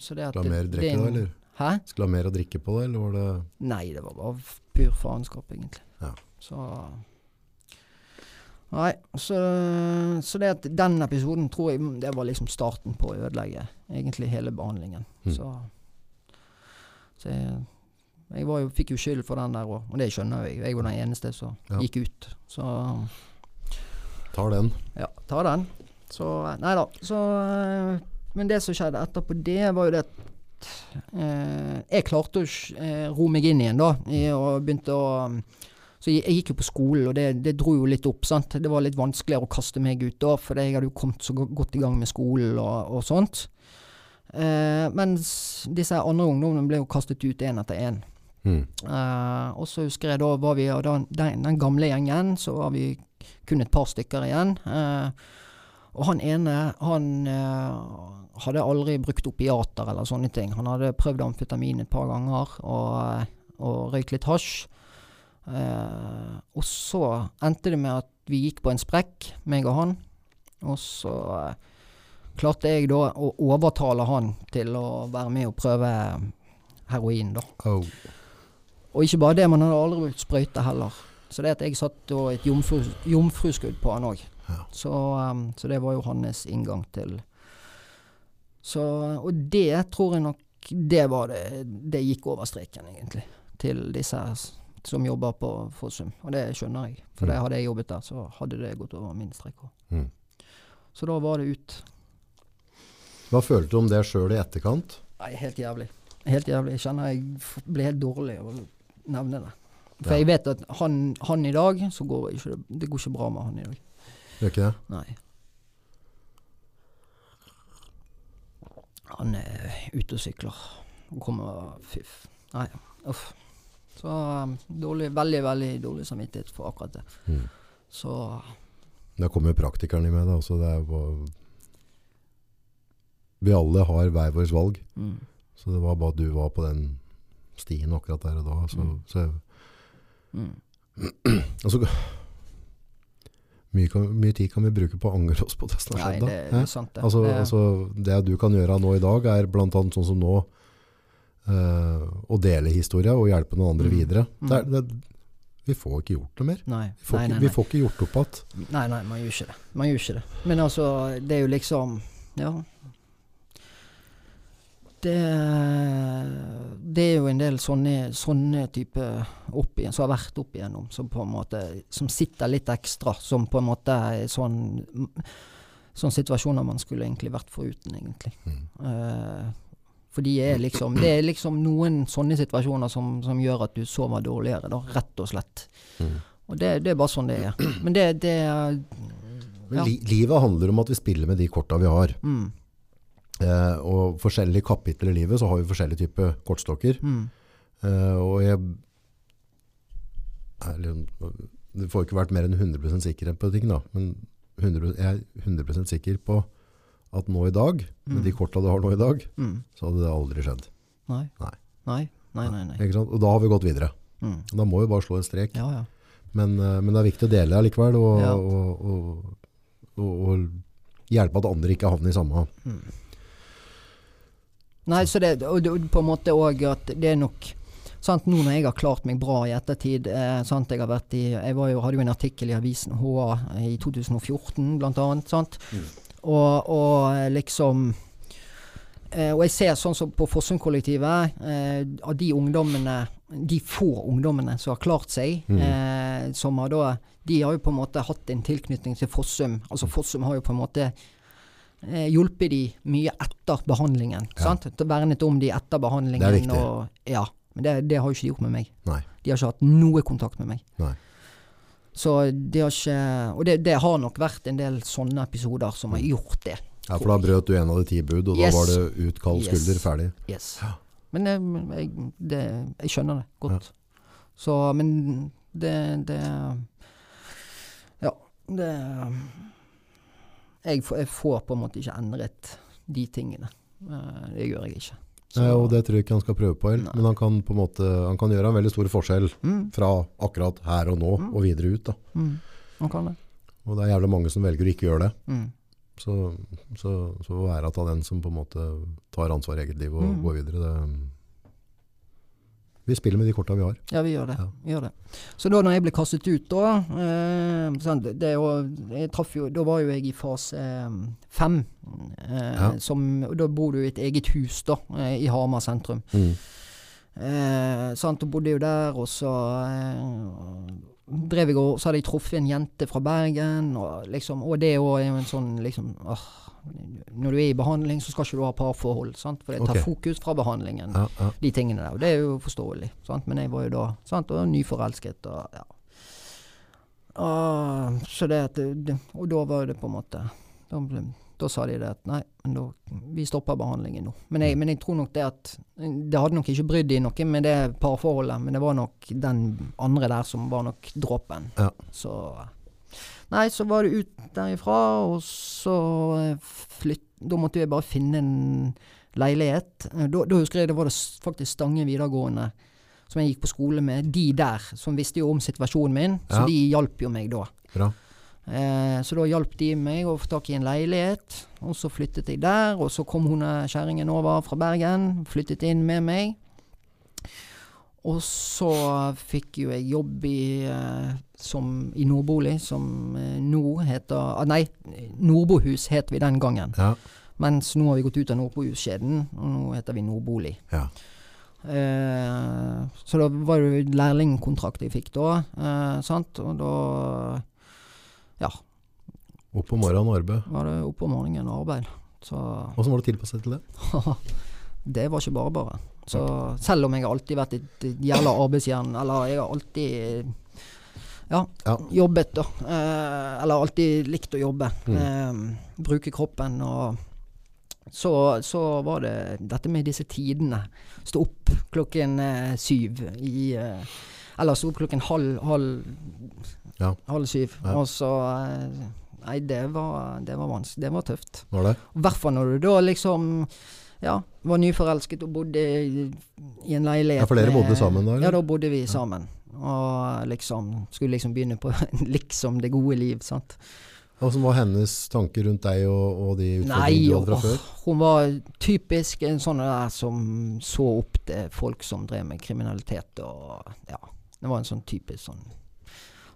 så det at Skulle ha mer drikke da, eller? Hæ? Skulle ha mer å drikke på det, eller var det Nei, det var bare pur faenskap, egentlig. Ja. Så Nei, så, så det at den episoden tror jeg det var liksom starten på å ødelegge egentlig hele behandlingen. Mm. Så, så jeg, jeg var jo, fikk jo skyld for den der òg, og det skjønner jeg. Jeg var den eneste som Ja. gikk ut. Så Tar den. ja, tar den. Så Nei da. Så Men det som skjedde etterpå det, var jo det at eh, Jeg klarte å eh, ro meg inn igjen, da. I, og begynte å Så jeg, jeg gikk jo på skolen, og det, det dro jo litt opp. sant? Det var litt vanskeligere å kaste meg ut da, for jeg hadde jo kommet så godt i gang med skolen og, og sånt. Eh, mens disse andre ungdommene ble jo kastet ut én etter én. Mm. Eh, og så husker jeg da var vi og da, den, den gamle gjengen, så var vi kun et par stykker igjen. Eh, og han ene, han eh, hadde aldri brukt opiater eller sånne ting. Han hadde prøvd amfetamin et par ganger og, og røykt litt hasj. Eh, og så endte det med at vi gikk på en sprekk, meg og han. Og så eh, klarte jeg da å overtale han til å være med og prøve heroin, da. Oh. Og ikke bare det, man hadde aldri brukt sprøyte heller. Så det at jeg satt da et jomfru, jomfruskudd på han òg. Ja. Så, um, så det var jo hans inngang til Så Og det tror jeg nok Det var det Det gikk over streken, egentlig. Til disse som jobber på Fossum. Og det skjønner jeg. For det Mm. hadde jeg jobbet der, så hadde det gått over min strek. Mm. Så da var det ut. Hva følte du om det sjøl i etterkant? Nei, helt jævlig. Helt jævlig. Jeg kjenner jeg blir helt dårlig av å nevne det. For Ja. jeg vet at han, han i dag, så går ikke det, det går ikke bra med han i dag. Gjør ikke det? Nei. Han er ute og sykler. Og kommer Fyff. Nei, uff. Så um, dårlig, veldig, veldig dårlig samvittighet for akkurat det. Mm. Så Da kommer praktikeren i meg. Da, Også det er bare Vi alle har hver vårt valg. mm, Så det var bare at du var på den stien akkurat der og da. Så, Mm. så altså, mye, kan, mye tid kan vi bruke på å angre oss på det som har skjedd. det, det sant, det. Altså, altså, det du kan gjøre nå i dag, er bl.a. sånn som nå, eh, å dele historia og hjelpe noen andre Mm. videre. Mm. Det er, det, vi får ikke gjort noe mer. nei, Vi får, nei, ikke, nei, vi får ikke gjort opp igjen. Nei, nei, man gjør ikke det. Man gjør ikke det. Men altså, det er jo liksom Ja. Det, det er jo en del sånne, sånne type opp igjen, som har vært opp igjennom, som på en måte Som sitter litt ekstra, som på en måte er sånn sånn situasjoner man skulle egentlig vært foruten, egentlig. Mm. Eh, for de er liksom Det er liksom noen sånne situasjoner som, som gjør at du sover dårligere, da, rett og slett. Mm. Og det, det er bare sånn det er. Men det, det Men Ja. li, livet handler om at vi spiller med de korta vi har. mm, Eh, og forskjellige kapitler i livet så har vi forskjellige typer kortstokker. mm, Eh, og jeg ærlig, Du får ikke vært mer enn 100% sikker på ting, da. Men 100, jeg er 100 sikker på at nå i dag, med Mm. de korta du har nå i dag, mm. så hadde det aldri skjedd. Nei. Nei. Nei, nei, nei. nei. Sant? Og da har vi gått videre. Mm. Da må vi bare slå en strek. Ja, ja. Men, eh, men det er viktig å dele likevel, og, Ja. og, og, og, hjelpe at andre ikke havner i samme. Nei, så det, og på en måte òg at det er nok Sant? Nå når jeg har klart meg bra i ettertid eh, sant? Jeg, i, jeg var jo, hadde jo en artikkel i avisen HA i 2014 blant annet. Og, og eh, liksom eh, Og jeg ser sånn som på Fossum-kollektivet, eh, av de ungdommene de få ungdommene som har klart seg, Mm. eh, som har da De har jo på en måte hatt en tilknytning til Fossum. Altså Fossum har jo på en måte eh, hjulpet de mye etter behandlingen. Ja. Sant? Vernet om de etter behandlingen. Det er viktig. Og, ja, men det, det har jo ikke de gjort med meg. Nei. De har ikke hatt noe kontakt med meg. Nei. Så de har ikke Og det, det har nok vært en del sånne episoder som har gjort det. Ja, for da brøt du en av de ti bud, og Yes. da var det ut kald Yes. skulder, ferdig. Yes. Ja. Men det, jeg, det, jeg skjønner det godt. Så, men det, det Ja, det jeg, får- jeg får på en måte ikke endret de tingene. Eh, Det gjør jeg ikke. Nei, og det tror jeg ikke han skal prøve på heller, men han kan på en måte Han kan gjøre en veldig stor forskjell mm, fra akkurat her og nå Mm. og videre ut. da. mm, Han kan det. Og det er jævlig mange som velger å ikke gjøre det. Mm. Så, så, så være at av den som på en måte tar ansvar i eget liv og Mm. går videre, det Vi spiller med de korta vi har. Ja, vi gjør det. Ja. Vi gjør det. Så da når jeg ble kastet ut da eh, sant, det jo, Da var jo jeg i fase eh, fem. Eh, Ja. som, og da bor du i et eget hus da, eh, i Hamar sentrum. Eh, sant, og bodde jo der, og så eh, drev jeg og Så hadde jeg truffet en jente fra Bergen, og liksom Og det òg er jo en sånn liksom åh, Når du er i behandling, så skal ikke du ha parforhold, sant? for det tar okay. fokus fra behandlingen Ja, ja. de tingene der. Og det er jo forståelig. Sant? Men jeg var jo da sant? Og nyforelsket og ja. Og, så det det, Og da var det på en måte da, ble, da sa de det at nei, men da, vi stopper behandlingen nå. Men jeg, men jeg tror nok det at Det hadde nok ikke brydd de noe med det parforholdet, men det var nok den andre der som var nok dråpen. Ja. Så Nei, så var det ut derifra, og så eh, flytt... Da måtte jeg bare finne en leilighet. Eh, Da, da husker jeg det var det faktisk Stange videregående som jeg gikk på skole med. De der som visste jo om situasjonen min, så Ja. de hjalp jo meg da. Bra. Eh, så da hjalp de meg å få tak i en leilighet, og så flyttet jeg der. Og så kom hun eh, kjerringen over fra Bergen, flyttet inn med meg. Og så fikk jo jeg jobb i, eh, som, i Nordbolig, som eh, nå heter ah, Nei, Nordbohus het vi den gangen. Ja. Mens nå har vi gått ut av Nordbohuskjeden, og nå heter vi Nordbolig. ja. Eh, så da var det lærlingkontrakt jeg fikk da, eh, sant. Og da ja, Opp om morgenen og arbeid. var det opp om morgenen og arbeid. Så Hvordan var det tilpasset til det? det var ikke bare bare. Så selv om jeg har alltid vært et jævla arbeidsjern, eller jeg har alltid ja, Ja. jobbet, da. Eh, eller alltid likt å jobbe. Mm. Eh, bruke kroppen og så, så var det dette med disse tidene. Stå opp klokken eh, syv i eh, Eller stå opp klokken halv, halv, Ja. halv syv. Ja. Og så eh, Nei, det var, det var vanskelig. Det var tøft. Var det? I hvert fall når du da liksom ja, var nyforelsket og bodde i, i en leilighet. Ja, for dere bodde sammen da, eller? Ja, da bodde vi sammen. Og liksom skulle liksom begynne på liksom det gode liv, sant. Hvordan var hennes tanker rundt deg og, og de utfordringene du hadde fra før? hun var typisk en sånn der som så opp til folk som drev med kriminalitet og ja. Det var en sånn typisk sånn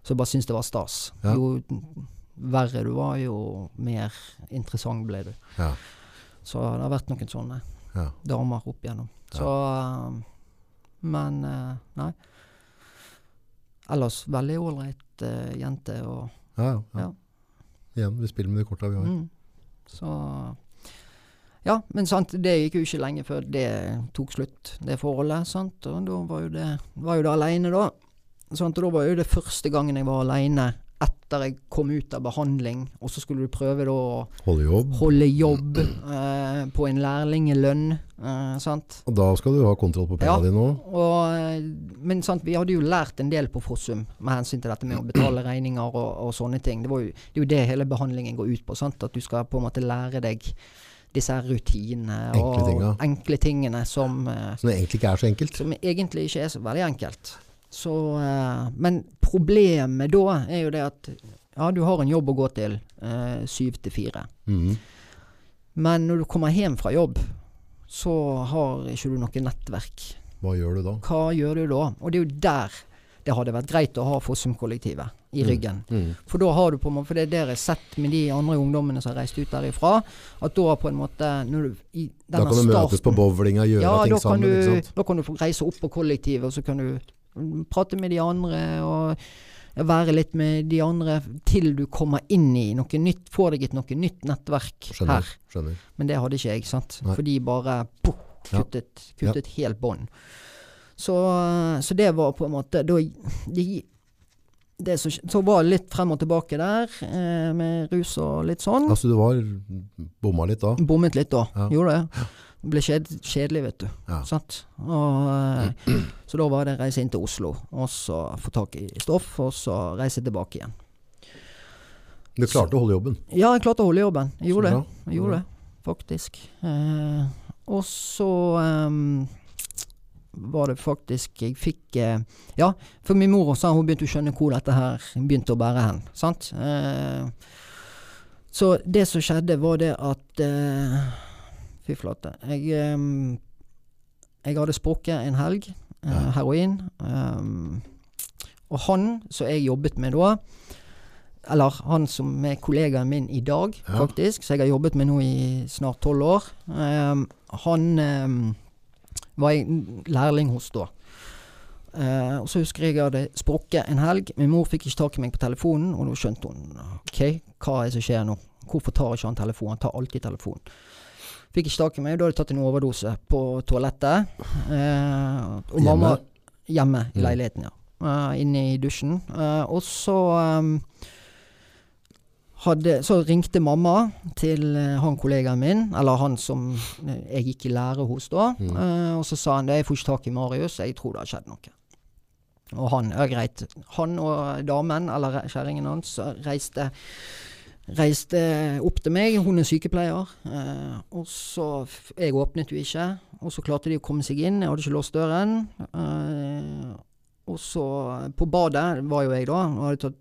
Så jeg bare syntes det var stas. Ja. Jo verre du var, jo mer interessant ble du. Ja. Så det har vært noen sånne Ja. damer opp igjennom. Så eh, Men eh, nei. Ellers veldig ålreit uh, jente og Ja, ja, ja. Ja. Igjen, vi spiller med de korta vi har. mm. Så Ja, men sant, det gikk jo ikke lenge før det tok slutt, det forholdet. sant, Og da var jo det var jo det aleine, da. Sant, og da var jo det første gangen jeg var aleine etter jeg kom ut av behandling, og så skulle du prøve da å Holde jobb. holde jobb eh, på en lærlingelønn, eh, sant. Og da skal du ha kontroll på Ja. pengene dine òg. Eh, men sant, vi hadde jo lært en del på Fossum med hensyn til dette med å betale regninger og, og sånne ting. Det, var jo, det er jo det hele behandlingen går ut på. Sant? At du skal på en måte lære deg disse rutinene og enkle, enkle tingene som, eh, Som egentlig ikke er så enkelt. som egentlig ikke er så veldig enkelt. Så, eh, men problemet da er jo det at ja, du har en jobb å gå til eh, syv til fire. Mhm. Men når du kommer hjem fra jobb, så har ikke du noe nettverk. Hva gjør du da? Hva gjør du da? Og det er jo der det hadde vært greit å ha Fossum-kollektivet i ryggen. Mm. For da har du på en måte, for det er det jeg har sett med de andre ungdommene som har reist ut derifra, at da på en måte du, Da kan du møtes på starten- bowlinga, gjøre ja, ting sammen. du, ikke sant? da kan du reise opp på kollektivet, og så kan du mm, prate med de andre og være litt med de andre til du kommer inn i noe nytt, får deg et noe nytt nettverk Skjønner. her. skjønner. Men det hadde ikke jeg, sant. Nei. For de bare poff, Ja. kuttet, ja. helt bånd. Så, så det var på en måte da, de, det som, Så var det litt frem og tilbake der, eh, med rus og litt sånn. Altså du var bomma litt da? Bommet litt da, Ja. gjorde det. Det ble kjed, kjedelig, vet du. Ja. Sant? Og, eh, så da var det reise inn til Oslo, og så få tak i stoff, og så reise tilbake igjen. Du klarte å holde jobben? Ja, jeg klarte å holde jobben. Jeg gjorde det. Jeg gjorde det, faktisk. Eh, og så ehm, var det faktisk Jeg fikk eh, Ja, for min mor sa hun begynte å skjønne hvor dette her begynte å bære hen. Sant? Eh, så det som skjedde, var det at eh, Fy flate. Jeg, um, jeg hadde sprukket en helg. Uh, Heroin. Um, og han som jeg jobbet med da eller han som er kollegaen min i dag, Ja. faktisk, som jeg har jobbet med nå i snart tolv år. um, han um, var jeg lærling hos da. Uh, og så husker jeg jeg hadde sprukket en helg. Min mor fikk ikke tak i meg på telefonen, og da skjønte hun OK, hva er det som skjer nå? Hvorfor tar ikke han telefonen? Han tar alltid telefonen. Fikk ikke tak i meg. Da hadde jeg tatt en overdose på toalettet. Eh, og mamma Hjemme i Mm. leiligheten, ja. Uh, inne i dusjen. Uh, og så um, hadde, Så ringte mamma til eh, han kollegaen min, eller han som jeg gikk i lære hos da. Mm. uh, og så sa han det, jeg får ikke tak i Marius, jeg tror det har skjedd noe. Og han, ja greit. Han og damen, eller kjerringen hans, reiste Reiste opp til meg, hun er sykepleier. Eh, og så Jeg åpnet jo ikke, og så klarte de å komme seg inn. Jeg hadde ikke låst døren. Eh, og så På badet var jo jeg da. tatt,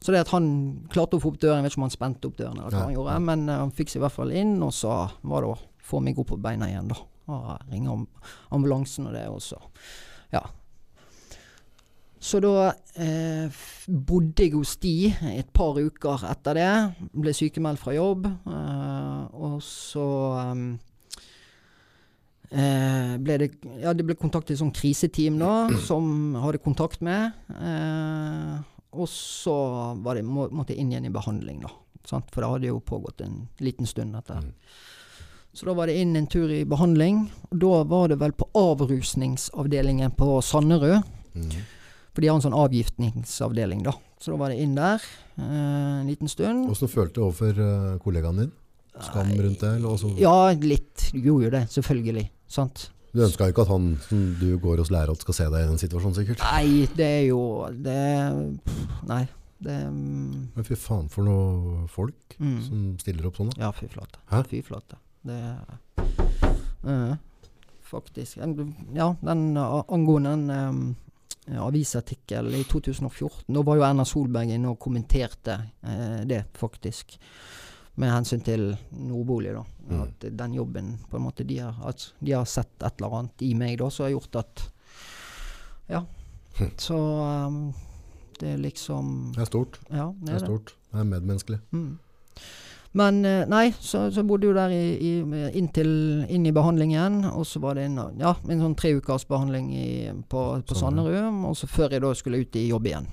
så det at han klarte å få opp døren, jeg vet ikke om han spente opp døren, eller hva Ja. han gjorde, men eh, han fikk seg i hvert fall inn, og så var det å få meg opp på beina igjen, da. Og ringe am ambulansen og det, og så Ja. Så da eh, bodde jeg hos de et par uker etter det. Ble sykemeldt fra jobb. Eh, og så ehm, eh, ble det Ja, det ble kontaktet et sånt kriseteam da, som hadde kontakt med. Eh, og så var det, må, måtte jeg inn igjen i behandling, da. Sant? For det hadde jo pågått en liten stund, dette. Mm. Så da var det inn en tur i behandling. Og da var det vel på avrusningsavdelingen på Sanderud. Mm. For de har en sånn avgiftningsavdeling, da. Så da var det inn der eh, en liten stund. Åssen følte du overfor uh, kollegaen din? Skam rundt det? Eller Ja, litt. Du gjorde jo det, selvfølgelig. Sant? Du ønska ikke at han som du går hos lærer skal se deg i den situasjonen, sikkert? Nei, det er jo Det pff, Nei. Det um, Men fy faen for noe folk mm. som stiller opp sånn, da. Ja, fy flate. Hæ? Fy flate. Det uh, Faktisk. Ja, den uh, angående den um, avisartikkel i 2014, da var jo Erna Solberg inne og kommenterte eh, det, faktisk. Med hensyn til Nordbolig, da. Mm. At den jobben på en måte de har, at de har sett et eller annet i meg da, som har gjort at Ja. Hm. Så um, det er liksom Det er stort. Ja, Det er stort. Det er medmenneskelig. Mm. Men eh, nei, så, så bodde jo der i, i, inntil inn i behandlingen. Og så var det en, ja, en sånn tre ukers behandling i, på, på Sanderud. Sanderud. Og så før jeg da skulle ut i jobb igjen.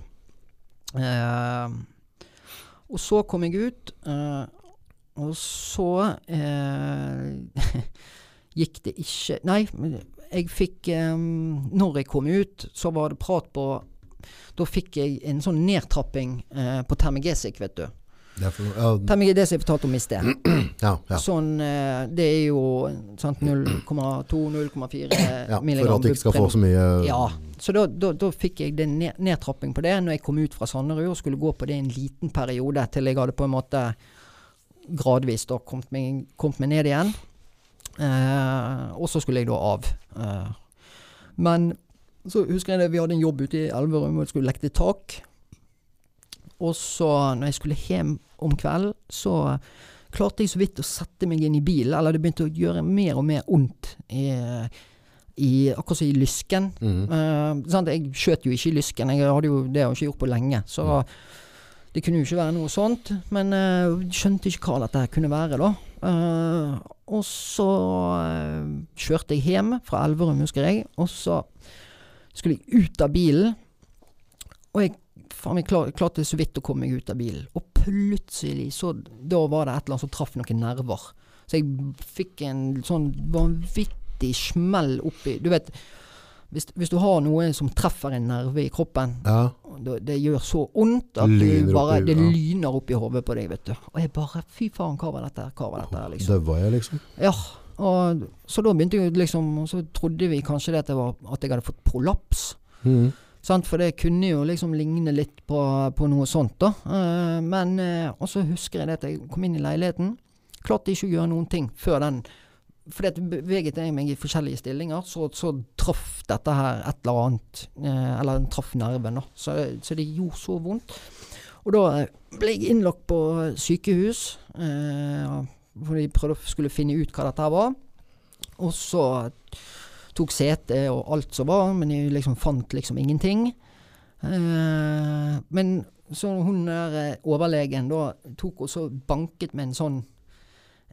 Eh, og så kom jeg ut, eh, og så eh, gikk det ikke Nei, jeg fikk eh, Når jeg kom ut, så var det prat på Da fikk jeg en sånn nedtrapping eh, på Termegesic, vet du. Det er for, ja, Termegesic fortalte om i sted. ja, ja. Sånn eh, Det er jo 0,2-0,4 ja. For at du ikke skal få så mye Ja. Så da, da, da fikk jeg den nedtrapping på det når jeg kom ut fra Sanderud og skulle gå på det en liten periode til jeg hadde på en måte gradvis da kommet meg, kommet meg ned igjen. Eh, og så skulle jeg da av. Eh, men så husker jeg det, vi hadde en jobb ute i Elverum og skulle lekte tak. Og så når jeg skulle hjem om kvelden, så klarte jeg så vidt å sette meg inn i bilen. Eller det begynte å gjøre mer og mer vondt i, i, akkurat som i lysken. Mm. Uh? Jeg skjøt jo ikke i lysken, jeg hadde jo, det har jeg ikke gjort på lenge. Så det kunne jo ikke være noe sånt. Men uh, skjønte ikke hva dette kunne være, da. Uh, og så uh, kjørte jeg hjem fra Elverum, husker jeg. Og så skulle jeg ut av bilen. Og jeg faen jeg klar, klarte så vidt å komme meg ut av bilen. Og plutselig, så Da var det et eller annet som traff noen nerver. Så jeg fikk en sånn vanvittig smell oppi Du vet, hvis, hvis du har noe som treffer en nerve i kroppen, Ja. det, det gjør så vondt at bare, det lyner opp i hodet på deg, vet du. Og jeg bare Fy faen, hva var dette? Hva var dette? liksom? var jeg, liksom? Ja. Og, så da begynte jeg liksom Og så trodde vi kanskje det at, det var, at jeg hadde fått prolaps. Mhm. Sant? For det kunne jo liksom ligne litt på, på noe sånt, da. Uh, men uh, Og så husker jeg det at jeg kom inn i leiligheten. Klarte ikke å gjøre noen ting før den Fordi at beveget jeg meg i forskjellige stillinger, så, så traff dette her et eller annet. Eh, eller den traff nerven, da. Så, så det gjorde så vondt. Og da eh, ble jeg innlagt på sykehus. Eh, hvor de prøvde skulle finne ut hva dette her var. Og så tok sete og alt som var, men jeg liksom fant liksom ingenting. Eh, men så hun der eh, overlegen da tok og så banket med en sånn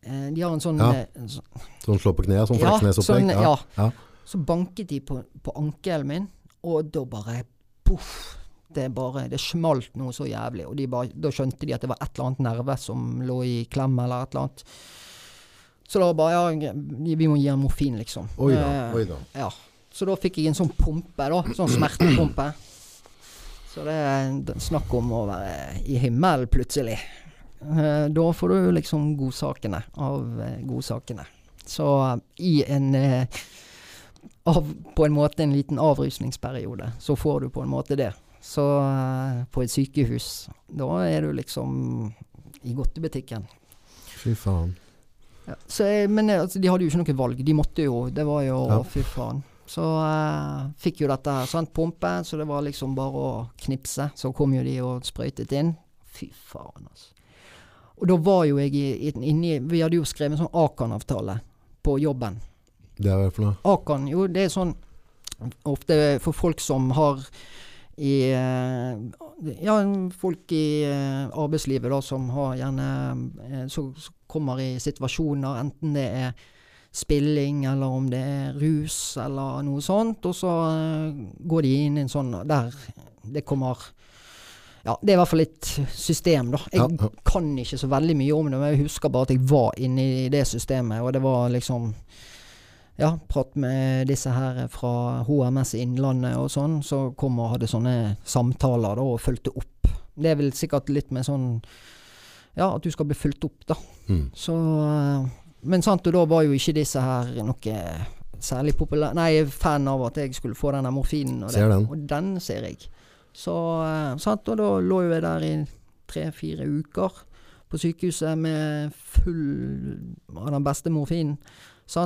eh, De har en sånn Ja. eh, sånn- slå på kneet, sånn fleksnesopplegg? sånn, ja. ja. Så banket de på, på ankelen min, og da bare poff. Det bare, det smalt noe så jævlig. Og de bare, da skjønte de at det var et eller annet nerve som lå i klem, eller et eller annet. Så da bare Ja, vi må gi ham morfin, liksom. Oi da. Eh, Oi da. ja. Så da fikk jeg en sånn pumpe, da. Sånn smertepumpe. Så det er snakk om å være i himmelen plutselig. Eh, Da får du liksom godsakene av eh, godsakene. Så i en av, På en måte en liten avrusningsperiode, så får du på en måte det. Så på et sykehus, da er du liksom i godtebutikken. Fy faen. Ja, så men eh, altså, de hadde jo ikke noe valg. De måtte jo. Det var jo Ja. Fy faen. Så uh, fikk jo dette her. Sant, pumpe. Så det var liksom bare å knipse. Så kom jo de og sprøytet inn. Fy faen, altså. Og da var jo jeg inni Vi hadde jo skrevet en sånn Akan-avtale på jobben. Det er hva for noe? Akan, jo det er sånn ofte for folk som har i eh, Ja, folk i eh, arbeidslivet da som har gjerne eh, så, så kommer i situasjoner, enten det er spilling, eller om det er rus, eller noe sånt, og så går de inn i en sånn der det kommer ja, Det er i hvert fall et system, da. Jeg Ja, ja. kan ikke så veldig mye om det, men jeg husker bare at jeg var inne i det systemet, og det var liksom ja, prat med disse her fra HMS Innlandet og sånn, så kom og hadde sånne samtaler da, og fulgte opp. Det er vel sikkert litt med sånn Ja, at du skal bli fulgt opp, da. Mm. Så eh, Men sant, og da var jo ikke disse her noe særlig populære Nei, fan av at jeg skulle få denne morfinen. Og, den. og den ser jeg. Så eh, sant, og da lå jo jeg der i tre-fire uker på sykehuset med full av den beste morfinen. Så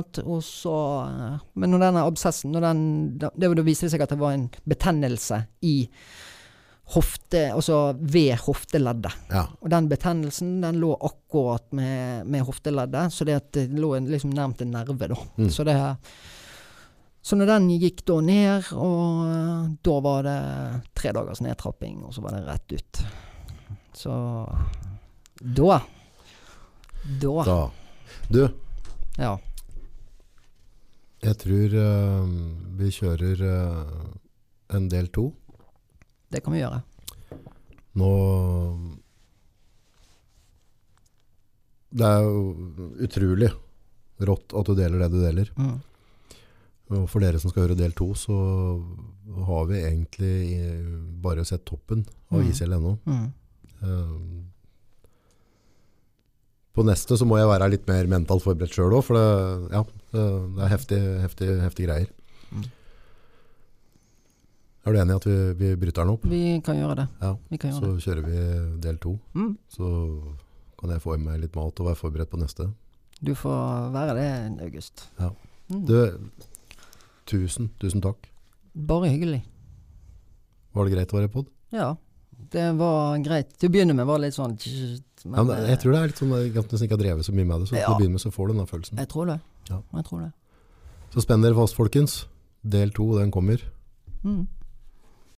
eh, Men når denne absessen når den, da, Det viste det seg at det var en betennelse i hofte Altså ved hofteleddet. Ja. Og den betennelsen den lå akkurat med, med hofteleddet, så det, det lå en, liksom nærmt en nerve, da. Mm. Så, det, så når den gikk da ned, og eh, da var det tre dagers nedtrapping, og så var det rett ut. Så da Da. Da. Du, Ja. Jeg tror uh, vi kjører uh, en del to. Det kan vi gjøre. Nå Det er jo utrolig rått at du deler det du deler. Mm. Og for dere som skal høre del to, så har vi egentlig eh, bare sett toppen av Mm. ICL.no. Mm. Eh, På neste så må jeg være litt mer mentalt forberedt sjøl òg, for det, ja, det er heftig, heftig, heftig greier. Mm. Er du enig i at vi, vi bryter den opp? Vi kan gjøre det. Ja, Vi kan gjøre så det. kjører vi del to. Mm. Så kan jeg få i meg litt mat og være forberedt på neste. Du får være det, August. Ja. Mm. Du, tusen, tusen takk. Bare hyggelig. Var det greit å være pod? Ja. Det var greit. Til å begynne med var det litt sånn men, Ja, men jeg tror det er litt sånn at nesten ikke har drevet så mye med det, så til å begynne med så får du den følelsen. Jeg tror det. Ja. Jeg tror det. Så spenn dere fast, folkens. Del to, den kommer. Mm.